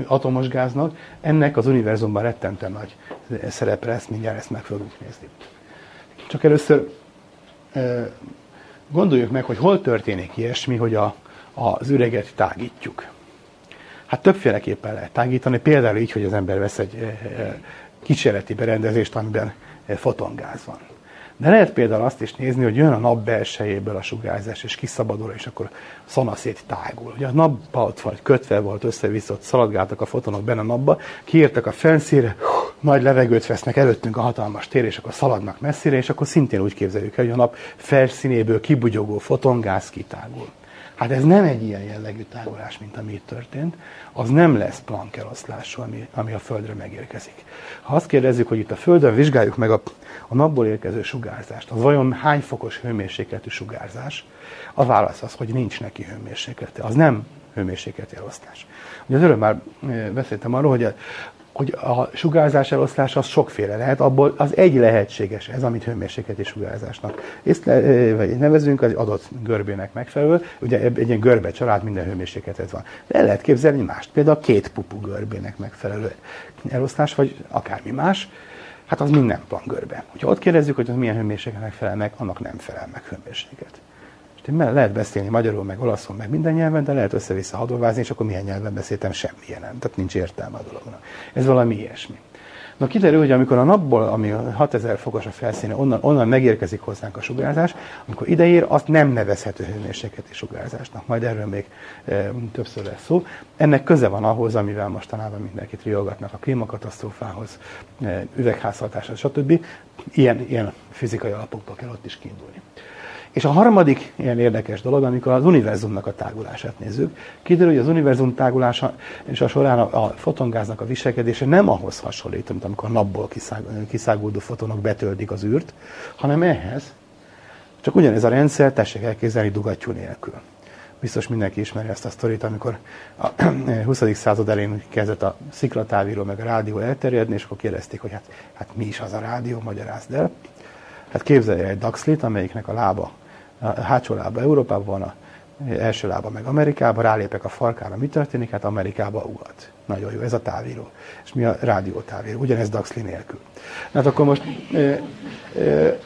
atomos gáznak, ennek az univerzumban rettenten nagy szerepe lesz, mindjárt ezt meg fogjuk nézni. Csak először gondoljuk meg, hogy hol történik ilyesmi, hogy a, az üreget tágítjuk. Hát többféleképpen lehet tágítani, például így, hogy az ember vesz egy kísérleti berendezést, amiben fotongáz van. De lehet például azt is nézni, hogy jön a nap belsejéből a sugárzás, és kiszabadul, és akkor szanaszét tágul. Ugye a napba ott vagy kötve volt, össze-vissza, szaladgáltak a fotonok benne a napba, kiértek a fenszére, nagy levegőt vesznek előttünk a hatalmas tér, és akkor szaladnak messzire, és akkor szintén úgy képzeljük el, hogy a nap felszínéből kibugyogó fotongáz kitágul. Hát ez nem egy ilyen jellegű tágulás, mint ami itt történt, az nem lesz Planck eloszlású, ami, ami a Földre megérkezik. Ha azt kérdezzük, hogy itt a Földön vizsgáljuk meg a, a napból érkező sugárzást, az vajon hány fokos hőmérsékletű sugárzás, a válasz az, hogy nincs neki hőmérséklete. Az nem hőmérsékleti elosztás. Ugye az előbb már eh, beszéltem arról, hogy hogy a sugárzás eloszlás az sokféle lehet, abból az egy lehetséges, ez amit hőmérsékleti sugárzásnak vagy nevezünk, az adott görbének megfelelő, ugye egy ilyen görbe család minden hőmérsékletet van. De el lehet képzelni mást, például a két pupu görbének megfelelő eloszlás, vagy akármi más, hát az minden plan görbe. Ha ott kérdezzük, hogy az milyen hőmérsékletnek felel meg, annak nem felel meg hőmérséklet. És lehet beszélni magyarul, meg olaszul, meg minden nyelven, de lehet össze-vissza hadovázni, és akkor milyen nyelven beszéltem, semmilyen nem. Tehát nincs értelme a dolognak. Ez valami ilyesmi. Na kiderül, hogy amikor a napból, ami 6000 fokos a felszíne, onnan, onnan megérkezik hozzánk a sugárzás, amikor ideér, azt nem nevezhető hőmérsékleti sugárzásnak. Majd erről még e, többször lesz szó. Ennek köze van ahhoz, amivel mostanában mindenkit riogatnak a klímakatasztrófához, e, üvegházhatáshoz, stb. Ilyen, ilyen fizikai alapokból kell ott is kiindulni. És a harmadik ilyen érdekes dolog, amikor az univerzumnak a tágulását nézzük, kiderül, hogy az univerzum tágulása és a során a, fotongáznak a viselkedése nem ahhoz hasonlít, mint amikor a napból kiszág, kiszáguldó fotonok betöltik az űrt, hanem ehhez. Csak ugyanez a rendszer, tessék elképzelni dugattyú nélkül. Biztos mindenki ismeri ezt a sztorit, amikor a 20. század elején kezdett a sziklatávíró meg a rádió elterjedni, és akkor kérdezték, hogy hát, hát mi is az a rádió, magyarázd el. Hát képzelje egy Daxlit, amelyiknek a lába a hátsó lába Európában van, a első lába meg Amerikában, rálépek a farkára, mi történik? Hát Amerikába ugat. Nagyon jó, ez a távíró. És mi a rádiótávíró, ugyanez Daxli nélkül. Hát akkor most e, e,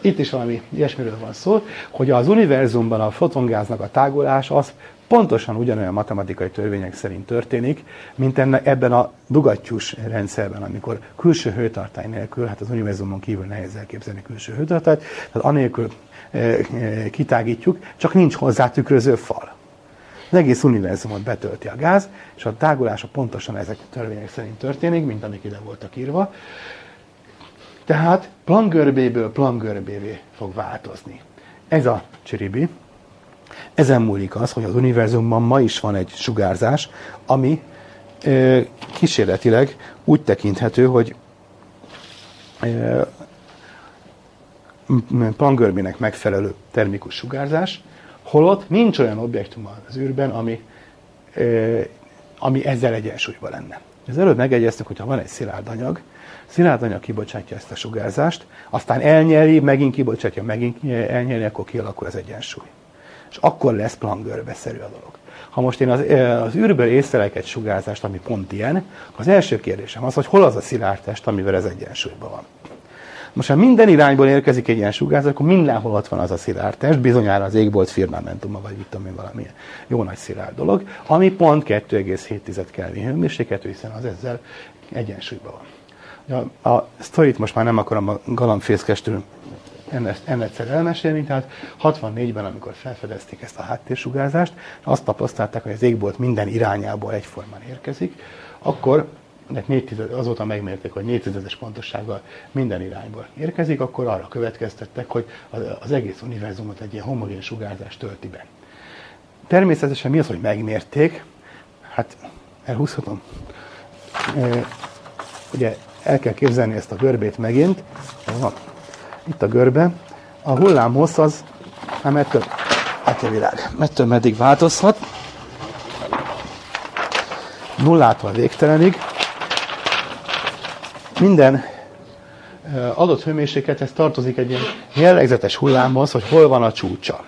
itt is valami ilyesmiről van szó, hogy az univerzumban a fotongáznak a tágulás az pontosan ugyanolyan matematikai törvények szerint történik, mint enne, ebben a dugattyús rendszerben, amikor külső hőtartály nélkül, hát az univerzumon kívül nehéz elképzelni külső hőtartályt, tehát anélkül kitágítjuk, csak nincs hozzá tükröző fal. Az egész univerzumot betölti a gáz, és a tágulása pontosan ezek a törvények szerint történik, mint amik ide voltak írva. Tehát plangörbéből plangörbévé fog változni. Ez a csiribi. Ezen múlik az, hogy az univerzumban ma is van egy sugárzás, ami kísérletileg úgy tekinthető, hogy pangörmének megfelelő termikus sugárzás, holott nincs olyan objektum az űrben, ami, ami ezzel egyensúlyban lenne. Ez előbb megegyeztük, hogy ha van egy szilárd anyag, szilárd anyag kibocsátja ezt a sugárzást, aztán elnyeri, megint kibocsátja, megint elnyeri, akkor kialakul az egyensúly. És akkor lesz plangörbeszerű a dolog. Ha most én az, az űrből észlelek egy sugárzást, ami pont ilyen, akkor az első kérdésem az, hogy hol az a szilárd test, amivel ez egyensúlyban van. Most, ha minden irányból érkezik egy ilyen sugárzat, akkor mindenhol ott van az a szilárd test, bizonyára az égbolt firmamentuma, vagy mit tudom én, valamilyen jó nagy szilárd dolog, ami pont 2,7 Kelvin hőmérsékletű, hiszen az ezzel egyensúlyban van. A, a sztorit most már nem akarom a galambfészkestül ennek elmesélni, tehát 64-ben, amikor felfedezték ezt a háttérsugárzást, azt tapasztalták, hogy az égbolt minden irányából egyformán érkezik, akkor de tized, azóta megmérték, hogy 4 tizedes pontossággal minden irányból érkezik, akkor arra következtettek, hogy az egész univerzumot egy ilyen homogén sugárzás tölti be. Természetesen mi az, hogy megmérték? Hát elhúzhatom. E, ugye el kell képzelni ezt a görbét megint. Itt a görbe. A hullámhossz az, mettől, hát a világ, mettől meddig változhat. Nullától végtelenig minden adott hőmérséklethez tartozik egy ilyen jellegzetes hullámhoz, hogy hol van a csúcsa.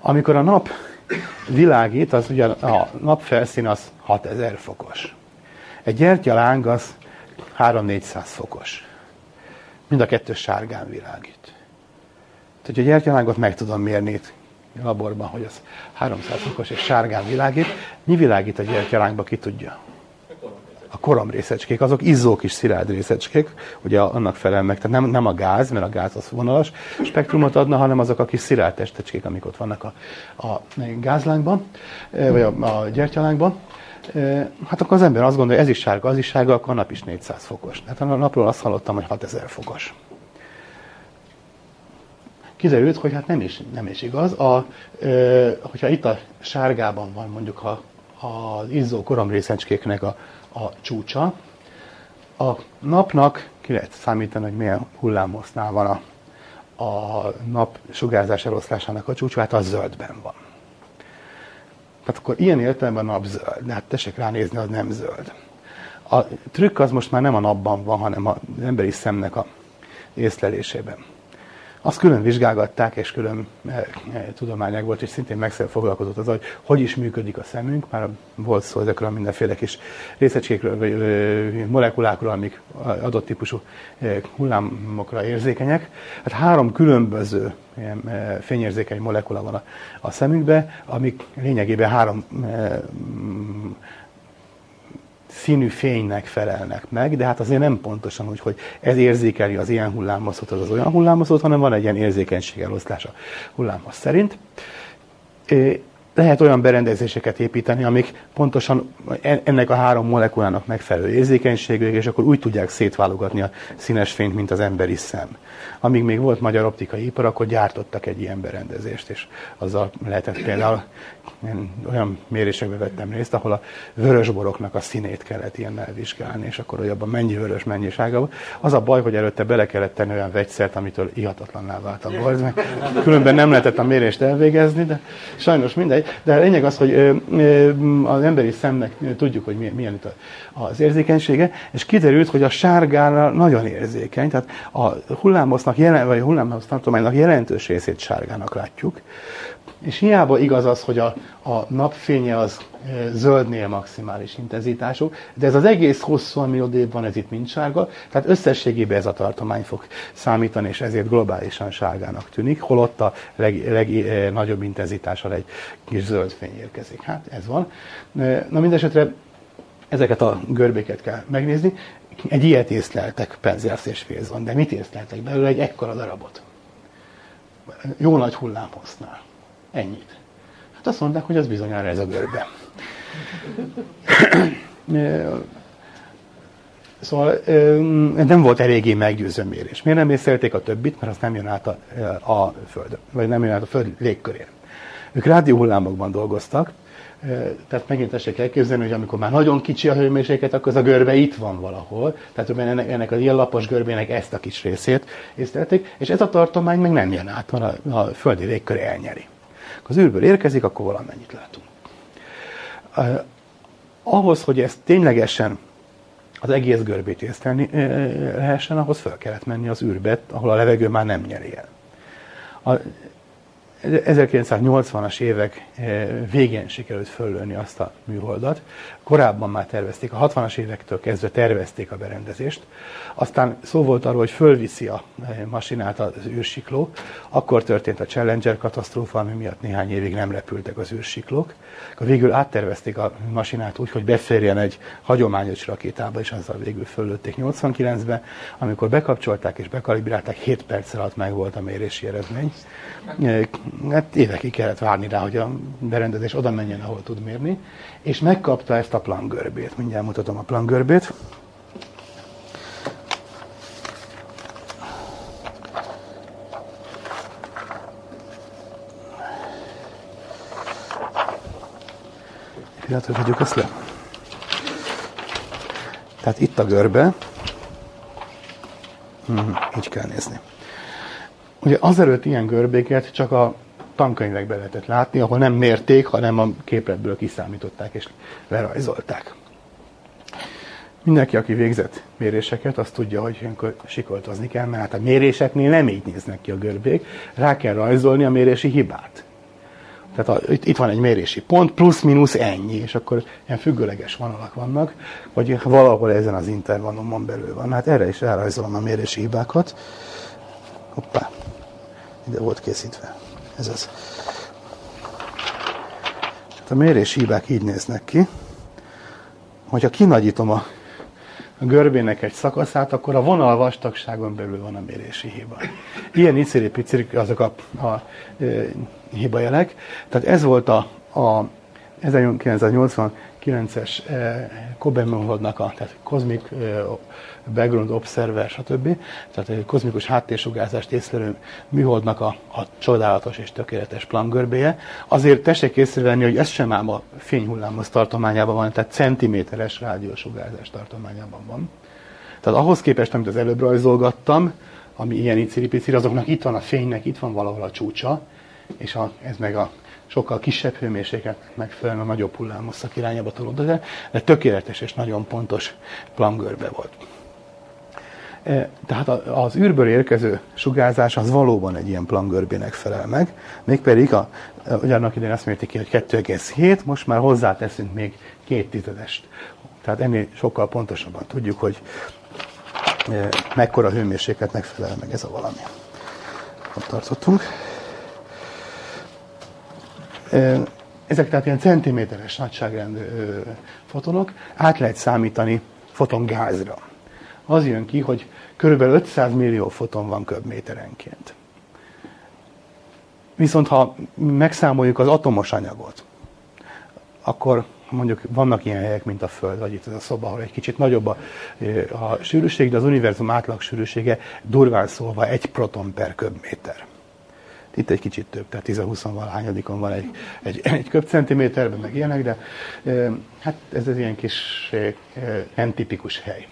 Amikor a nap világít, az ugye a nap felszín az 6000 fokos. Egy gyertyaláng az 3-400 fokos. mind a kettő sárgán világít. Tehát a gyertyalángot meg tudom mérni a laborban, hogy az 300 fokos és sárgán világít. Mi világít a gyertyalánkba, ki tudja? A korom részecskék, azok izzók is szilárd részecskék, ugye annak felel meg, tehát nem, nem a gáz, mert a gáz az vonalas spektrumot adna, hanem azok a kis szilárd testecskék, amik ott vannak a, a gázlánkban, vagy a, a gyertyalánkban. Hát akkor az ember azt gondolja, ez is sárga, az is sárga, akkor a nap is 400 fokos. Hát a napról azt hallottam, hogy 6000 fokos. Kiderült, hogy hát nem is, nem is igaz. A, ö, hogyha itt a sárgában van mondjuk a, az izzó koromrészecskéknek a, a csúcsa, a napnak ki lehet számítani, hogy milyen hullámosznál van a, a nap sugárzás eloszlásának a csúcsa, hát az zöldben van. Tehát akkor ilyen értelemben a nap zöld, de hát tessék ránézni, az nem zöld. A trükk az most már nem a napban van, hanem az emberi szemnek a észlelésében. Azt külön vizsgálgatták, és külön e, e, tudományák volt, és szintén meg foglalkozott az, hogy hogy is működik a szemünk. Már volt szó ezekről a mindenféle kis részecskékről, vagy molekulákról, amik adott típusú e, hullámokra érzékenyek. Hát három különböző ilyen, fényérzékeny molekula van a, a szemünkben, amik lényegében három színű fénynek felelnek meg, de hát azért nem pontosan úgy, hogy ez érzékeli az ilyen hullámoszot, az az olyan hullámoszot, hanem van egy ilyen érzékenység eloszlás a hullámos szerint. Lehet olyan berendezéseket építeni, amik pontosan ennek a három molekulának megfelelő érzékenységűek, és akkor úgy tudják szétválogatni a színes fényt, mint az emberi szem. Amíg még volt magyar optikai ipar, akkor gyártottak egy ilyen berendezést, és azzal lehetett például én olyan mérésekbe vettem részt, ahol a vörösboroknak a színét kellett ilyen vizsgálni, és akkor hogy abban mennyi vörös, mennyi sárga Az a baj, hogy előtte bele kellett tenni olyan vegyszert, amitől ihatatlanná vált a mert különben nem lehetett a mérést elvégezni, de sajnos mindegy. De a lényeg az, hogy az emberi szemnek tudjuk, hogy milyen itt az érzékenysége, és kiderült, hogy a sárgára nagyon érzékeny, tehát a hullámosznak jelen, vagy a hullámhoz tartománynak jelentős részét sárgának látjuk, és hiába igaz az, hogy a, a napfénye az zöldnél maximális intenzitású, de ez az egész hosszú van ez itt mind sárga, tehát összességében ez a tartomány fog számítani, és ezért globálisan sárgának tűnik, holott a legnagyobb leg, e, intenzitással egy kis zöld fény érkezik. Hát ez van. Na mindesetre ezeket a görbéket kell megnézni. Egy ilyet észleltek Penzersz és Félzon, de mit észleltek belőle? Egy ekkora darabot. Jó nagy hullámhosznál. Ennyit. Hát azt mondták, hogy az bizonyára ez a görbe. Szóval nem volt eléggé meggyőző mérés. Miért nem észlelték a többit? Mert az nem jön át a, a Föld, vagy nem jön át a Föld légkörén. Ők rádióhullámokban dolgoztak, tehát megint tessék elképzelni, hogy amikor már nagyon kicsi a hőmérséklet, akkor az a görbe itt van valahol. Tehát ennek, ennek az ilyen lapos görbének ezt a kis részét észlelték, és ez a tartomány meg nem jön át, a, a földi légkör elnyeri. Az űrből érkezik, akkor valamennyit látunk. Ahhoz, hogy ezt ténylegesen az egész görbét észlelni lehessen, ahhoz fel kellett menni az űrbe, ahol a levegő már nem nyeri el. A 1980-as évek eh, végén sikerült föllőni azt a műholdat. Korábban már tervezték, a 60-as évektől kezdve tervezték a berendezést. Aztán szó volt arról, hogy fölviszi a eh, masinát az űrsikló. Akkor történt a Challenger katasztrófa, ami miatt néhány évig nem repültek az űrsiklók. Akkor végül áttervezték a masinát úgy, hogy beférjen egy hagyományos rakétába, és azzal végül föllőtték 89-ben. Amikor bekapcsolták és bekalibrálták, 7 perc alatt meg volt a mérési eredmény hát évekig kellett várni rá, hogy a berendezés oda menjen, ahol tud mérni, és megkapta ezt a plangörbét. Mindjárt mutatom a plangörbét. Pillanatot vegyük ezt le. Tehát itt a görbe. Hmm, így kell nézni. Ugye azelőtt ilyen görbéket csak a tankönyvekben lehetett látni, ahol nem mérték, hanem a képletből kiszámították és lerajzolták. Mindenki, aki végzett méréseket, azt tudja, hogy ilyenkor sikoltozni kell, mert hát a méréseknél nem így néznek ki a görbék, rá kell rajzolni a mérési hibát. Tehát a, itt, itt van egy mérési pont, plusz-minusz ennyi, és akkor ilyen függőleges vonalak vannak, vagy valahol ezen az intervallumon belül van. Hát erre is elrajzolom a mérési hibákat. Hoppá, ide volt készítve. Ez az. Hát a mérési hibák így néznek ki. Hogyha kinagyítom a a görbének egy szakaszát, akkor a vonal vastagságon belül van a mérési hiba. Ilyen iciri piciri azok a, a, a hibajelek. Tehát ez volt a, a 1989-es eh, Kobe-műholdnak a tehát eh, Background Observer, stb. Tehát egy kozmikus háttérsugárzást észlelő műholdnak a, a csodálatos és tökéletes plangörbéje. Azért tessék észrevenni, hogy ez sem ám a fényhullámos tartományában van, tehát centiméteres rádiósugárzás tartományában van. Tehát ahhoz képest, amit az előbb rajzolgattam, ami ilyen iciripicir, azoknak itt van a fénynek, itt van valahol a csúcsa, és a, ez meg a sokkal kisebb hőmérséklet megfelelően a nagyobb hullámosszak irányába tolódott, de, de tökéletes és nagyon pontos plangörbe volt. E, tehát az űrből érkező sugárzás az valóban egy ilyen plangörbének felel meg, mégpedig a, ugyanak idején azt mérték ki, hogy 2,7, most már hozzáteszünk még két tizedest. Tehát ennél sokkal pontosabban tudjuk, hogy e, mekkora hőmérsékletnek felel meg ez a valami. Ott tartottunk. Ezek tehát ilyen centiméteres nagyságrendű fotonok, át lehet számítani fotongázra. Az jön ki, hogy körülbelül 500 millió foton van köbméterenként. Viszont ha megszámoljuk az atomos anyagot, akkor mondjuk vannak ilyen helyek, mint a Föld, vagy itt ez a szoba, ahol egy kicsit nagyobb a, a sűrűség, de az univerzum átlag sűrűsége durván szólva egy proton per köbméter. Itt egy kicsit több, tehát 10-20 valahányadikon van egy, egy, egy köbcentiméterben, meg ilyenek, de hát ez egy ilyen kis nem tipikus hely.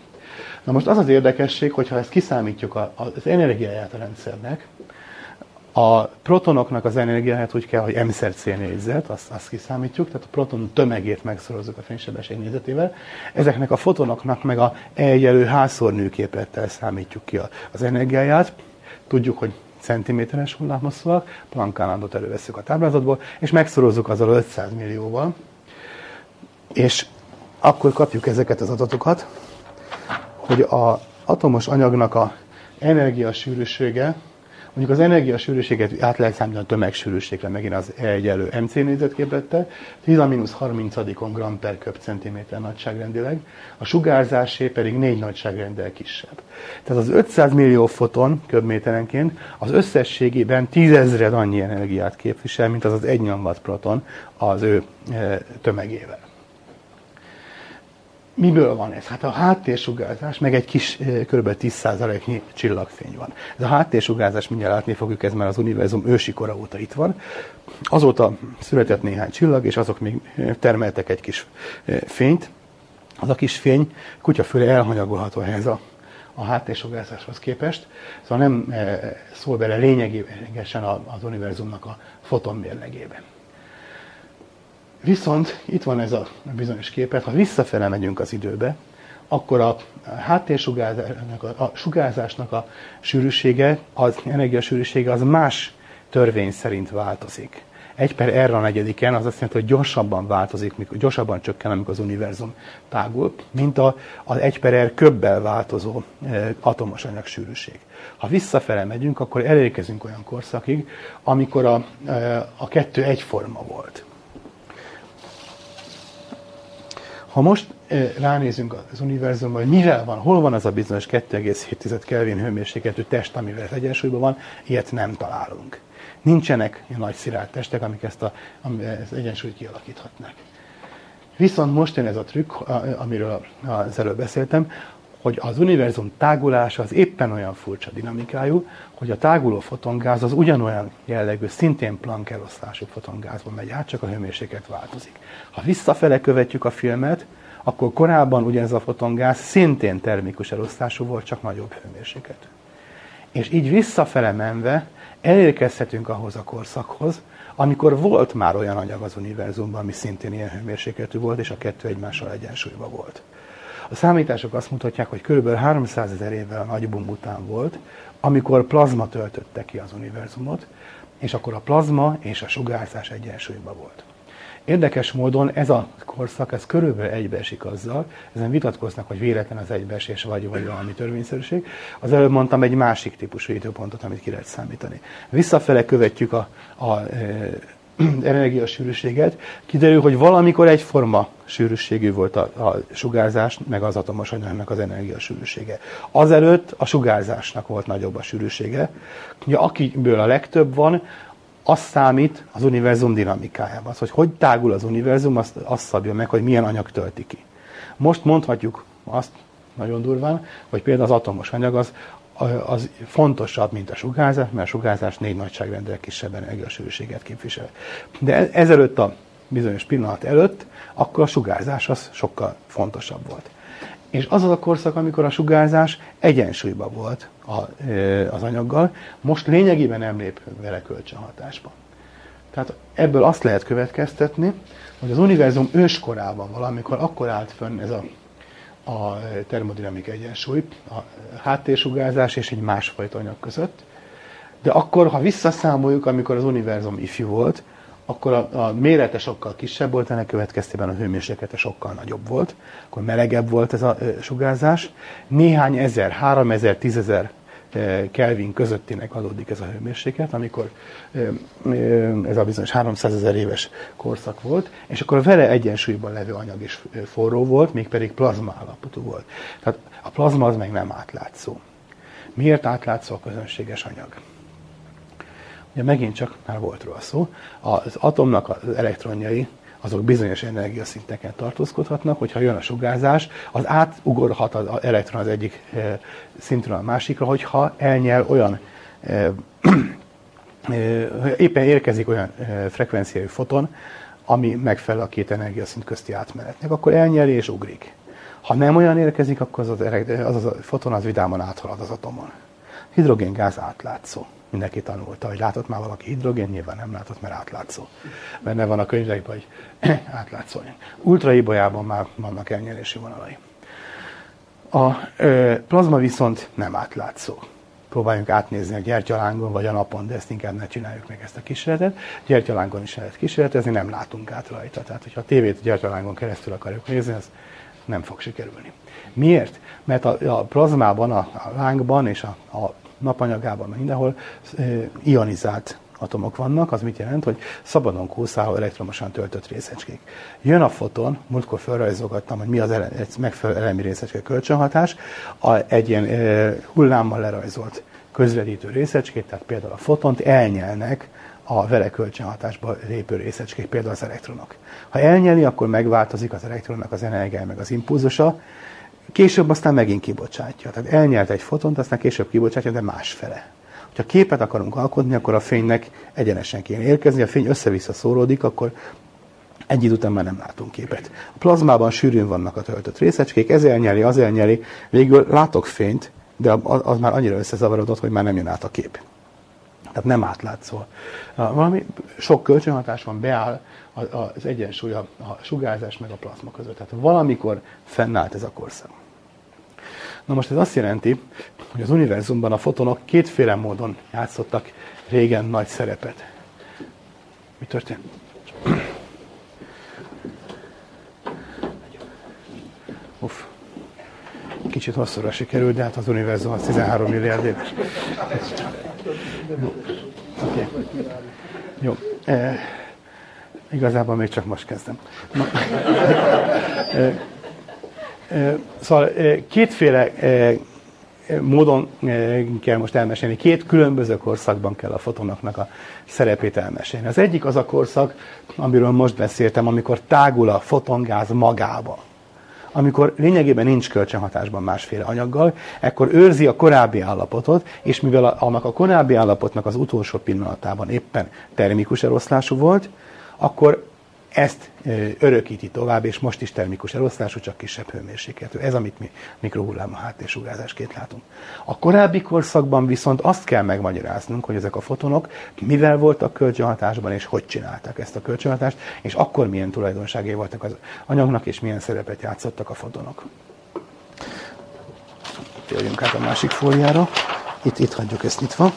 Na most az az érdekesség, hogyha ezt kiszámítjuk az energiáját a rendszernek, a protonoknak az energiáját úgy kell, hogy m c négyzet, azt, azt kiszámítjuk, tehát a proton tömegét megszorozzuk a fénysebesség négyzetével. Ezeknek a fotonoknak meg a E egyelő házszornőképlettel számítjuk ki az energiáját. Tudjuk, hogy centiméteres hullámhosszúak, Planck állandót előveszünk a táblázatból, és megszorozzuk azzal 500 millióval, és akkor kapjuk ezeket az adatokat, hogy az atomos anyagnak a energiasűrűsége Mondjuk az energiasűrűséget át lehet számítani a tömegsűrűségre, megint az E elő MC négyzetképlettel, 10-30-on gram per köbcentiméter nagyságrendileg, a sugárzásé pedig négy nagyságrendel kisebb. Tehát az 500 millió foton köbméterenként az összességében tízezred annyi energiát képvisel, mint az az egy nyomvat proton az ő e, tömegével. Miből van ez? Hát a háttérsugárzás, meg egy kis, kb. 10%-nyi csillagfény van. Ez a háttérsugárzás, mindjárt látni fogjuk, ez már az univerzum ősi kora óta itt van. Azóta született néhány csillag, és azok még termeltek egy kis fényt. Az a kis fény kutyafüle elhanyagolható ehhez a, a háttérsugárzáshoz képest, szóval nem szól bele lényegesen az univerzumnak a fotonmérlegében. Viszont itt van ez a bizonyos képet, ha visszafele megyünk az időbe, akkor a háttérsugárzásnak, a, sugárzásnak a sűrűsége, az energiasűrűsége az más törvény szerint változik. Egy per erre a negyediken az azt jelenti, hogy gyorsabban változik, mikor, gyorsabban csökken, amikor az univerzum tágul, mint a, az egy per R köbbel változó e, atomos anyag sűrűség. Ha visszafele megyünk, akkor elérkezünk olyan korszakig, amikor a, e, a kettő egyforma volt. Ha most ránézünk az univerzumban, hogy mivel van, hol van az a bizonyos 2,7 Kelvin hőmérsékletű test, amivel egyensúlyban van, ilyet nem találunk. Nincsenek ilyen nagy szilárd testek, amik ezt a, az egyensúlyt kialakíthatnak. Viszont most jön ez a trükk, amiről az előbb beszéltem, hogy az univerzum tágulása az éppen olyan furcsa dinamikájú, hogy a táguló fotongáz az ugyanolyan jellegű, szintén Planck elosztású fotongázban megy át, csak a hőmérséklet változik. Ha visszafele követjük a filmet, akkor korábban ugyanez a fotongáz szintén termikus elosztású volt, csak nagyobb hőmérsékletű. És így visszafele menve elérkezhetünk ahhoz a korszakhoz, amikor volt már olyan anyag az univerzumban, ami szintén ilyen hőmérsékletű volt, és a kettő egymással egyensúlyban volt. A számítások azt mutatják, hogy kb. 300 ezer évvel a nagybum után volt, amikor plazma töltötte ki az univerzumot, és akkor a plazma és a sugárzás egyensúlyban volt. Érdekes módon ez a korszak, ez körülbelül egybeesik azzal, ezen vitatkoznak, hogy véletlen az egybeesés, vagy, vagy valami törvényszerűség. Az előbb mondtam egy másik típusú időpontot, amit ki lehet számítani. Visszafele követjük a, a e, energiasűrűséget, kiderül, hogy valamikor egyforma sűrűségű volt a, a sugárzás, meg az atomos anyagnak az energiasűrűsége. Azelőtt a sugárzásnak volt nagyobb a sűrűsége. Ugye akiből a legtöbb van, az számít az univerzum dinamikájában. Az, hogy hogy tágul az univerzum, azt, azt szabja meg, hogy milyen anyag tölti ki. Most mondhatjuk azt nagyon durván, hogy például az atomos anyag az, az fontosabb, mint a sugárzás, mert a sugárzás négy nagyságrendel kisebb energiasűrűséget képvisel. De e- ezelőtt a bizonyos pillanat előtt, akkor a sugárzás az sokkal fontosabb volt. És az az a korszak, amikor a sugárzás egyensúlyban volt a, az anyaggal, most lényegében nem lép vele kölcsönhatásba. Tehát ebből azt lehet következtetni, hogy az univerzum őskorában valamikor akkor állt fönn ez a, a termodinamik egyensúly, a háttérsugárzás és egy másfajta anyag között. De akkor, ha visszaszámoljuk, amikor az univerzum ifjú volt, akkor a, a mérete sokkal kisebb volt, ennek következtében a hőmérséklete sokkal nagyobb volt, akkor melegebb volt ez a sugárzás. Néhány ezer, három ezer, tízezer Kelvin közöttinek adódik ez a hőmérséklet, amikor ez a bizonyos 300 ezer éves korszak volt, és akkor a vele egyensúlyban levő anyag is forró volt, mégpedig plazma állapotú volt. Tehát a plazma az meg nem átlátszó. Miért átlátszó a közönséges anyag? Ugye megint csak már volt róla szó, az atomnak az elektronjai azok bizonyos energiaszinteken tartózkodhatnak, hogyha jön a sugárzás, az átugorhat az elektron az egyik eh, szintről a másikra, hogyha elnyel olyan eh, eh, éppen érkezik olyan frekvenciájú foton, ami megfelel a két energiaszint közti átmenetnek, akkor elnyeli és ugrik. Ha nem olyan érkezik, akkor az, az, az, a foton az vidáman áthalad az atomon. Hidrogéngáz átlátszó mindenki tanulta, hogy látott már valaki hidrogén, nyilván nem látott, mert átlátszó. Benne van a könyvekben, hogy átlátszó. Ultraibolyában már vannak elnyelési vonalai. A ö, plazma viszont nem átlátszó. Próbáljunk átnézni a gyertyalángon vagy a napon, de ezt inkább ne csináljuk meg ezt a kísérletet. Gyertyalángon is lehet kísérletezni, nem látunk át rajta. Tehát, hogyha a tévét gyertyalángon keresztül akarjuk nézni, az nem fog sikerülni. Miért? Mert a, a plazmában, a, a lángban és a, a napanyagában, mindenhol ionizált atomok vannak, az mit jelent, hogy szabadon kúszáló elektromosan töltött részecskék. Jön a foton, múltkor felrajzolgattam, hogy mi az ele, megfelelő elemi részecske kölcsönhatás, a, egy ilyen e, hullámmal lerajzolt közvetítő részecskét, tehát például a fotont elnyelnek a vele kölcsönhatásba lépő részecskék, például az elektronok. Ha elnyeli, akkor megváltozik az elektronnak az energiája, meg az impulzusa, Később aztán megint kibocsátja. Tehát elnyelt egy fotont, aztán később kibocsátja, de másfele. Ha képet akarunk alkotni, akkor a fénynek egyenesen kéne érkezni, a fény össze-vissza szóródik, akkor egy idő után már nem látunk képet. A plazmában sűrűn vannak a töltött részecskék, ez elnyeli, az elnyeli, végül látok fényt, de az már annyira összezavarodott, hogy már nem jön át a kép. Tehát nem átlátszó. Valami sok kölcsönhatás van, beáll az egyensúly a sugárzás meg a plazma között. Tehát valamikor fennállt ez a korszak. Na most ez azt jelenti, hogy az univerzumban a fotonok kétféle módon játszottak régen nagy szerepet. Mi történt? Uff. Kicsit hosszúra sikerült, de hát az univerzum az 13 milliárd éves. Okay. Jó. E, igazából még csak most kezdem. Na, e, Szóval kétféle módon kell most elmesélni. Két különböző korszakban kell a fotonoknak a szerepét elmesélni. Az egyik az a korszak, amiről most beszéltem, amikor tágul a fotongáz magába. Amikor lényegében nincs kölcsönhatásban másféle anyaggal, ekkor őrzi a korábbi állapotot, és mivel annak a korábbi állapotnak az utolsó pillanatában éppen termikus eloszlású volt, akkor ezt örökíti tovább, és most is termikus elosztású, csak kisebb hőmérsékletű. Ez, amit mi mikrohullám a háttérsugárzásként látunk. A korábbi korszakban viszont azt kell megmagyaráznunk, hogy ezek a fotonok mivel voltak kölcsönhatásban, és hogy csinálták ezt a kölcsönhatást, és akkor milyen tulajdonságai voltak az anyagnak, és milyen szerepet játszottak a fotonok. Térjünk át a másik fóliára. Itt, itt hagyjuk ezt nyitva.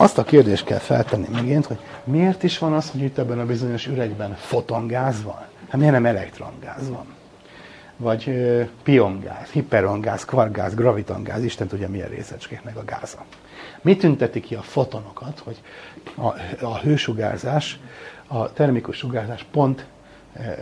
Azt a kérdést kell feltenni megint, hogy miért is van az, hogy itt ebben a bizonyos üregben fotongáz van? Hát miért nem elektrongáz van? Vagy ö, piongáz, hiperongáz, kvargáz, gravitongáz, Isten tudja milyen részecskéknek a gáza. Mi tünteti ki a fotonokat, hogy a, a hősugárzás, a termikus sugárzás pont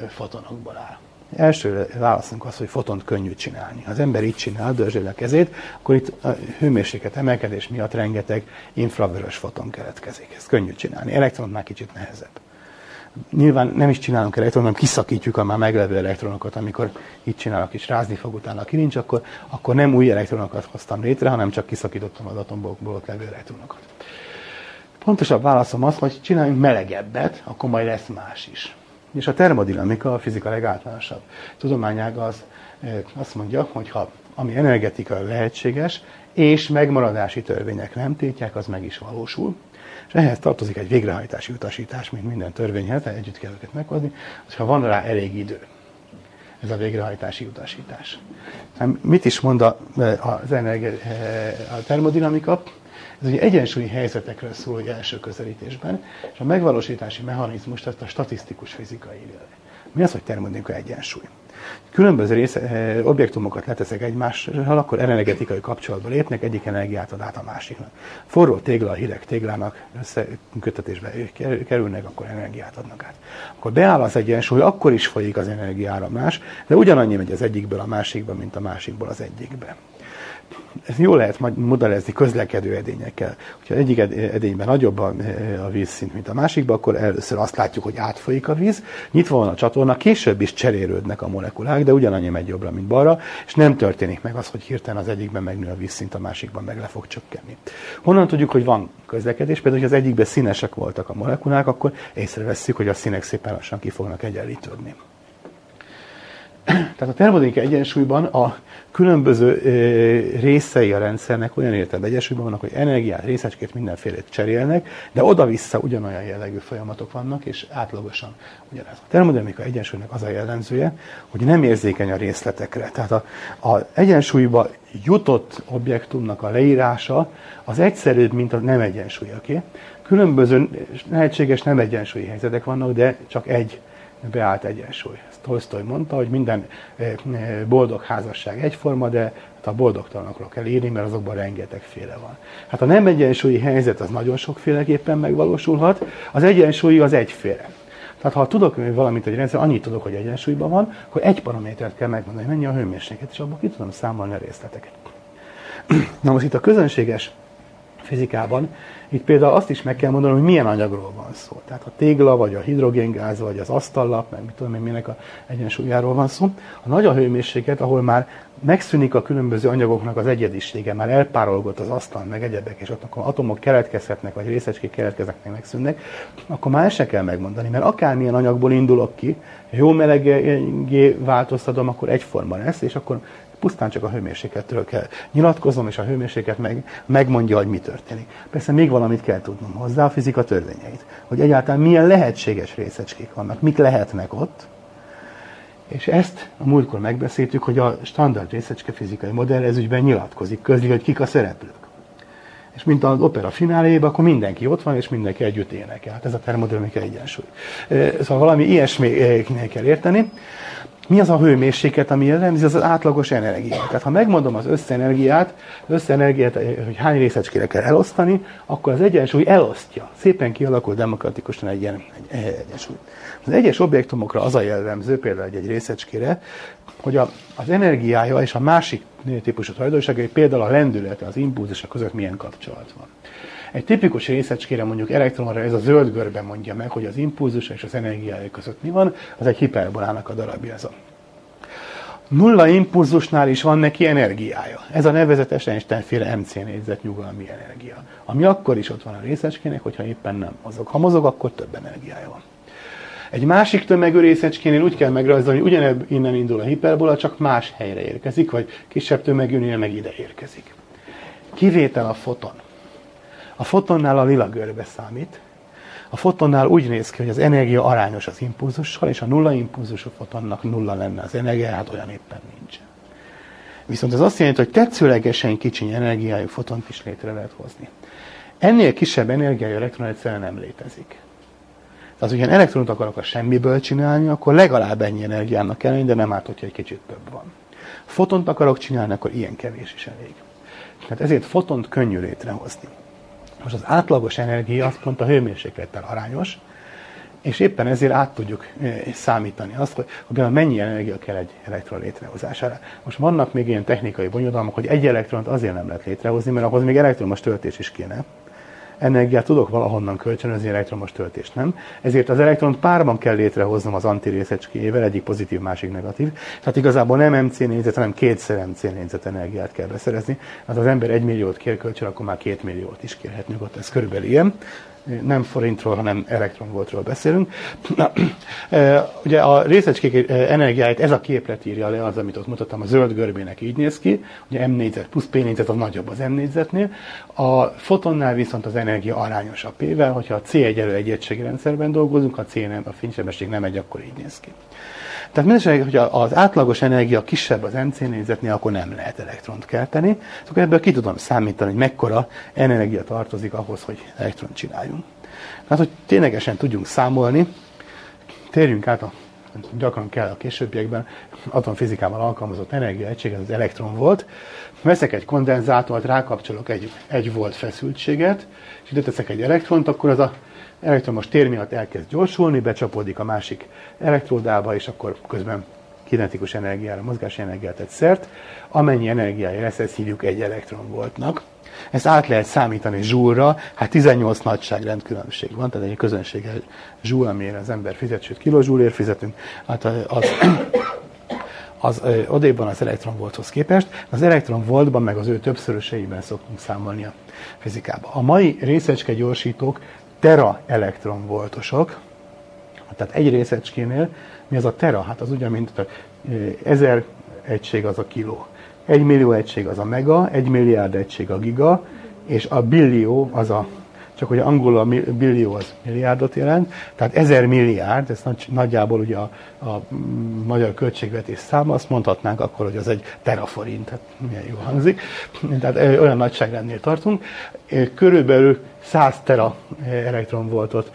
fotonokból áll? Első válaszunk az, hogy fotont könnyű csinálni. Az ember így csinál, dörzsél a kezét, akkor itt a hőmérséklet emelkedés miatt rengeteg infravörös foton keletkezik. Ez könnyű csinálni. Elektronot már kicsit nehezebb. Nyilván nem is csinálunk elektronot, hanem kiszakítjuk a már meglevő elektronokat, amikor így csinálok és rázni fog utána a kilincs, akkor, akkor nem új elektronokat hoztam létre, hanem csak kiszakítottam az atombokból ott levő elektronokat. Pontosabb válaszom az, hogy csináljunk melegebbet, akkor majd lesz más is. És a termodinamika, a fizika legáltalánosabb tudományága az azt mondja, hogy ha ami energetika lehetséges, és megmaradási törvények nem tétják, az meg is valósul. És ehhez tartozik egy végrehajtási utasítás, mint minden törvényhez, együtt kell őket meghozni, hogyha van rá elég idő. Ez a végrehajtási utasítás. Mit is mond az energia, a termodinamika? Ez ugye egyensúlyi helyzetekről szól hogy első közelítésben, és a megvalósítási mechanizmust ezt a statisztikus fizika írja Mi az, hogy termodinamika egyensúly? Különböző része, eh, objektumokat leteszek egymással, akkor energetikai kapcsolatba lépnek, egyik energiát ad át a másiknak. Forró tégla a hideg téglának összekötetésbe kerülnek, akkor energiát adnak át. Akkor beáll az egyensúly, akkor is folyik az energiáramlás, de ugyanannyi megy az egyikből a másikba, mint a másikból az egyikbe ezt jól lehet modellezni közlekedő edényekkel. Ha egyik edényben nagyobb a, a vízszint, mint a másikban, akkor először azt látjuk, hogy átfolyik a víz, nyitva van a csatorna, később is cserélődnek a molekulák, de ugyanannyi megy jobbra, mint balra, és nem történik meg az, hogy hirtelen az egyikben megnő a vízszint, a másikban meg le fog csökkenni. Honnan tudjuk, hogy van közlekedés? Például, hogy az egyikben színesek voltak a molekulák, akkor észrevesszük, hogy a színek szépen lassan ki fognak egyenlítődni. Tehát a termodinamika egyensúlyban a különböző részei a rendszernek olyan értelemben egyensúlyban vannak, hogy energiát, részecskét, mindenfélét cserélnek, de oda-vissza ugyanolyan jellegű folyamatok vannak, és átlagosan ugyanez. A termodinamika egyensúlynak az a jellemzője, hogy nem érzékeny a részletekre. Tehát a, a egyensúlyba jutott objektumnak a leírása az egyszerűbb, mint a nem egyensúlyoké. Különböző lehetséges nem egyensúlyi helyzetek vannak, de csak egy beállt egyensúly. Tolstoy mondta, hogy minden eh, eh, boldog házasság egyforma, de hát a boldogtalanokról kell írni, mert azokban rengetegféle van. Hát a nem egyensúlyi helyzet az nagyon sokféleképpen megvalósulhat, az egyensúlyi az egyféle. Tehát ha tudok valamit egy rendszer, annyit tudok, hogy egyensúlyban van, akkor egy paramétert kell megmondani, mennyi a hőmérséklet, és abból ki tudom számolni a részleteket. Na most itt a közönséges fizikában itt például azt is meg kell mondanom, hogy milyen anyagról van szó. Tehát a tégla, vagy a hidrogéngáz, vagy az asztallap, meg mit tudom én, minek a egyensúlyáról van szó. A nagy a hőmérséklet, ahol már megszűnik a különböző anyagoknak az egyedisége, már elpárolgott az asztal, meg egyebek, és ott akkor atomok keletkezhetnek, vagy részecskék keletkeznek, meg megszűnnek, akkor már se kell megmondani, mert akármilyen anyagból indulok ki, jó melegé változtatom, akkor egyforma lesz, és akkor Pusztán csak a hőmérsékletről kell nyilatkoznom, és a hőmérséklet meg, megmondja, hogy mi történik. Persze még valamit kell tudnom hozzá, a fizika törvényeit. Hogy egyáltalán milyen lehetséges részecskék vannak, mik lehetnek ott, és ezt a múltkor megbeszéltük, hogy a standard részecske fizikai modell ez ügyben nyilatkozik, közli, hogy kik a szereplők. És mint az opera fináléjében, akkor mindenki ott van, és mindenki együtt énekel. Hát ez a termodinamika egyensúly. Szóval valami ilyesmi kell érteni. Mi az a hőmérséklet, ami jellemzi? Az az átlagos energia. Tehát ha megmondom az összenergiát, összenergiát, hogy hány részecskére kell elosztani, akkor az egyensúly elosztja. Szépen kialakul demokratikusan egy ilyen egy egyensúly. Az egyes objektumokra az a jellemző, például egy, részecskére, hogy a, az energiája és a másik típusú tulajdonságai, például a lendülete, az impulzusa között milyen kapcsolat van. Egy tipikus részecskére, mondjuk elektronra ez a zöld görbe mondja meg, hogy az impulzusa és az energiája között mi van, az egy hiperbolának a darabja ez a nulla impulzusnál is van neki energiája. Ez a nevezetes Einstein-féle MC négyzet nyugalmi energia. Ami akkor is ott van a részecskének, hogyha éppen nem mozog. Ha mozog, akkor több energiája van. Egy másik tömegű részecskénél úgy kell megrajzolni, hogy ugyanebb innen indul a hiperbola, csak más helyre érkezik, vagy kisebb tömegűnél meg ide érkezik. Kivétel a foton. A fotonnál a lila görbe számít. A fotonnál úgy néz ki, hogy az energia arányos az impulzussal, és a nulla impulzusú fotonnak nulla lenne az energia, hát olyan éppen nincsen. Viszont ez azt jelenti, hogy tetszőlegesen kicsiny energiájú fotont is létre lehet hozni. Ennél kisebb energiai elektron egyszerűen nem létezik. Tehát, hogyha elektront akarok a semmiből csinálni, akkor legalább ennyi energiának kell de nem árt, hogyha egy kicsit több van. Fotont akarok csinálni, akkor ilyen kevés is elég. Tehát ezért fotont könnyű létrehozni. Most az átlagos energia az pont a hőmérséklettel arányos, és éppen ezért át tudjuk számítani azt, hogy, hogy mennyi energia kell egy elektron létrehozására. Most vannak még ilyen technikai bonyodalmak, hogy egy elektront azért nem lehet létrehozni, mert ahhoz még elektromos töltés is kéne energiát tudok valahonnan kölcsönözni, elektromos töltést nem. Ezért az elektron párban kell létrehoznom az antirészecskével, egyik pozitív, másik negatív. Tehát igazából nem MC négyzet, hanem kétszer MC négyzet energiát kell beszerezni. Hát az ember egy milliót kér kölcsön, akkor már két milliót is kérhet nyugodt, ez körülbelül ilyen nem forintról, hanem elektronvoltról beszélünk. Na, ugye a részecskék e, energiáit ez a képlet írja le, az, amit ott mutattam, a zöld görbének így néz ki, ugye M négyzet plusz P négyzet az nagyobb az M négyzetnél, a fotonnál viszont az energia arányosabb P-vel, hogyha a C egyelő egy egységrendszerben dolgozunk, a C nem, a fénysebesség nem egy, akkor így néz ki. Tehát mindesetre, hogy az átlagos energia kisebb az MC négyzetnél, akkor nem lehet elektront kelteni. Akkor ebből ki tudom számítani, hogy mekkora energia tartozik ahhoz, hogy elektront csináljunk. Hát, hogy ténylegesen tudjunk számolni, térjünk át a gyakran kell a későbbiekben atomfizikával alkalmazott energiaegység, ez az elektron volt. Veszek egy kondenzátort, rákapcsolok egy, egy volt feszültséget, és ide teszek egy elektront, akkor az a elektromos tér miatt elkezd gyorsulni, becsapódik a másik elektródába, és akkor közben kinetikus energiára, mozgási energiát tett szert. Amennyi energiája lesz, ezt hívjuk egy elektronvoltnak. Ezt át lehet számítani zsúlra, hát 18 nagyságrend különbség van, tehát egy közönsége zsúl, amire az ember fizet, sőt kilozsúlért fizetünk, hát az, az odéban az elektronvolthoz képest, az elektronvoltban meg az ő többszöröseiben szoktunk számolni a fizikában. A mai részecske gyorsítók tera elektronvoltosok, tehát egy részecskénél mi az a tera? Hát az ugyan, mint ezer egység az a kiló. Egy millió egység az a mega, egy milliárd egység a giga, és a billió az a csak hogy angolul a billió az milliárdot jelent, tehát ezer milliárd, ez nagy, nagyjából ugye a, a magyar költségvetés száma, azt mondhatnánk akkor, hogy az egy teraforint, tehát milyen jó hangzik, tehát olyan nagyságrendnél tartunk. Körülbelül 100 tera elektronvoltot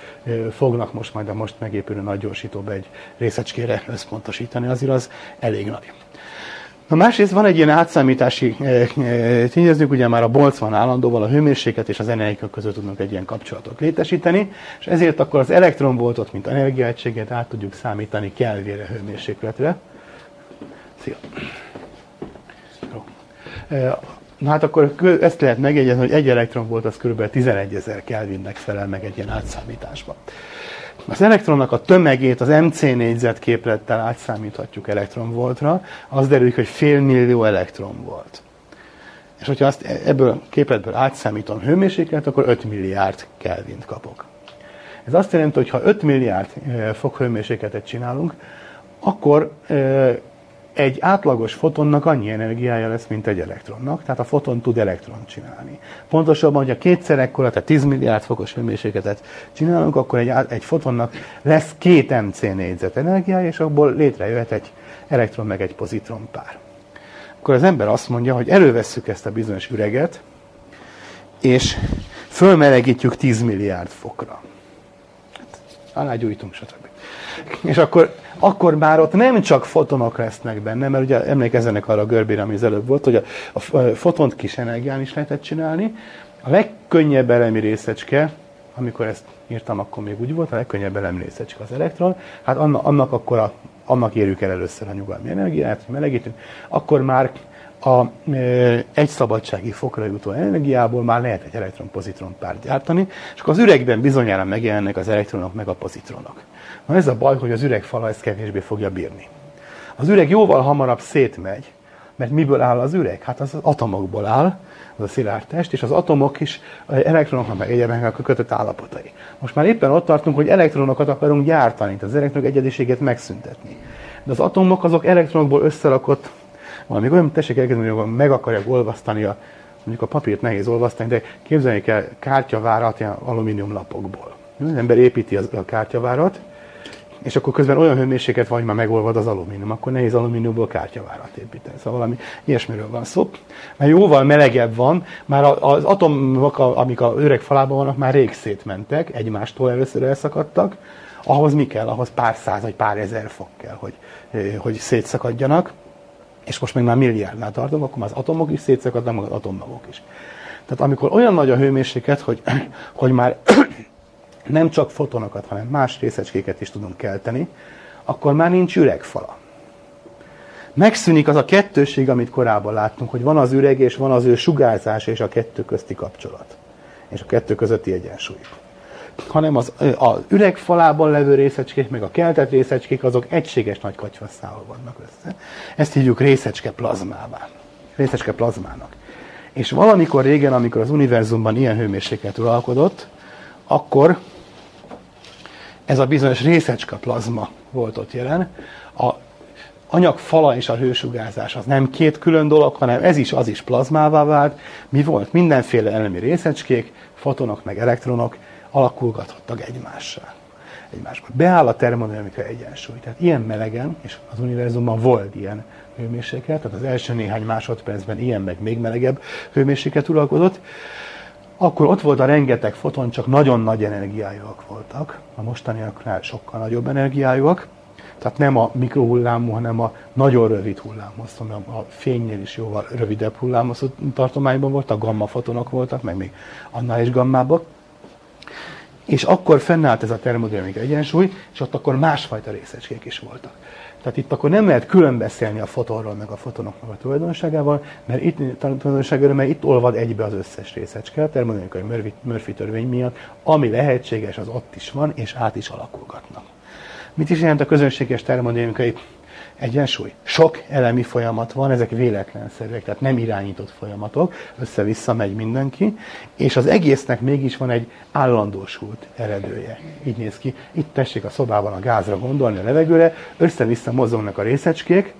fognak most majd a most megépülő nagy gyorsítóba egy részecskére összpontosítani, azért az elég nagy. Na másrészt van egy ilyen átszámítási eh, eh, tényezők, ugye már a Boltzmann állandóval a hőmérséklet és az energia között tudnak egy ilyen kapcsolatot létesíteni, és ezért akkor az elektronvoltot, mint energiaegységet át tudjuk számítani Kelvére hőmérsékletre. Szia! Eh, na hát akkor ezt lehet megjegyezni, hogy egy elektron volt, az kb. 11 ezer Kelvinnek felel meg egy ilyen átszámításban. Az elektronnak a tömegét az MC négyzet képlettel átszámíthatjuk elektronvoltra, az derül, hogy fél millió elektron volt. És hogyha azt ebből a képletből átszámítom hőmérséklet, akkor 5 milliárd Kelvint kapok. Ez azt jelenti, hogy ha 5 milliárd fok hőmérsékletet csinálunk, akkor egy átlagos fotonnak annyi energiája lesz, mint egy elektronnak, tehát a foton tud elektront csinálni. Pontosabban, hogyha kétszer ekkora, tehát 10 milliárd fokos hőmérsékletet csinálunk, akkor egy, egy fotonnak lesz két MC négyzet energiája, és abból létrejöhet egy elektron meg egy pozitron pár. Akkor az ember azt mondja, hogy elővesszük ezt a bizonyos üreget, és fölmelegítjük 10 milliárd fokra. Hát, alá gyújtunk, stb. És akkor akkor már ott nem csak fotonok lesznek benne, mert ugye emlékezzenek arra a görbére, ami az előbb volt, hogy a, a fotont kis energián is lehetett csinálni. A legkönnyebb elemi részecske, amikor ezt írtam, akkor még úgy volt, a legkönnyebb elemi részecske az elektron, hát annak, annak akkor a, annak érjük el először a nyugalmi energiát, melegítünk, akkor már a e, egy szabadsági fokra jutó energiából már lehet egy elektron-pozitron párt gyártani, és akkor az üregben bizonyára megjelennek az elektronok meg a pozitronok. Na ez a baj, hogy az üreg fala ezt kevésbé fogja bírni. Az üreg jóval hamarabb szétmegy, mert miből áll az üreg? Hát az, atomokból áll, az a szilárd test, és az atomok is elektronoknak meg egyebeknek a kötött állapotai. Most már éppen ott tartunk, hogy elektronokat akarunk gyártani, az elektronok egyediségét megszüntetni. De az atomok azok elektronokból összerakott, valami olyan, tessék elkezdeni, hogy meg akarják olvasztani a, mondjuk a papírt nehéz olvasztani, de képzeljék el kártyavárat ilyen alumínium lapokból. Az ember építi a kártyavárat, és akkor közben olyan hőmérséklet van, hogy már megolvad az alumínium, akkor nehéz alumíniumból kártyavárat építeni. Szóval valami ilyesmiről van szó. Mert jóval melegebb van, már az atomok, amik a öreg falában vannak, már rég szétmentek, egymástól először elszakadtak. Ahhoz mi kell? Ahhoz pár száz vagy pár ezer fok kell, hogy, hogy szétszakadjanak. És most meg már milliárdnál tartunk, akkor már az atomok is szétszakadnak, meg az atommagok is. Tehát amikor olyan nagy a hőmérséklet, hogy, hogy már nem csak fotonokat, hanem más részecskéket is tudunk kelteni, akkor már nincs üregfala. Megszűnik az a kettőség, amit korábban láttunk, hogy van az üreg, és van az ő sugárzás és a kettő közti kapcsolat. És a kettő közötti egyensúly. Hanem az, az üregfalában levő részecskék, meg a keltett részecskék, azok egységes nagy katyvasszával vannak össze. Ezt hívjuk részecske plazmává. Részecske plazmának. És valamikor régen, amikor az univerzumban ilyen hőmérséklet uralkodott, akkor ez a bizonyos részecska plazma volt ott jelen. A anyag fala és a hősugárzás az nem két külön dolog, hanem ez is, az is plazmává vált. Mi volt? Mindenféle elemi részecskék, fotonok meg elektronok alakulgatottak egymással. Egymásba. Beáll a termodinamika egyensúly. Tehát ilyen melegen, és az univerzumban volt ilyen hőmérséklet, tehát az első néhány másodpercben ilyen meg még melegebb hőmérséklet uralkodott, akkor ott volt a rengeteg foton, csak nagyon nagy energiájúak voltak. A mostaniaknál sokkal nagyobb energiájúak. Tehát nem a mikrohullámú, hanem a nagyon rövid hullámhosszú, a fénynél is jóval rövidebb hullámhosszú tartományban volt, a gamma fotonok voltak, meg még annál is gammábbak. És akkor fennállt ez a termodinamika egyensúly, és ott akkor másfajta részecskék is voltak. Tehát itt akkor nem lehet külön beszélni a fotonról, meg a fotonoknak a tulajdonságával, mert itt, tulajdonságáról, mert itt olvad egybe az összes részecske, a termodinamikai Murphy, Murphy törvény miatt, ami lehetséges, az ott is van, és át is alakulgatnak. Mit is jelent a közönséges termodinamikai egyensúly. Sok elemi folyamat van, ezek véletlenszerűek, tehát nem irányított folyamatok, össze-vissza megy mindenki, és az egésznek mégis van egy állandósult eredője. Így néz ki. Itt tessék a szobában a gázra gondolni, a levegőre, össze-vissza mozognak a részecskék,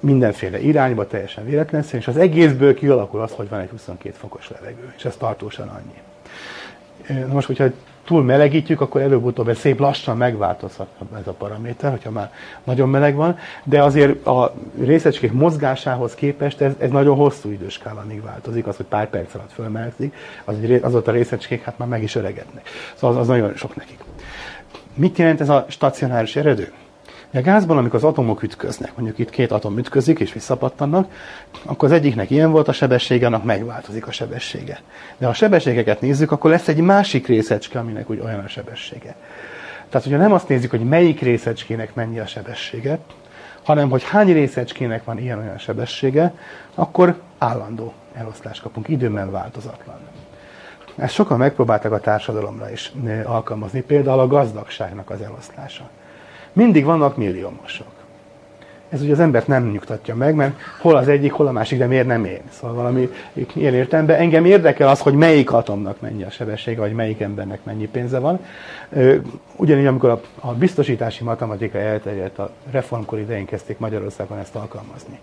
mindenféle irányba, teljesen véletlenszerű, és az egészből kialakul az, hogy van egy 22 fokos levegő, és ez tartósan annyi. Na most, hogyha túl melegítjük, akkor előbb-utóbb ez szép lassan megváltozhat ez a paraméter, hogyha már nagyon meleg van, de azért a részecskék mozgásához képest ez, ez nagyon hosszú időskállamig változik, az, hogy pár perc alatt fölmelegszik, az ott a részecskék hát már meg is öregednek. Szóval az, az nagyon sok nekik. Mit jelent ez a stacionáris eredő? A gázban, amikor az atomok ütköznek, mondjuk itt két atom ütközik és visszapattannak, akkor az egyiknek ilyen volt a sebessége, annak megváltozik a sebessége. De ha a sebességeket nézzük, akkor lesz egy másik részecske, aminek úgy olyan a sebessége. Tehát, hogyha nem azt nézzük, hogy melyik részecskének mennyi a sebessége, hanem hogy hány részecskének van ilyen-olyan sebessége, akkor állandó eloszlást kapunk, időben változatlan. Ezt sokan megpróbáltak a társadalomra is alkalmazni, például a gazdagságnak az eloszlása mindig vannak milliómosok. Ez ugye az embert nem nyugtatja meg, mert hol az egyik, hol a másik, de miért nem én? Szóval valami ilyen értelemben engem érdekel az, hogy melyik atomnak mennyi a sebessége, vagy melyik embernek mennyi pénze van. Ugyanígy, amikor a, biztosítási matematika elterjedt, a reformkor idején kezdték Magyarországon ezt alkalmazni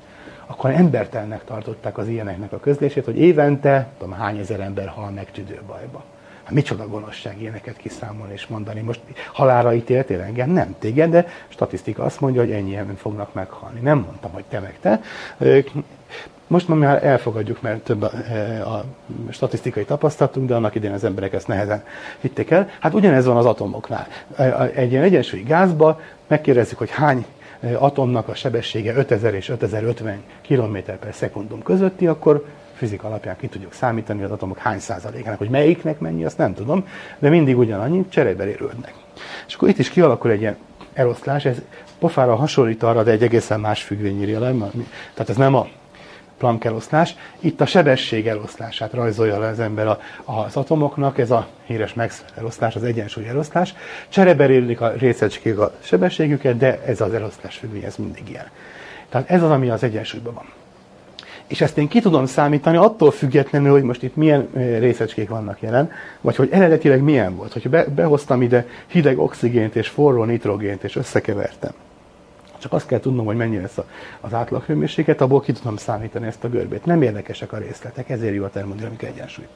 akkor embertelnek tartották az ilyeneknek a közlését, hogy évente, tudom, hány ezer ember hal meg tüdőbajba. Hát micsoda gonoszság ilyeneket kiszámolni és mondani. Most halára ítéltél engem? Nem téged, de statisztika azt mondja, hogy ennyien fognak meghalni. Nem mondtam, hogy te meg te. Most már elfogadjuk, mert több a, a statisztikai tapasztalatunk, de annak idején az emberek ezt nehezen hitték el. Hát ugyanez van az atomoknál. Egy ilyen egyensúlyi gázba megkérdezzük, hogy hány atomnak a sebessége 5000 és 5050 km per szekundum közötti, akkor fizika alapján ki tudjuk számítani az atomok hány százalékának, hogy melyiknek mennyi, azt nem tudom, de mindig ugyanannyi, cserébe érődnek. És akkor itt is kialakul egy ilyen eloszlás, ez pofára hasonlít arra, de egy egészen más függvény írja le, tehát ez nem a Planck eloszlás. Itt a sebesség eloszlását rajzolja le az ember az atomoknak, ez a híres Max eloszlás, az egyensúly eloszlás. Csereberéllik a részecskék a sebességüket, de ez az eloszlás függvény, ez mindig ilyen. Tehát ez az, ami az egyensúlyban van. És ezt én ki tudom számítani attól függetlenül, hogy most itt milyen részecskék vannak jelen, vagy hogy eredetileg milyen volt. Hogyha be, behoztam ide hideg oxigént és forró nitrogént, és összekevertem, Csak azt kell tudnom, hogy mennyi lesz az átlaghőmérséklet, abból ki tudom számítani ezt a görbét. Nem érdekesek a részletek, ezért jó a termodinamika egyensúly.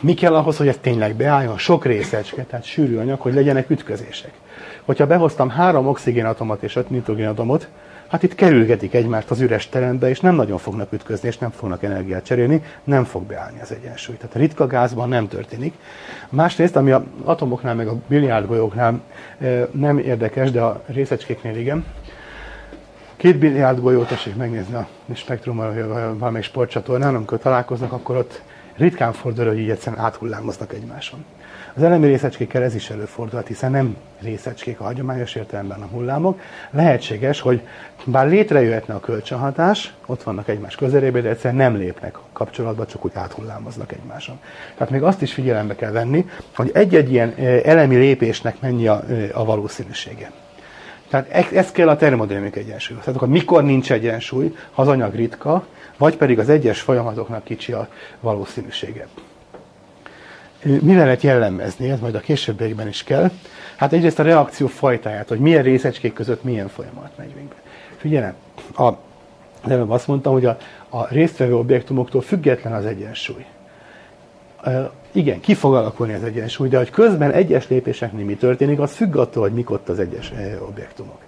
Mi kell ahhoz, hogy ez tényleg beálljon? Sok részecske, tehát sűrű anyag, hogy legyenek ütközések. Hogyha behoztam három oxigénatomot és öt nitrogénatomot, hát itt kerülgetik egymást az üres terembe, és nem nagyon fognak ütközni, és nem fognak energiát cserélni, nem fog beállni az egyensúly. Tehát a ritka gázban nem történik. Másrészt, ami a atomoknál, meg a biliárdgolyóknál nem érdekes, de a részecskéknél igen, két biliárd golyót tessék megnézni a spektrummal, vagy valamelyik sportcsatornán, amikor találkoznak, akkor ott ritkán fordul, hogy így egyszerűen áthullámoznak egymáson. Az elemi részecskékkel ez is előfordulhat, hiszen nem részecskék a hagyományos értelemben a hullámok. Lehetséges, hogy bár létrejöhetne a kölcsönhatás, ott vannak egymás közelében, de egyszerűen nem lépnek kapcsolatba, csak úgy áthullámoznak egymáson. Tehát még azt is figyelembe kell venni, hogy egy-egy ilyen elemi lépésnek mennyi a, a valószínűsége. Tehát e, ez kell a termodinamik egyensúly. Tehát akkor mikor nincs egyensúly, ha az anyag ritka, vagy pedig az egyes folyamatoknak kicsi a valószínűsége. Mivel lehet jellemezni, ez majd a későbbiekben is kell. Hát egyrészt a reakció fajtáját, hogy milyen részecskék között milyen folyamat megy végbe. Figyelem, a, nem azt mondtam, hogy a, a résztvevő objektumoktól független az egyensúly. E, igen, ki fog alakulni az egyensúly, de hogy közben egyes lépéseknél mi történik, az függ attól, hogy mik ott az egyes objektumok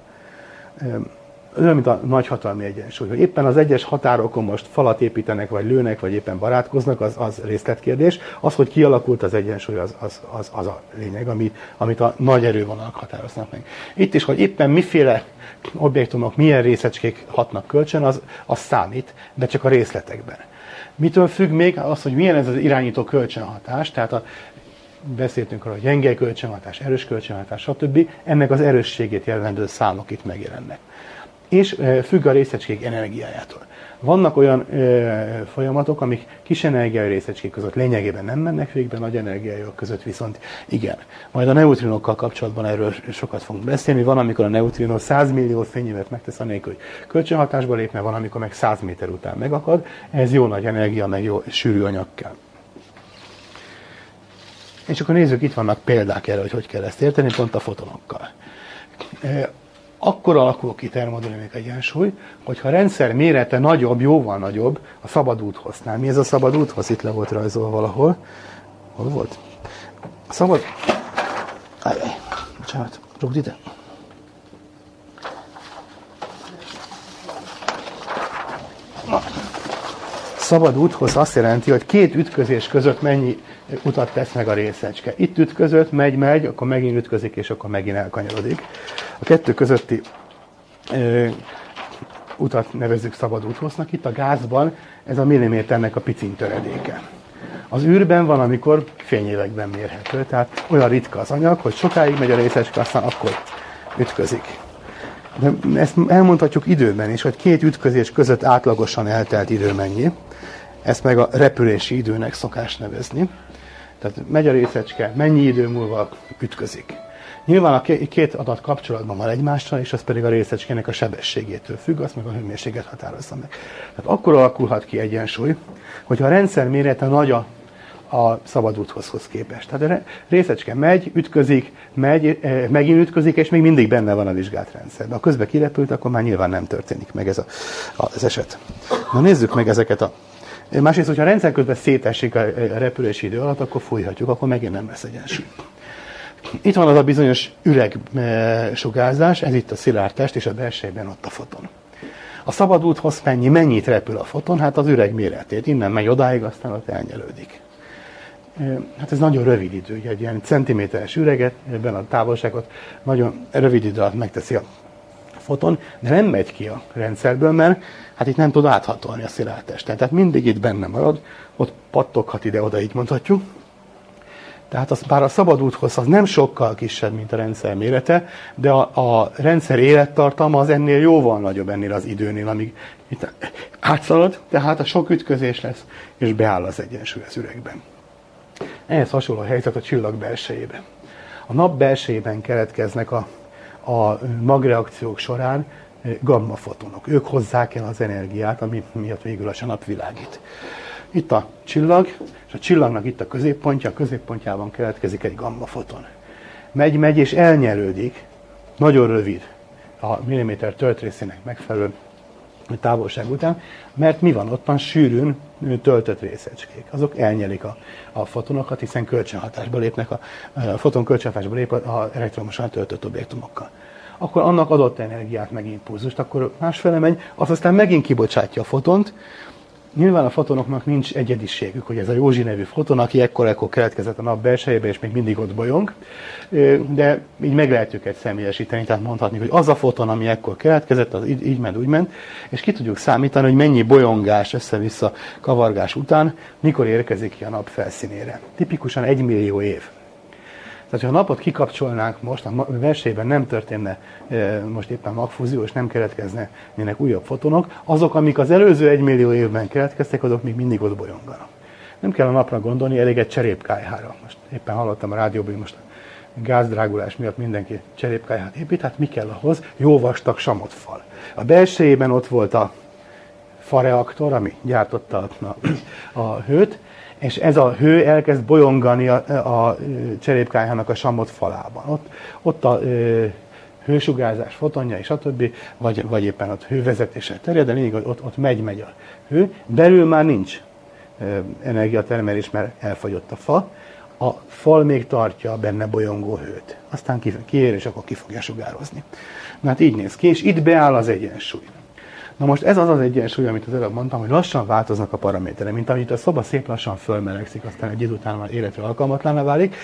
olyan, mint a nagyhatalmi egyensúly, hogy éppen az egyes határokon most falat építenek, vagy lőnek, vagy éppen barátkoznak, az, az részletkérdés. Az, hogy kialakult az egyensúly, az, az, az, az a lényeg, ami, amit a nagy erővonalak határoznak meg. Itt is, hogy éppen miféle objektumok, milyen részecskék hatnak kölcsön, az, az számít, de csak a részletekben. Mitől függ még az, hogy milyen ez az irányító kölcsönhatás, tehát a beszéltünk arról, hogy gyenge kölcsönhatás, erős kölcsönhatás, stb. Ennek az erősségét jelentő számok itt megjelennek és függ a részecskék energiájától. Vannak olyan ö, folyamatok, amik kis energiájú részecskék között lényegében nem mennek végbe, nagy energiájú között viszont igen. Majd a neutrinokkal kapcsolatban erről sokat fogunk beszélni. Van, amikor a neutrinó 100 millió fényévet megtesz anélkül, hogy kölcsönhatásba lépne, van, amikor meg 100 méter után megakad. Ez jó nagy energia, meg jó sűrű anyag kell. És akkor nézzük, itt vannak példák erre, hogy hogy kell ezt érteni, pont a fotonokkal akkor alakul ki termodinamik egyensúly, hogyha a rendszer mérete nagyobb, jóval nagyobb a szabad úthosznál. Mi ez a szabad úthoz? Itt le volt rajzolva valahol. Hol volt? A szabad... Ajaj, bocsánat, rúgd ide. Szabad úthoz azt jelenti, hogy két ütközés között mennyi utat tesz meg a részecske. Itt ütközött, megy, megy, akkor megint ütközik, és akkor megint elkanyarodik. A kettő közötti ö, utat nevezzük szabad úthoznak. Itt a gázban ez a milliméternek a picin töredéke. Az űrben van, amikor fényévekben mérhető, tehát olyan ritka az anyag, hogy sokáig megy a részecske, aztán akkor ütközik. De ezt elmondhatjuk időben is, hogy két ütközés között átlagosan eltelt idő mennyi. Ezt meg a repülési időnek szokás nevezni. Tehát megy a részecske, mennyi idő múlva ütközik. Nyilván a két adat kapcsolatban van egymással, és az pedig a részecskének a sebességétől függ, azt meg a hőmérséklet határozza meg. Tehát akkor alakulhat ki egyensúly, hogyha a rendszer mérete nagy a, a szabad úthozhoz képest. Tehát a részecske megy, ütközik, megy, eh, megint ütközik, és még mindig benne van a vizsgált rendszerben. Ha közben kirepült, akkor már nyilván nem történik meg ez a, az eset. Na nézzük meg ezeket a Másrészt, hogyha a rendszer közben szétesik a repülési idő alatt, akkor fújhatjuk, akkor megint nem lesz egyensúly. Itt van az a bizonyos üreg e, sugárzás, ez itt a szilárd test, és a belsejében ott a foton. A szabad úthoz mennyi, mennyit repül a foton? Hát az üreg méretét. Innen megy odáig, aztán ott elnyelődik. E, hát ez nagyon rövid idő, ugye egy ilyen centiméteres üreget, ebben a távolságot nagyon rövid idő alatt megteszi a foton, de nem megy ki a rendszerből, mert hát itt nem tud áthatolni a szilárd testen. Tehát mindig itt benne marad, ott pattoghat ide-oda, így mondhatjuk. Tehát az, bár a szabad úthoz az nem sokkal kisebb, mint a rendszer mérete, de a, a rendszer élettartalma az ennél jóval nagyobb ennél az időnél, amíg itt átszalad, tehát a sok ütközés lesz, és beáll az egyensúly az üregben. Ehhez hasonló a helyzet a csillag belsejében. A nap belsejében keletkeznek a, a magreakciók során gammafotonok. Ők hozzák el az energiát, ami miatt végül a nap világít. Itt a csillag, és a csillagnak itt a középpontja, a középpontjában keletkezik egy gammafoton. Megy, megy és elnyelődik, nagyon rövid a milliméter töltrészének megfelelő távolság után, mert mi van? Ott van sűrűn töltött részecskék. Azok elnyelik a, a fotonokat, hiszen kölcsönhatásba lépnek, a, a foton kölcsönhatásba lép az elektromosan töltött objektumokkal. Akkor annak adott energiát, meg impulzust, akkor másfele megy, az aztán megint kibocsátja a fotont, Nyilván a fotonoknak nincs egyediségük, hogy ez a Józsi nevű foton, aki ekkor-ekkor keletkezett a nap belsejébe, és még mindig ott bolyong, de így meg lehet őket személyesíteni, tehát mondhatni, hogy az a foton, ami ekkor keletkezett, az így, így ment, úgy ment, és ki tudjuk számítani, hogy mennyi bolyongás, össze-vissza kavargás után, mikor érkezik ki a nap felszínére. Tipikusan egy millió év. Tehát, ha a napot kikapcsolnánk most, a versében nem történne e, most éppen magfúzió, és nem keletkeznének újabb fotonok, azok, amik az előző egymillió évben keletkeztek, azok még mindig ott bolyonganak. Nem kell a napra gondolni, elég egy cserépkályhára. Most éppen hallottam a rádióban, hogy most a gázdrágulás miatt mindenki cserépkályhát épít, hát mi kell ahhoz? Jó vastag samotfal. A belsejében ott volt a fareaktor, ami gyártotta a, a hőt, és ez a hő elkezd bolyongani a, a cserépkályhának a samot falában. Ott, ott a ö, hősugárzás fotonja és többi, vagy, vagy éppen ott hővezetéssel terjed, de hogy ott, ott megy, megy a hő. Belül már nincs energiatermelés, mert elfagyott a fa. A fal még tartja benne bolyongó hőt. Aztán kiér, és akkor ki fogja sugározni. Na hát így néz ki, és itt beáll az egyensúly. Na most ez az az egyensúly, amit az előbb mondtam, hogy lassan változnak a paraméterek, mint amit a szoba szép lassan fölmelegszik, aztán egy idő után már életre alkalmatlaná válik,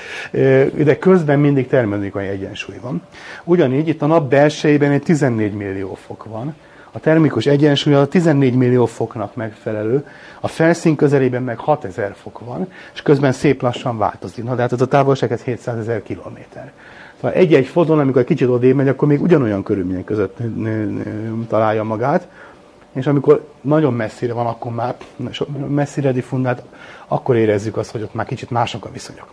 de közben mindig termodinamikai egyensúly van. Ugyanígy itt a nap belsejében egy 14 millió fok van, a termikus egyensúly a 14 millió foknak megfelelő, a felszín közelében meg 6000 fok van, és közben szép lassan változik. Na, de hát ez a távolság ez 700 ezer kilométer. Szóval egy-egy foton, amikor egy kicsit odébb megy, akkor még ugyanolyan körülmények között találja magát, és amikor nagyon messzire van, akkor már messzire diffundált, akkor érezzük azt, hogy ott már kicsit mások a viszonyok.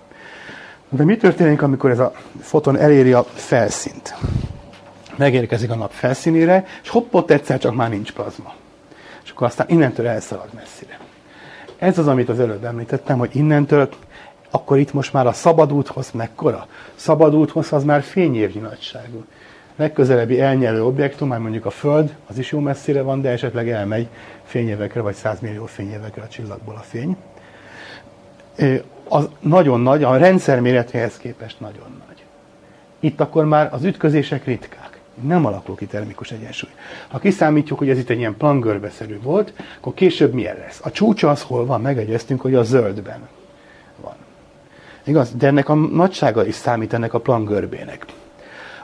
De mi történik, amikor ez a foton eléri a felszínt? Megérkezik a nap felszínére, és hopp, ott egyszer csak már nincs plazma. És akkor aztán innentől elszalad messzire. Ez az, amit az előbb említettem, hogy innentől akkor itt most már a szabadúthoz mekkora? Szabadúthoz az már fényévnyi nagyságú. Legközelebbi elnyelő objektum, már mondjuk a Föld, az is jó messzire van, de esetleg elmegy fényévekre, vagy 100 millió fényévekre a csillagból a fény. Az nagyon nagy, a rendszer méretéhez képest nagyon nagy. Itt akkor már az ütközések ritkák. Nem alakul ki termikus egyensúly. Ha kiszámítjuk, hogy ez itt egy ilyen plangörbeszerű volt, akkor később milyen lesz? A csúcsa az hol van? Megegyeztünk, hogy a zöldben. Igaz? De ennek a nagysága is számít ennek a plangörbének.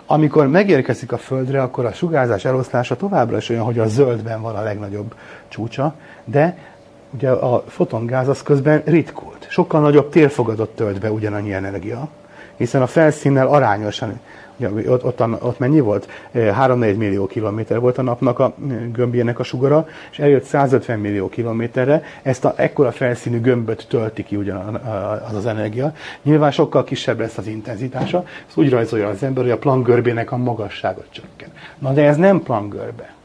Amikor megérkezik a Földre, akkor a sugárzás eloszlása továbbra is olyan, hogy a zöldben van a legnagyobb csúcsa, de ugye a fotongáz az közben ritkult. Sokkal nagyobb térfogadott tölt be ugyanannyi energia, hiszen a felszínnel arányosan Ugye, ott, ott, ott mennyi volt? 3-4 millió kilométer volt a napnak a gömbjének a sugara, és eljött 150 millió kilométerre, ezt a ekkora felszínű gömböt tölti ki ugyan az az energia. Nyilván sokkal kisebb lesz az intenzitása, ezt úgy rajzolja az ember, hogy a Planck görbének a magassága csökken. Na de ez nem Planck görbe.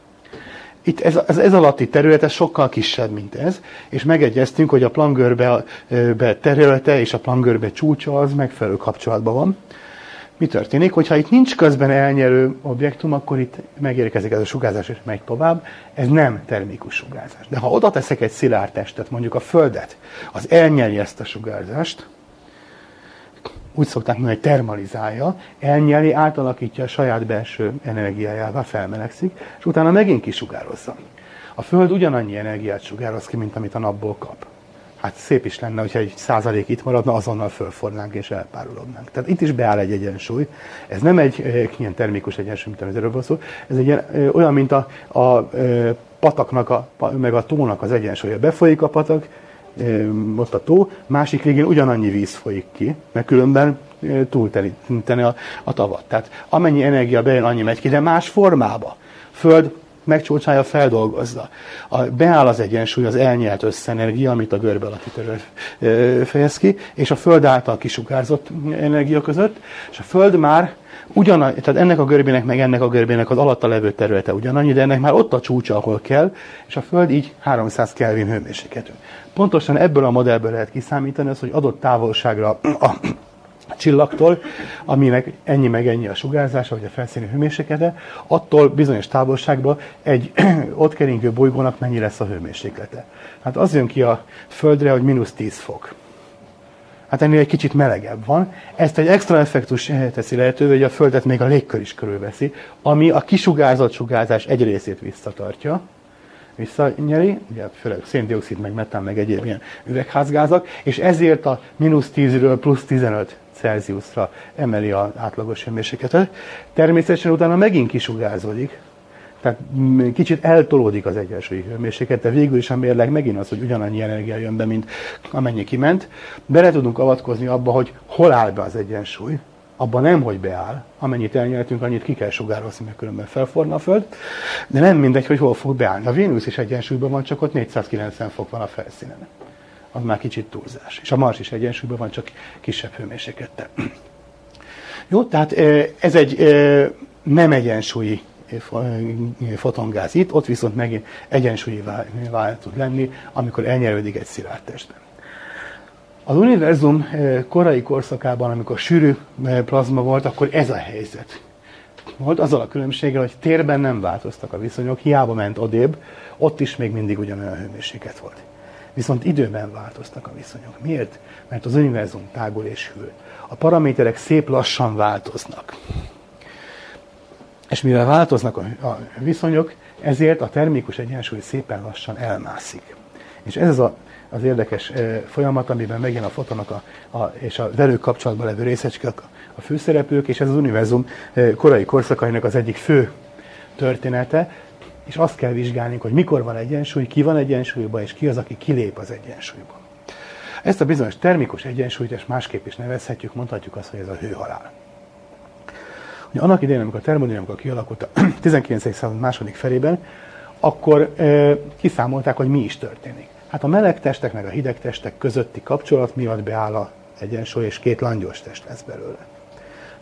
Itt ez, ez, ez alatti terület ez sokkal kisebb, mint ez, és megegyeztünk, hogy a Planck görbe területe és a Planck görbe csúcsa az megfelelő kapcsolatban van mi történik? Hogyha itt nincs közben elnyerő objektum, akkor itt megérkezik ez a sugárzás, és megy tovább. Ez nem termikus sugárzás. De ha oda teszek egy szilárd testet, mondjuk a Földet, az elnyeli ezt a sugárzást, úgy szokták mondani, hogy termalizálja, elnyeli, átalakítja a saját belső energiájává, felmelegszik, és utána megint kisugározza. A Föld ugyanannyi energiát sugároz ki, mint amit a napból kap hát szép is lenne, hogyha egy százalék itt maradna, azonnal fölfornánk és elpárolognánk. Tehát itt is beáll egy egyensúly. Ez nem egy e, ilyen termikus egyensúly, mint erről szó. Ez egy ilyen, e, olyan, mint a, a e, pataknak, a, meg a tónak az egyensúlya. Befolyik a patak, ott a tó, másik végén ugyanannyi víz folyik ki, mert különben túlteríteni a, a tavat. Tehát amennyi energia bejön, annyi megy ki, de más formába. Föld megcsócsája, feldolgozza. A, beáll az egyensúly, az elnyelt összenergia, amit a görbe terület fejez ki, és a Föld által kisugárzott energia között, és a Föld már ugyanannyi, tehát ennek a görbének, meg ennek a görbének az alatta levő területe ugyanannyi, de ennek már ott a csúcsa, ahol kell, és a Föld így 300 Kelvin hőmérsékletű. Pontosan ebből a modellből lehet kiszámítani az, hogy adott távolságra a csillagtól, aminek ennyi meg ennyi a sugárzása, vagy a felszíni hőmérséklete, attól bizonyos távolságban egy ott keringő bolygónak mennyi lesz a hőmérséklete. Hát az jön ki a Földre, hogy mínusz 10 fok. Hát ennél egy kicsit melegebb van. Ezt egy extra effektus teszi lehetővé, hogy a Földet még a légkör is körülveszi, ami a kisugárzott sugárzás egy részét visszatartja, visszanyeri, ugye főleg széndiokszid, meg metán, meg egyéb ilyen üvegházgázak, és ezért a mínusz 10-ről plusz 15 Celsiusra emeli az átlagos hőmérsékletet. Természetesen utána megint kisugárzódik, tehát kicsit eltolódik az egyensúlyi hőmérséklet, de végül is a mérleg megint az, hogy ugyanannyi energia jön be, mint amennyi kiment. Bele tudunk avatkozni abba, hogy hol áll be az egyensúly, abban nem, hogy beáll, amennyit elnyeltünk, annyit ki kell sugározni, mert különben felforna a Föld, de nem mindegy, hogy hol fog beállni. A Vénusz is egyensúlyban van, csak ott 490 fok van a felszínen. Az már kicsit túlzás. És a Mars is egyensúlyban van, csak kisebb hőmérséklettel. Jó, tehát ez egy nem egyensúlyi fotongáz itt, ott viszont megint egyensúlyi vál tud lenni, amikor elnyerődik egy szilárd testben. Az univerzum korai korszakában, amikor sűrű plazma volt, akkor ez a helyzet volt, azzal a különbséggel, hogy térben nem változtak a viszonyok, hiába ment odébb, ott is még mindig ugyanolyan hőmérséklet volt. Viszont időben változtak a viszonyok. Miért? Mert az univerzum tágul és hűl. A paraméterek szép lassan változnak. És mivel változnak a, viszonyok, ezért a termikus egyensúly szépen lassan elmászik. És ez az a, az érdekes folyamat, amiben megint a fotonok a, a, és a velük kapcsolatban levő részecskek a, a főszereplők, és ez az univerzum korai korszakainak az egyik fő története, és azt kell vizsgálni, hogy mikor van egyensúly, ki van egyensúlyban, és ki az, aki kilép az egyensúlyban. Ezt a bizonyos termikus egyensúlyt, és másképp is nevezhetjük, mondhatjuk azt, hogy ez a hőhalál. Ugye annak idején, amikor a termodinamika kialakult a 19. század második felében, akkor e, kiszámolták, hogy mi is történik. Hát a meleg testek meg a hideg testek közötti kapcsolat miatt beáll a egyensúly, és két langyos test lesz belőle.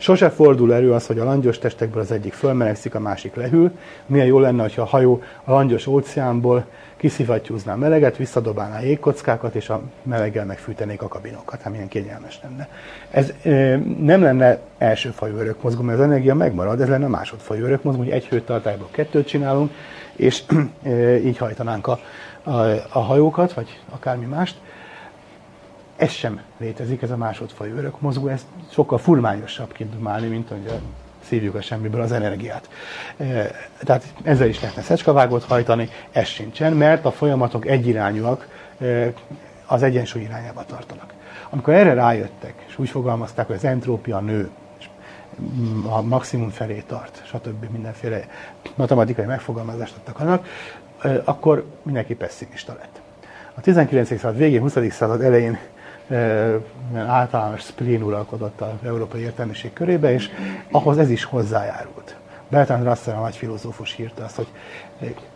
Sose fordul elő az, hogy a langyos testekből az egyik fölmelegszik, a másik lehűl. Milyen jó lenne, ha a hajó a langyos óceánból kiszivattyúzná a meleget, visszadobálná jégkockákat, és a meleggel megfűtenék a kabinokat. Hát milyen kényelmes lenne. Ez e, nem lenne elsőfajú örökmozgó, mert az energia megmarad, ez lenne a másodfajú örökmozgó, hogy egy hőtartályból kettőt csinálunk, és e, így hajtanánk a, a, a hajókat, vagy akármi mást. Ez sem létezik, ez a másodfajú örökmozgó, ez sokkal furmányosabb kidumálni, mint hogy szívjuk a semmiből az energiát. E, tehát ezzel is lehetne szecskavágót hajtani, ez sincsen, mert a folyamatok egyirányúak, e, az egyensúly irányába tartanak. Amikor erre rájöttek, és úgy fogalmazták, hogy az entrópia nő, és a maximum felé tart, stb. mindenféle matematikai megfogalmazást adtak annak, e, akkor mindenki pessimista lett. A 19. század végén, 20. század elején általános spleen uralkodott az európai értelmiség körébe, és ahhoz ez is hozzájárult. Bertrand Russell, a nagy filozófus írta azt, hogy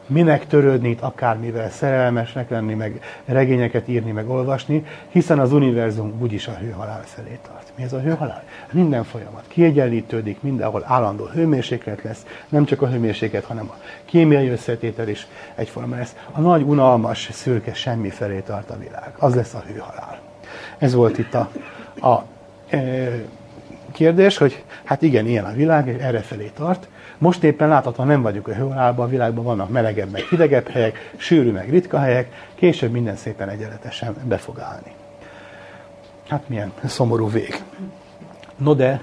minek törődni itt akármivel, szerelmesnek lenni, meg regényeket írni, meg olvasni, hiszen az univerzum úgyis a hőhalál felé tart. Mi ez a hőhalál? Minden folyamat kiegyenlítődik, mindenhol állandó hőmérséklet lesz, nem csak a hőmérséklet, hanem a kémiai összetétel is egyforma lesz. A nagy, unalmas, szürke semmi felé tart a világ. Az lesz a hőhalál. Ez volt itt a, a e, kérdés, hogy hát igen, ilyen a világ, erre felé tart. Most éppen láthatóan nem vagyunk a hőhalálban, a világban vannak melegebb, meg hidegebb helyek, sűrű, meg ritka helyek, később minden szépen egyenletesen be fog állni. Hát milyen szomorú vég. No de,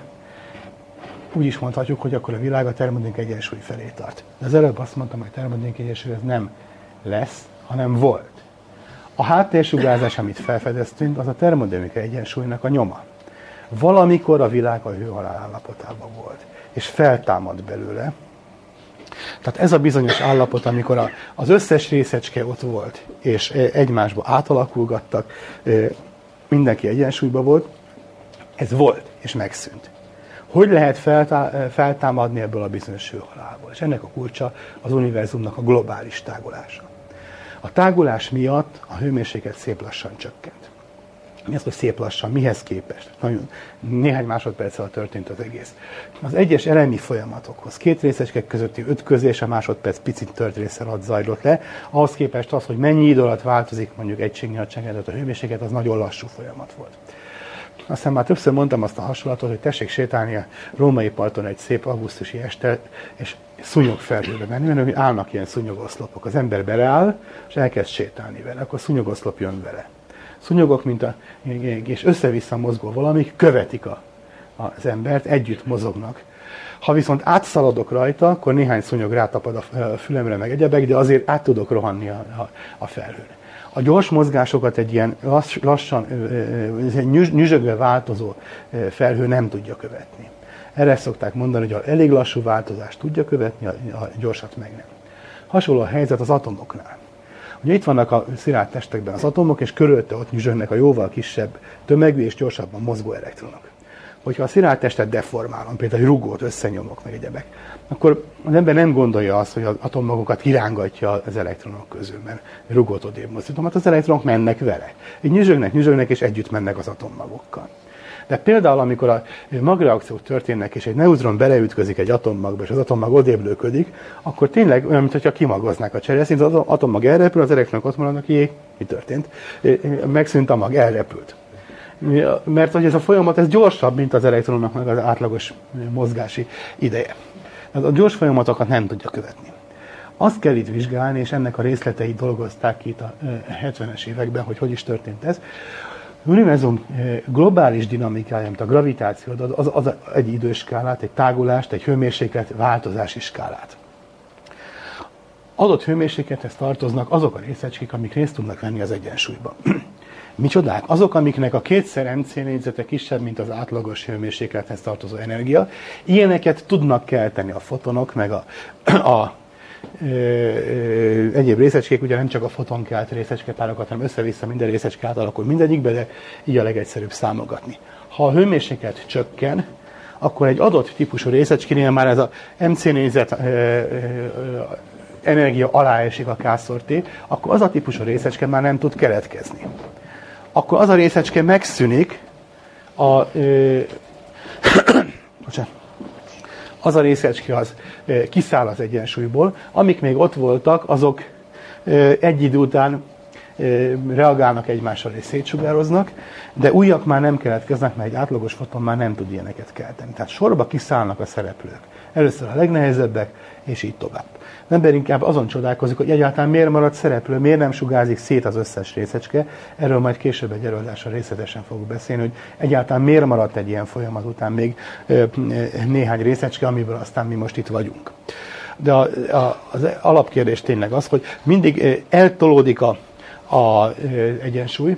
úgy is mondhatjuk, hogy akkor a világ a termodink egyensúly felé tart. De az előbb azt mondtam, hogy a termodink egyensúly ez nem lesz, hanem volt. A háttérsugárzás, amit felfedeztünk, az a termodinamika egyensúlynak a nyoma. Valamikor a világ a hőhalál állapotában volt, és feltámad belőle. Tehát ez a bizonyos állapot, amikor a, az összes részecske ott volt, és e, egymásba átalakulgattak, e, mindenki egyensúlyban volt, ez volt, és megszűnt. Hogy lehet feltá- feltámadni ebből a bizonyos hőhalálból? És ennek a kulcsa az univerzumnak a globális tágulása. A tágulás miatt a hőmérséklet szép lassan csökkent. Mi az, hogy szép lassan? Mihez képest? Nagyon, néhány másodperccel történt az egész. Az egyes elemi folyamatokhoz, két részecskek közötti ütközés a másodperc picit tört része alatt zajlott le, ahhoz képest az, hogy mennyi idő alatt változik mondjuk egységnyi nagyságrendelt a hőmérséklet, az nagyon lassú folyamat volt. Aztán már többször mondtam azt a hasonlatot, hogy tessék sétálni a római parton egy szép augusztusi este, és szúnyogfelhőbe menni, mert állnak ilyen szúnyogoszlopok. Az ember beleáll, és elkezd sétálni vele, akkor szúnyogoszlop jön vele. Szúnyogok, mint a, és össze-vissza mozgó valamik követik a, az embert, együtt mozognak. Ha viszont átszaladok rajta, akkor néhány szúnyog rátapad a fülemre, meg egyebek, de azért át tudok rohanni a, a, a felhőn. A gyors mozgásokat egy ilyen lass, lassan, nyüzsögve változó felhő nem tudja követni. Erre szokták mondani, hogy a elég lassú változást tudja követni, a gyorsat meg nem. Hasonló a helyzet az atomoknál. Ugye itt vannak a szilárd testekben az atomok, és körülötte ott nyüzsögnek a jóval kisebb tömegű és gyorsabban mozgó elektronok. Hogyha a szilárd testet deformálom, például egy rugót összenyomok, meg egyebek, akkor az ember nem gondolja azt, hogy az atommagokat kirángatja az elektronok közül, mert rugót odébb mozdítom, hát az elektronok mennek vele. Így nyüzsögnek, nyüzsögnek, és együtt mennek az atommagokkal. De például, amikor a magreakciók történnek, és egy neutron beleütközik egy atommagba, és az atommag odébb lőködik, akkor tényleg olyan, mintha kimagoznák a csereszint, az atommag elrepül, az elektronok ott maradnak, jé, mi történt? Megszűnt a mag, elrepült. Mert hogy ez a folyamat ez gyorsabb, mint az elektronnak meg az átlagos mozgási ideje. A gyors folyamatokat nem tudja követni. Azt kell itt vizsgálni, és ennek a részleteit dolgozták ki itt a 70-es években, hogy hogy is történt ez, univerzum eh, globális dinamikája, mint a gravitáció, az, az egy időskálát, egy tágulást, egy hőmérséklet változási skálát. Adott hőmérséklethez tartoznak azok a részecskék, amik részt tudnak venni az egyensúlyban. Micsodák? Azok, amiknek a kétszer MC négyzete kisebb, mint az átlagos hőmérséklethez tartozó energia. Ilyeneket tudnak kelteni a fotonok, meg a, a egyéb részecskék, ugye nem csak a fotonkelt részecskepárokat, hanem össze-vissza minden részecske átalakul mindegyikbe, de így a legegyszerűbb számogatni. Ha a hőmérséklet csökken, akkor egy adott típusú részecskénél már ez a MC négyzet energia alá esik a K akkor az a típusú részecske már nem tud keletkezni. Akkor az a részecske megszűnik, a, ö, az a részecske az kiszáll az egyensúlyból, amik még ott voltak, azok egy idő után reagálnak egymással és szétsugároznak, de újak már nem keletkeznek, mert egy átlagos foton már nem tud ilyeneket kelteni. Tehát sorba kiszállnak a szereplők. Először a legnehezebbek, és így tovább. Az ember inkább azon csodálkozik, hogy egyáltalán miért maradt szereplő, miért nem sugárzik szét az összes részecske. Erről majd később egy előadásra részletesen fogok beszélni, hogy egyáltalán miért maradt egy ilyen folyamat után még néhány részecske, amiből aztán mi most itt vagyunk. De a, a, az alapkérdés tényleg az, hogy mindig eltolódik a, a egyensúly.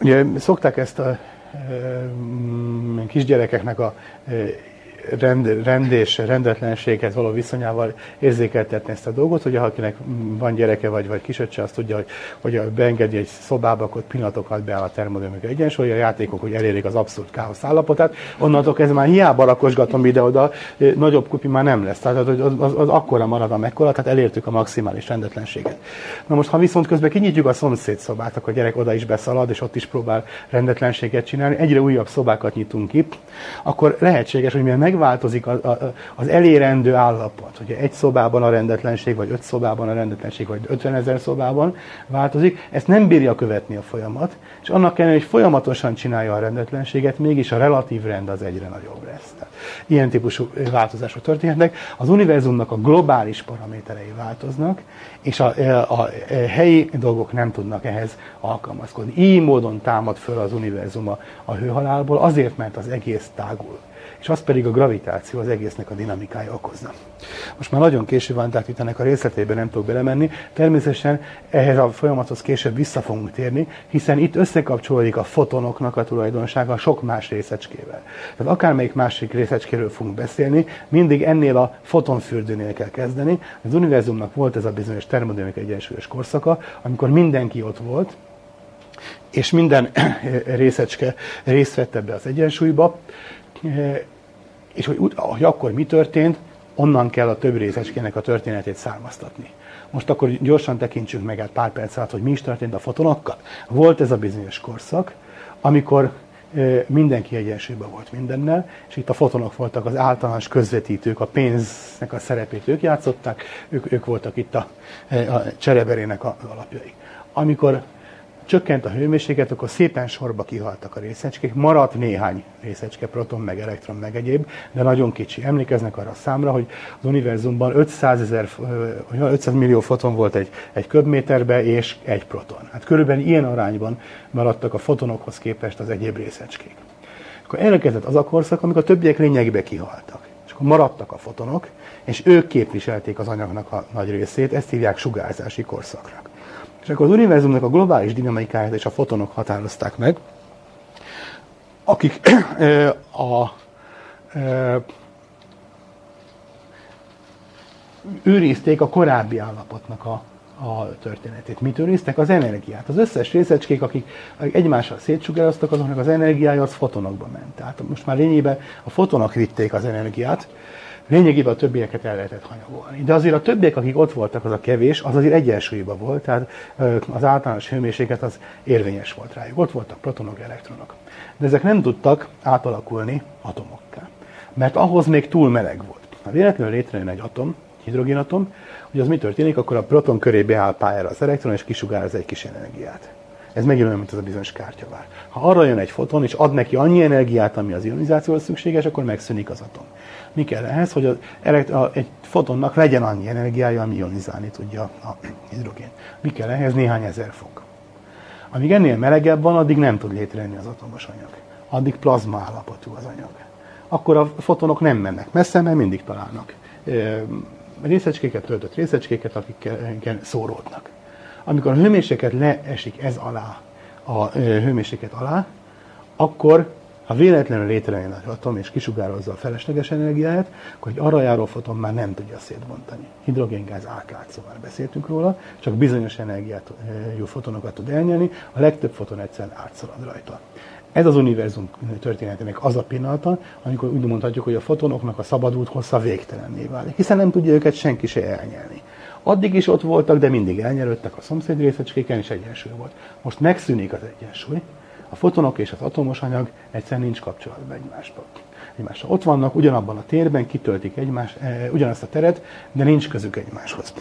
Ugye szokták ezt a kisgyerekeknek a rend, rend és rendetlenséghez való viszonyával érzékeltetni ezt a dolgot, hogy akinek van gyereke vagy, vagy kisöccse, azt tudja, hogy, hogy beengedi egy szobába, akkor pillanatokat beáll a termodinamika egyensúly, a játékok, hogy elérik az abszolút káosz állapotát, onnantól ez már hiába rakosgatom ide-oda, nagyobb kupi már nem lesz. Tehát az, az, az akkora marad, amekkora, tehát elértük a maximális rendetlenséget. Na most, ha viszont közben kinyitjuk a szomszéd szobát, akkor a gyerek oda is beszalad, és ott is próbál rendetlenséget csinálni, egyre újabb szobákat nyitunk ki, akkor lehetséges, hogy mivel meg megváltozik az elérendő állapot, hogy egy szobában a rendetlenség, vagy öt szobában a rendetlenség, vagy 50 ezer szobában változik, ezt nem bírja követni a folyamat, és annak ellenére, hogy folyamatosan csinálja a rendetlenséget, mégis a relatív rend az egyre nagyobb lesz. Tehát ilyen típusú változások történhetnek. Az univerzumnak a globális paraméterei változnak, és a, a, a helyi dolgok nem tudnak ehhez alkalmazkodni. Így módon támad föl az univerzum a, a hőhalálból, azért, mert az egész tágul és az pedig a gravitáció az egésznek a dinamikája okozna. Most már nagyon késő van, tehát itt ennek a részletében nem tudok belemenni. Természetesen ehhez a folyamathoz később vissza fogunk térni, hiszen itt összekapcsolódik a fotonoknak a tulajdonsága sok más részecskével. Tehát akármelyik másik részecskéről fogunk beszélni, mindig ennél a fotonfürdőnél kell kezdeni. Az univerzumnak volt ez a bizonyos termodinamika egyensúlyos korszaka, amikor mindenki ott volt, és minden részecske részt vett ebbe az egyensúlyba, és hogy, hogy akkor mi történt, onnan kell a több részecskének a történetét származtatni. Most akkor gyorsan tekintsünk meg egy pár perc alatt, hogy mi is történt a fotonokkal. Volt ez a bizonyos korszak, amikor mindenki egyensúlyban volt mindennel, és itt a fotonok voltak az általános közvetítők, a pénznek a szerepét ők játszották, ők, ők voltak itt a, a csereberének a alapjai. Amikor csökkent a hőmérséklet, akkor szépen sorba kihaltak a részecskék, maradt néhány részecske, proton, meg elektron, meg egyéb, de nagyon kicsi. Emlékeznek arra a számra, hogy az univerzumban 500, ezer, 500 millió foton volt egy, egy köbméterbe, és egy proton. Hát körülbelül ilyen arányban maradtak a fotonokhoz képest az egyéb részecskék. Akkor elkezdett az a korszak, amikor a többiek lényegbe kihaltak. És akkor maradtak a fotonok, és ők képviselték az anyagnak a nagy részét, ezt hívják sugárzási korszaknak. És akkor az univerzumnak a globális dinamikáját és a fotonok határozták meg, akik a, őrizték a korábbi állapotnak a, a történetét. Mit őriztek? Az energiát. Az összes részecskék, akik egymással szétsugároztak, azoknak az energiája az fotonokba ment. Tehát most már lényében a fotonok vitték az energiát, lényegében a többieket el lehetett hanyagolni. De azért a többiek, akik ott voltak, az a kevés, az azért egyensúlyban volt, tehát az általános hőmérséklet az érvényes volt rájuk. Ott voltak protonok, elektronok. De ezek nem tudtak átalakulni atomokká. Mert ahhoz még túl meleg volt. Ha véletlenül létrejön egy atom, hidrogénatom, hogy az mi történik, akkor a proton köré beáll pályára az elektron, és kisugárz egy kis energiát. Ez megint olyan, mint az a bizonyos kártyavár. Ha arra jön egy foton, és ad neki annyi energiát, ami az ionizációhoz szükséges, akkor megszűnik az atom. Mi kell ehhez, hogy az a, egy fotonnak legyen annyi energiája, ami ionizálni tudja a hidrogén. Mi kell ehhez? Néhány ezer fok. Amíg ennél melegebb van, addig nem tud létrejönni az atomos anyag. Addig plazma állapotú az anyag. Akkor a fotonok nem mennek messze, mert mindig találnak részecskéket, töltött részecskéket, akik szóródnak. Amikor a hőmérséklet leesik ez alá, a hőmérséklet alá, akkor ha véletlenül létrejön az atom és kisugározza a felesleges energiáját, akkor egy arra járó foton már nem tudja szétbontani. Hidrogéngáz átlátszó, már beszéltünk róla, csak bizonyos energiát, jó fotonokat tud elnyelni, a legtöbb foton egyszerűen átszalad rajta. Ez az univerzum történetének az a pillanata, amikor úgy mondhatjuk, hogy a fotonoknak a szabadult hossza végtelenné válik, hiszen nem tudja őket senki se elnyelni. Addig is ott voltak, de mindig elnyerődtek a szomszéd részecskéken, és egyensúly volt. Most megszűnik az egyensúly, a fotonok és az atomos anyag egyszerűen nincs kapcsolatban egymásba. Egymásra ott vannak, ugyanabban a térben, kitöltik egymás, e, ugyanazt a teret, de nincs közük egymáshoz.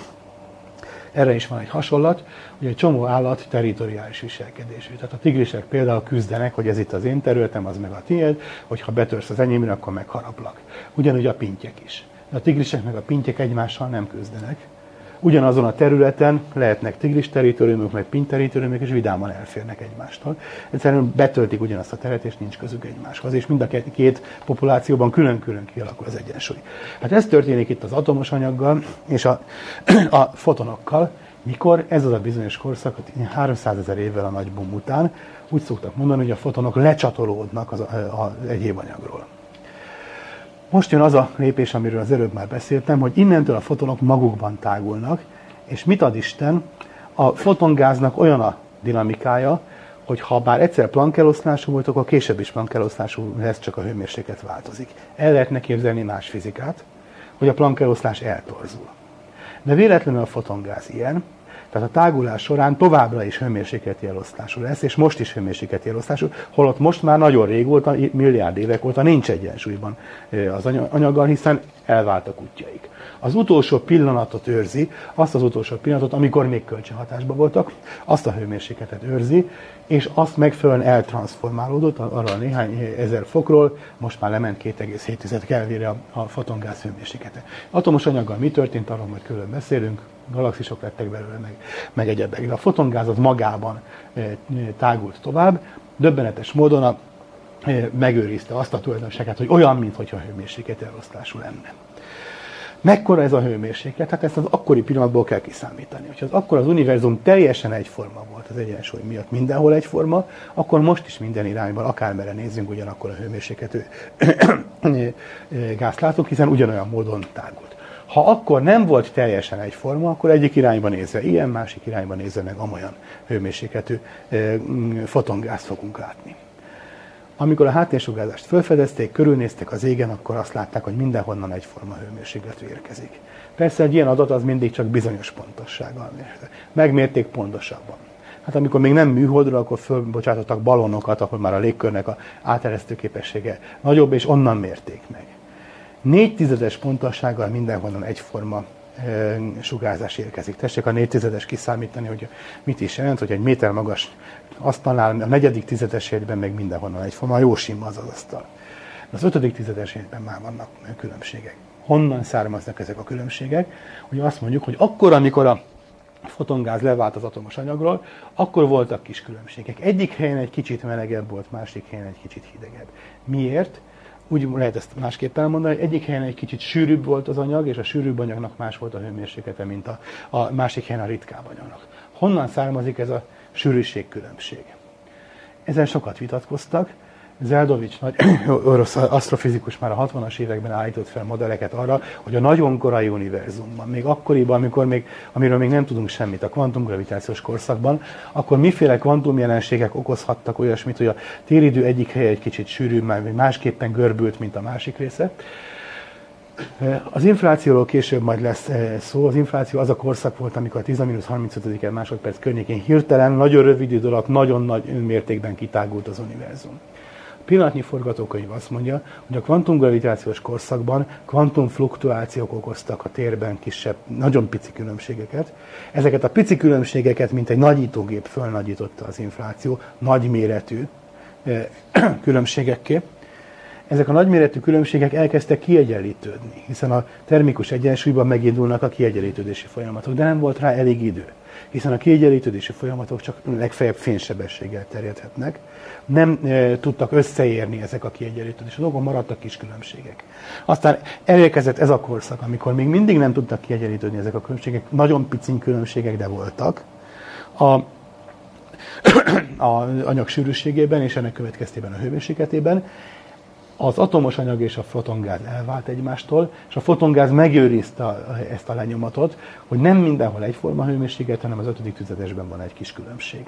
Erre is van egy hasonlat, hogy egy csomó állat territoriális viselkedésű. Tehát a tigrisek például küzdenek, hogy ez itt az én területem, az meg a tiéd, hogyha betörsz az enyémre, akkor megharaplak. Ugyanúgy a pintyek is. De a tigrisek meg a pintyek egymással nem küzdenek, ugyanazon a területen lehetnek tigris teritoriumok, meg pint teritoriumok, és vidáman elférnek egymástól. Egyszerűen betöltik ugyanazt a teret, és nincs közük egymáshoz, és mind a két populációban külön-külön kialakul az egyensúly. Hát ez történik itt az atomos anyaggal és a, a fotonokkal, mikor ez az a bizonyos korszak, 300 ezer évvel a nagy bum után, úgy szoktak mondani, hogy a fotonok lecsatolódnak az, az egyéb anyagról. Most jön az a lépés, amiről az előbb már beszéltem, hogy innentől a fotonok magukban tágulnak, és mit ad Isten? A fotongáznak olyan a dinamikája, hogy ha bár egyszer plankeloszlású volt, akkor később is plankeloszlású lesz, csak a hőmérséklet változik. El lehetne képzelni más fizikát, hogy a plankeloszlás eltorzul. De véletlenül a fotongáz ilyen, tehát a tágulás során továbbra is hőmérsékleti elosztású lesz, és most is hőmérsékleti elosztású, holott most már nagyon régóta, milliárd évek óta nincs egyensúlyban az anyaggal, hiszen elváltak útjaik. Az utolsó pillanatot őrzi, azt az utolsó pillanatot, amikor még kölcsönhatásban voltak, azt a hőmérsékletet őrzi, és azt megfelelően eltransformálódott arra a néhány ezer fokról, most már lement 2,7 Kelvinre a, a fotongáz hőmérséklete. Atomos anyaggal mi történt, arról majd külön beszélünk, galaxisok lettek belőle, meg, meg egyebek. A fotongáz az magában e, tágult tovább, döbbenetes módon a, e, megőrizte azt a tulajdonságát, hogy olyan, mintha hőmérséklet elosztású lenne. Mekkora ez a hőmérséklet? Hát ezt az akkori pillanatból kell kiszámítani. Hogyha az akkor az univerzum teljesen egyforma volt az egyensúly miatt, mindenhol egyforma, akkor most is minden irányban, akármere nézzünk, ugyanakkor a hőmérsékletű gázt látunk, hiszen ugyanolyan módon tágult. Ha akkor nem volt teljesen egyforma, akkor egyik irányba nézve ilyen, másik irányba nézve meg amolyan hőmérsékletű fotongázt fogunk látni. Amikor a háttérsugárzást felfedezték, körülnéztek az égen, akkor azt látták, hogy mindenhonnan egyforma hőmérsékletű érkezik. Persze egy ilyen adat az mindig csak bizonyos pontossággal mérte. Megmérték pontosabban. Hát amikor még nem műholdra, akkor fölbocsátottak balonokat, ahol már a légkörnek a áteresztő képessége nagyobb, és onnan mérték meg. Négy tizedes pontossággal mindenhonnan egyforma sugárzás érkezik. Tessék a négy tizedes kiszámítani, hogy mit is jelent, hogy egy méter magas asztalnál a negyedik tizedesében meg mindenhonnan egyforma, jó sima az az asztal. Az ötödik tizedesében már vannak különbségek. Honnan származnak ezek a különbségek? Hogy azt mondjuk, hogy akkor, amikor a fotongáz levált az atomos anyagról, akkor voltak kis különbségek. Egyik helyen egy kicsit melegebb volt, másik helyen egy kicsit hidegebb. Miért? Úgy lehet ezt másképp elmondani, hogy egyik helyen egy kicsit sűrűbb volt az anyag, és a sűrűbb anyagnak más volt a hőmérséklete, mint a, a másik helyen a ritkább anyagnak. Honnan származik ez a sűrűség különbség? Ezen sokat vitatkoztak, Zeldovics, nagy orosz asztrofizikus már a 60-as években állított fel modelleket arra, hogy a nagyon korai univerzumban, még akkoriban, amikor még, amiről még nem tudunk semmit, a kvantumgravitációs korszakban, akkor miféle kvantumjelenségek okozhattak olyasmit, hogy a téridő egyik helye egy kicsit sűrűbb, már másképpen görbült, mint a másik része. Az inflációról később majd lesz szó. Az infláció az a korszak volt, amikor a 10-35 másodperc környékén hirtelen, nagyon rövid idő alatt, nagyon nagy mértékben kitágult az univerzum pillanatnyi forgatókönyv azt mondja, hogy a kvantumgravitációs korszakban kvantumfluktuációk okoztak a térben kisebb, nagyon pici különbségeket. Ezeket a pici különbségeket, mint egy nagyítógép fölnagyította az infláció, nagyméretű eh, különbségekké. Ezek a nagyméretű különbségek elkezdtek kiegyenlítődni, hiszen a termikus egyensúlyban megindulnak a kiegyenlítődési folyamatok, de nem volt rá elég idő hiszen a kiegyenlítődési folyamatok csak legfeljebb fénysebességgel terjedhetnek. Nem e, tudtak összeérni ezek a kiegyenlítődési dolgok, maradtak kis különbségek. Aztán elérkezett ez a korszak, amikor még mindig nem tudtak kiegyenlítődni ezek a különbségek, nagyon picin különbségek, de voltak. A, a anyag sűrűségében és ennek következtében a hőmérsékletében, az atomos anyag és a fotongáz elvált egymástól, és a fotongáz megőrizte ezt a lenyomatot, hogy nem mindenhol egyforma hőmérséklet, hanem az ötödik tüzetesben van egy kis különbség.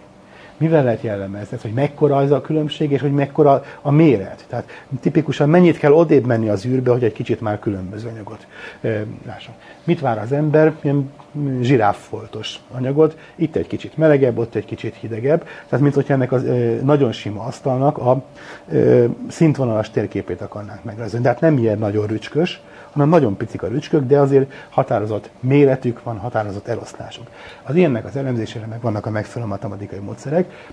Mivel lehet jellemezni hogy mekkora az a különbség, és hogy mekkora a méret? Tehát tipikusan mennyit kell odébb menni az űrbe, hogy egy kicsit már különböző anyagot lásson. Mit vár az ember? Ilyen zsiráffoltos anyagot, itt egy kicsit melegebb, ott egy kicsit hidegebb, tehát mint hogyha ennek a nagyon sima asztalnak a szintvonalas térképét akarnánk megrajzolni. De hát nem ilyen nagyon rücskös, hanem nagyon picik a rücskök, de azért határozott méretük van, határozott eloszlásuk. Az ilyennek az elemzésére meg vannak a megfelelő matematikai módszerek,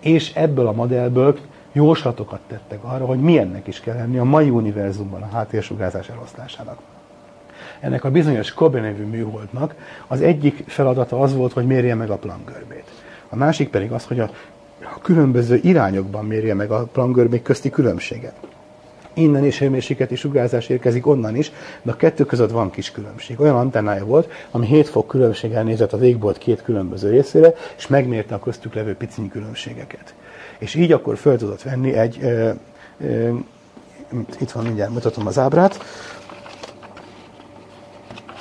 és ebből a modellből jóslatokat tettek arra, hogy milyennek is kell lenni a mai univerzumban a háttérsugárzás eloszlásának ennek a bizonyos Kobe nevű műholdnak az egyik feladata az volt, hogy mérje meg a Planck-görbét. A másik pedig az, hogy a, különböző irányokban mérje meg a Planck-görbék közti különbséget. Innen is hőmérsékleti sugárzás érkezik, onnan is, de a kettő között van kis különbség. Olyan antennája volt, ami 7 fok különbséggel nézett az égbolt két különböző részére, és megmérte a köztük levő piciny különbségeket. És így akkor föl tudott venni egy, ö, ö, itt van, mindjárt mutatom az ábrát,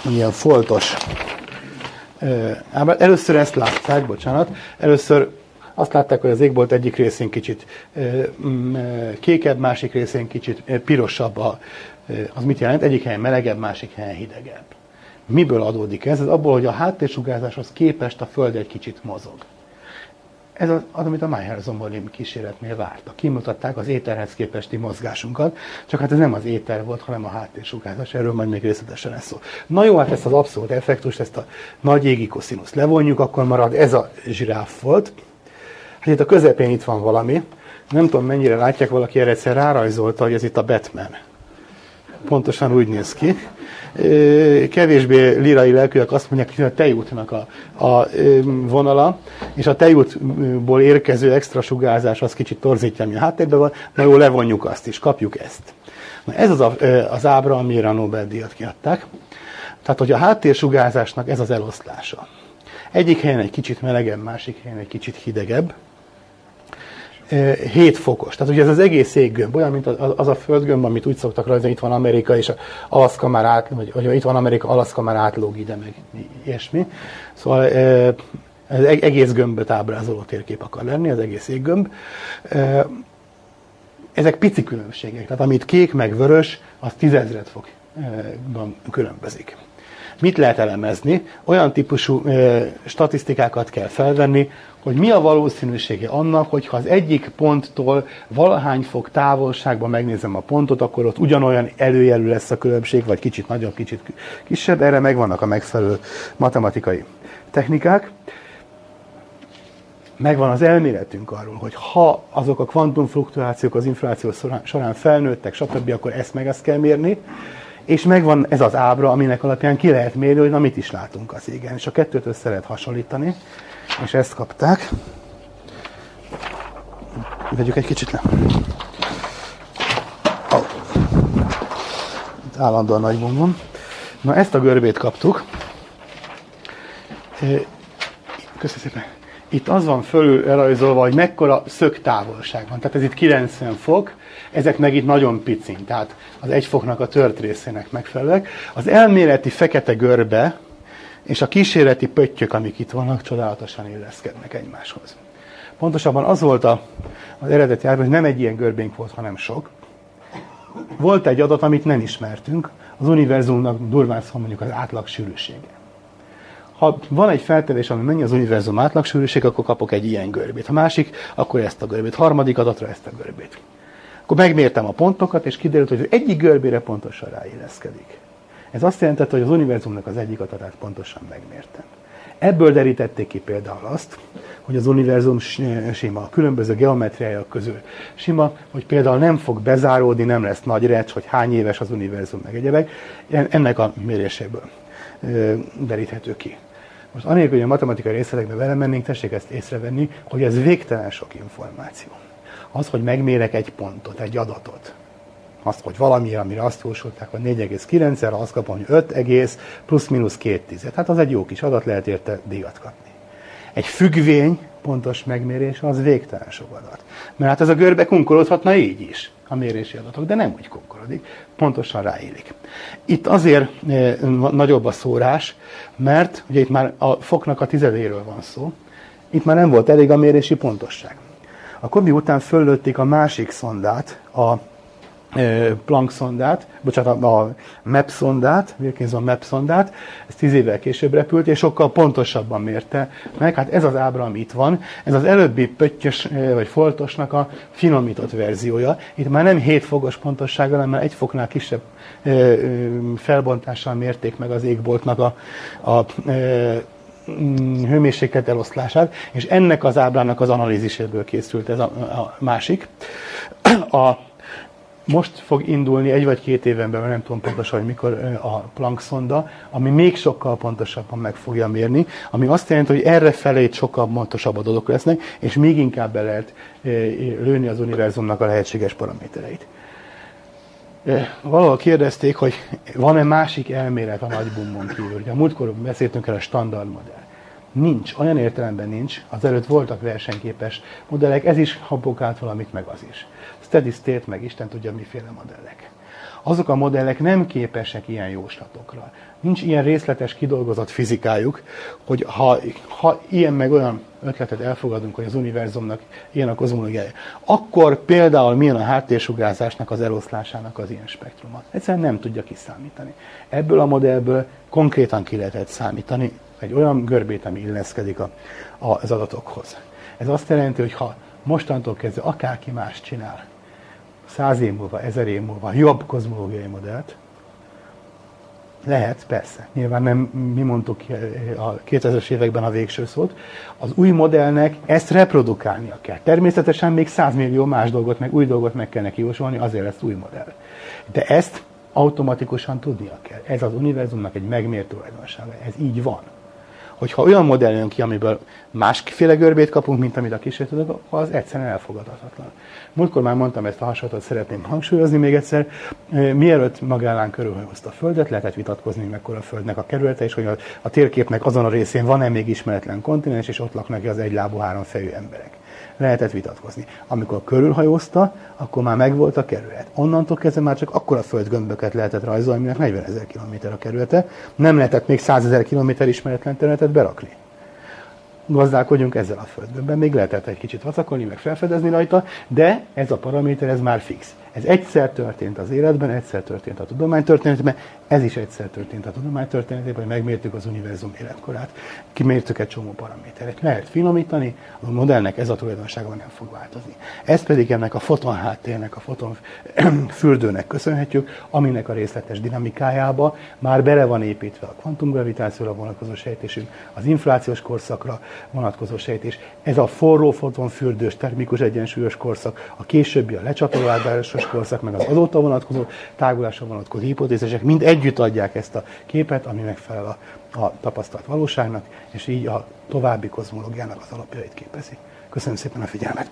ilyen foltos ábrát. Először ezt látták, bocsánat, először azt látták, hogy az égbolt egyik részén kicsit kékebb, másik részén kicsit pirosabb. A, az mit jelent? Egyik helyen melegebb, másik helyen hidegebb. Miből adódik ez? Ez abból, hogy a háttérsugárzáshoz képest a Föld egy kicsit mozog. Ez az, az amit a Meyer Zombolim kísérletnél vártak. Kimutatták az éterhez képesti mozgásunkat, csak hát ez nem az éter volt, hanem a háttérsugárzás. Erről majd még részletesen lesz szó. Na jó, hát ezt az abszolút effektust, ezt a nagy égi koszinusz levonjuk, akkor marad ez a zsiráf volt. Hát itt a közepén itt van valami. Nem tudom, mennyire látják, valaki erre egyszer rárajzolta, hogy ez itt a Batman. Pontosan úgy néz ki kevésbé lirai lelkűek azt mondják, hogy a tejútnak a, a vonala, és a tejútból érkező extra sugárzás az kicsit torzítja, ami a háttérben van, na jó, levonjuk azt is, kapjuk ezt. Na ez az a, az ábra, amire a Nobel-díjat kiadták. Tehát, hogy a háttérsugárzásnak ez az eloszlása. Egyik helyen egy kicsit melegebb, másik helyen egy kicsit hidegebb. 7 fokos. Tehát ugye ez az egész éggömb, olyan, mint az a földgömb, amit úgy szoktak rajzolni, itt van Amerika, és Alaszka már át, vagy, vagy itt van Amerika, Alaszka már átlóg ide, meg ilyesmi. Szóval ez egész gömböt ábrázoló térkép akar lenni, az egész éggömb. Ezek pici különbségek, tehát amit kék meg vörös, az tízezred fokban különbözik. Mit lehet elemezni? Olyan típusú ö, statisztikákat kell felvenni, hogy mi a valószínűsége annak, hogy ha az egyik ponttól valahány fok távolságban megnézem a pontot, akkor ott ugyanolyan előjelű lesz a különbség, vagy kicsit nagyobb, kicsit kisebb. Erre megvannak a megfelelő matematikai technikák. Megvan az elméletünk arról, hogy ha azok a kvantumfluktuációk az infláció során felnőttek, stb., akkor ezt meg ezt kell mérni. És megvan ez az ábra, aminek alapján ki lehet mérni, hogy na mit is látunk az égen. És a kettőt össze lehet hasonlítani és ezt kapták. Vegyük egy kicsit le. Oh. Itt állandóan nagy van. Na ezt a görbét kaptuk. Köszönöm szépen. Itt az van fölül elrajzolva, hogy mekkora szögtávolság van. Tehát ez itt 90 fok, ezek meg itt nagyon picin, tehát az egy foknak a tört részének megfelelőek. Az elméleti fekete görbe, és a kísérleti pöttyök, amik itt vannak, csodálatosan illeszkednek egymáshoz. Pontosabban az volt a, az eredeti árban, hogy nem egy ilyen görbénk volt, hanem sok. Volt egy adat, amit nem ismertünk, az univerzumnak durván szól mondjuk az átlag sűrűsége. Ha van egy feltevés, ami mennyi az univerzum átlag sűrűség, akkor kapok egy ilyen görbét. Ha másik, akkor ezt a görbét. Harmadik adatra ezt a görbét. Akkor megmértem a pontokat, és kiderült, hogy egyik görbére pontosan ráilleszkedik. Ez azt jelentette, hogy az univerzumnak az egyik adatát pontosan megmértem. Ebből derítették ki például azt, hogy az univerzum sima, a különböző geometriája közül sima, hogy például nem fog bezáródni, nem lesz nagy recs, hogy hány éves az univerzum, meg egyebek. Ennek a méréséből deríthető ki. Most anélkül, hogy a matematikai részletekbe vele mennénk, tessék ezt észrevenni, hogy ez végtelen sok információ. Az, hogy megmérek egy pontot, egy adatot, azt, hogy valami, amire azt jósolták, hogy 4,9-re, azt kapom, hogy 5 egész plusz-minusz 2 tized. Hát az egy jó kis adat, lehet érte díjat kapni. Egy függvény pontos megmérés az végtelen sok adat. Mert hát ez a görbe kunkorodhatna így is, a mérési adatok, de nem úgy kunkorodik, pontosan ráélik. Itt azért e, nagyobb a szórás, mert ugye itt már a foknak a tizedéről van szó, itt már nem volt elég a mérési pontosság. A Kobi után föllőtték a másik szondát, a Planck szondát, bocsánat, a MAP szondát, Wilkinson MAP szondát, ez tíz évvel később repült, és sokkal pontosabban mérte meg. Hát ez az ábra, ami itt van, ez az előbbi pöttyös vagy foltosnak a finomított verziója. Itt már nem 7 fokos pontossággal, hanem már egy foknál kisebb felbontással mérték meg az égboltnak a, a mm, hőmérséklet eloszlását, és ennek az ábrának az analíziséből készült ez a, a másik. A most fog indulni egy vagy két éven belül, nem tudom pontosan, hogy mikor a Planck szonda, ami még sokkal pontosabban meg fogja mérni, ami azt jelenti, hogy erre felé sokkal pontosabb adatok lesznek, és még inkább be lehet lőni az univerzumnak a lehetséges paramétereit. Valahol kérdezték, hogy van-e másik elmélet a nagy bumbon kívül. Ugye a múltkor beszéltünk el a standard modell. Nincs, olyan értelemben nincs. Azelőtt voltak versenyképes modellek, ez is habokált valamit, meg az is steady state, meg Isten tudja miféle modellek. Azok a modellek nem képesek ilyen jóslatokra. Nincs ilyen részletes kidolgozott fizikájuk, hogy ha, ha ilyen meg olyan ötletet elfogadunk, hogy az univerzumnak ilyen a kozmológiája, akkor például milyen a háttérsugárzásnak az eloszlásának az ilyen spektruma. Egyszerűen nem tudja kiszámítani. Ebből a modellből konkrétan ki lehetett számítani egy olyan görbét, ami illeszkedik a, a, az adatokhoz. Ez azt jelenti, hogy ha mostantól kezdve akárki más csinál, száz év múlva, ezer év múlva jobb kozmológiai modellt, lehet, persze. Nyilván nem mi mondtuk a 2000-es években a végső szót. Az új modellnek ezt reprodukálnia kell. Természetesen még 100 millió más dolgot, meg új dolgot meg kell neki jósolni, azért lesz új modell. De ezt automatikusan tudnia kell. Ez az univerzumnak egy megmért tulajdonsága. Ez így van hogyha olyan modell jön ki, amiből másféle görbét kapunk, mint amit a kísérletedek, az egyszerűen elfogadhatatlan. Múltkor már mondtam ezt a hasonlatot, szeretném hangsúlyozni még egyszer. Mielőtt Magellán körülhozta a Földet, lehetett vitatkozni, mekkora a Földnek a kerülete, és hogy a, a térképnek azon a részén van-e még ismeretlen kontinens, és ott laknak az egylábú háromfejű emberek lehetett vitatkozni. Amikor körülhajózta, akkor már megvolt a kerület. Onnantól kezdve már csak akkora földgömböket lehetett rajzolni, aminek 40 ezer kilométer a kerülete. Nem lehetett még 100 ezer kilométer ismeretlen területet berakni. Gazdálkodjunk ezzel a földgömbben. Még lehetett egy kicsit vacakolni, meg felfedezni rajta, de ez a paraméter, ez már fix. Ez egyszer történt az életben, egyszer történt a tudománytörténetben, ez is egyszer történt a tudománytörténetében, hogy megmértük az univerzum életkorát, kimértük egy csomó paraméteret. Lehet finomítani, a modellnek ez a tulajdonsága nem fog változni. Ezt pedig ennek a foton háttérnek, a foton fürdőnek köszönhetjük, aminek a részletes dinamikájába már bele van építve a kvantumgravitációra vonatkozó sejtésünk, az inflációs korszakra vonatkozó sejtés, ez a forró fotonfürdős termikus egyensúlyos korszak, a későbbi a lecsatolódásos korszak, meg az azóta vonatkozó tágulásra vonatkozó hipotézisek mind együtt adják ezt a képet, ami megfelel a, a tapasztalt valóságnak, és így a további kozmológiának az alapjait képezi. Köszönöm szépen a figyelmet!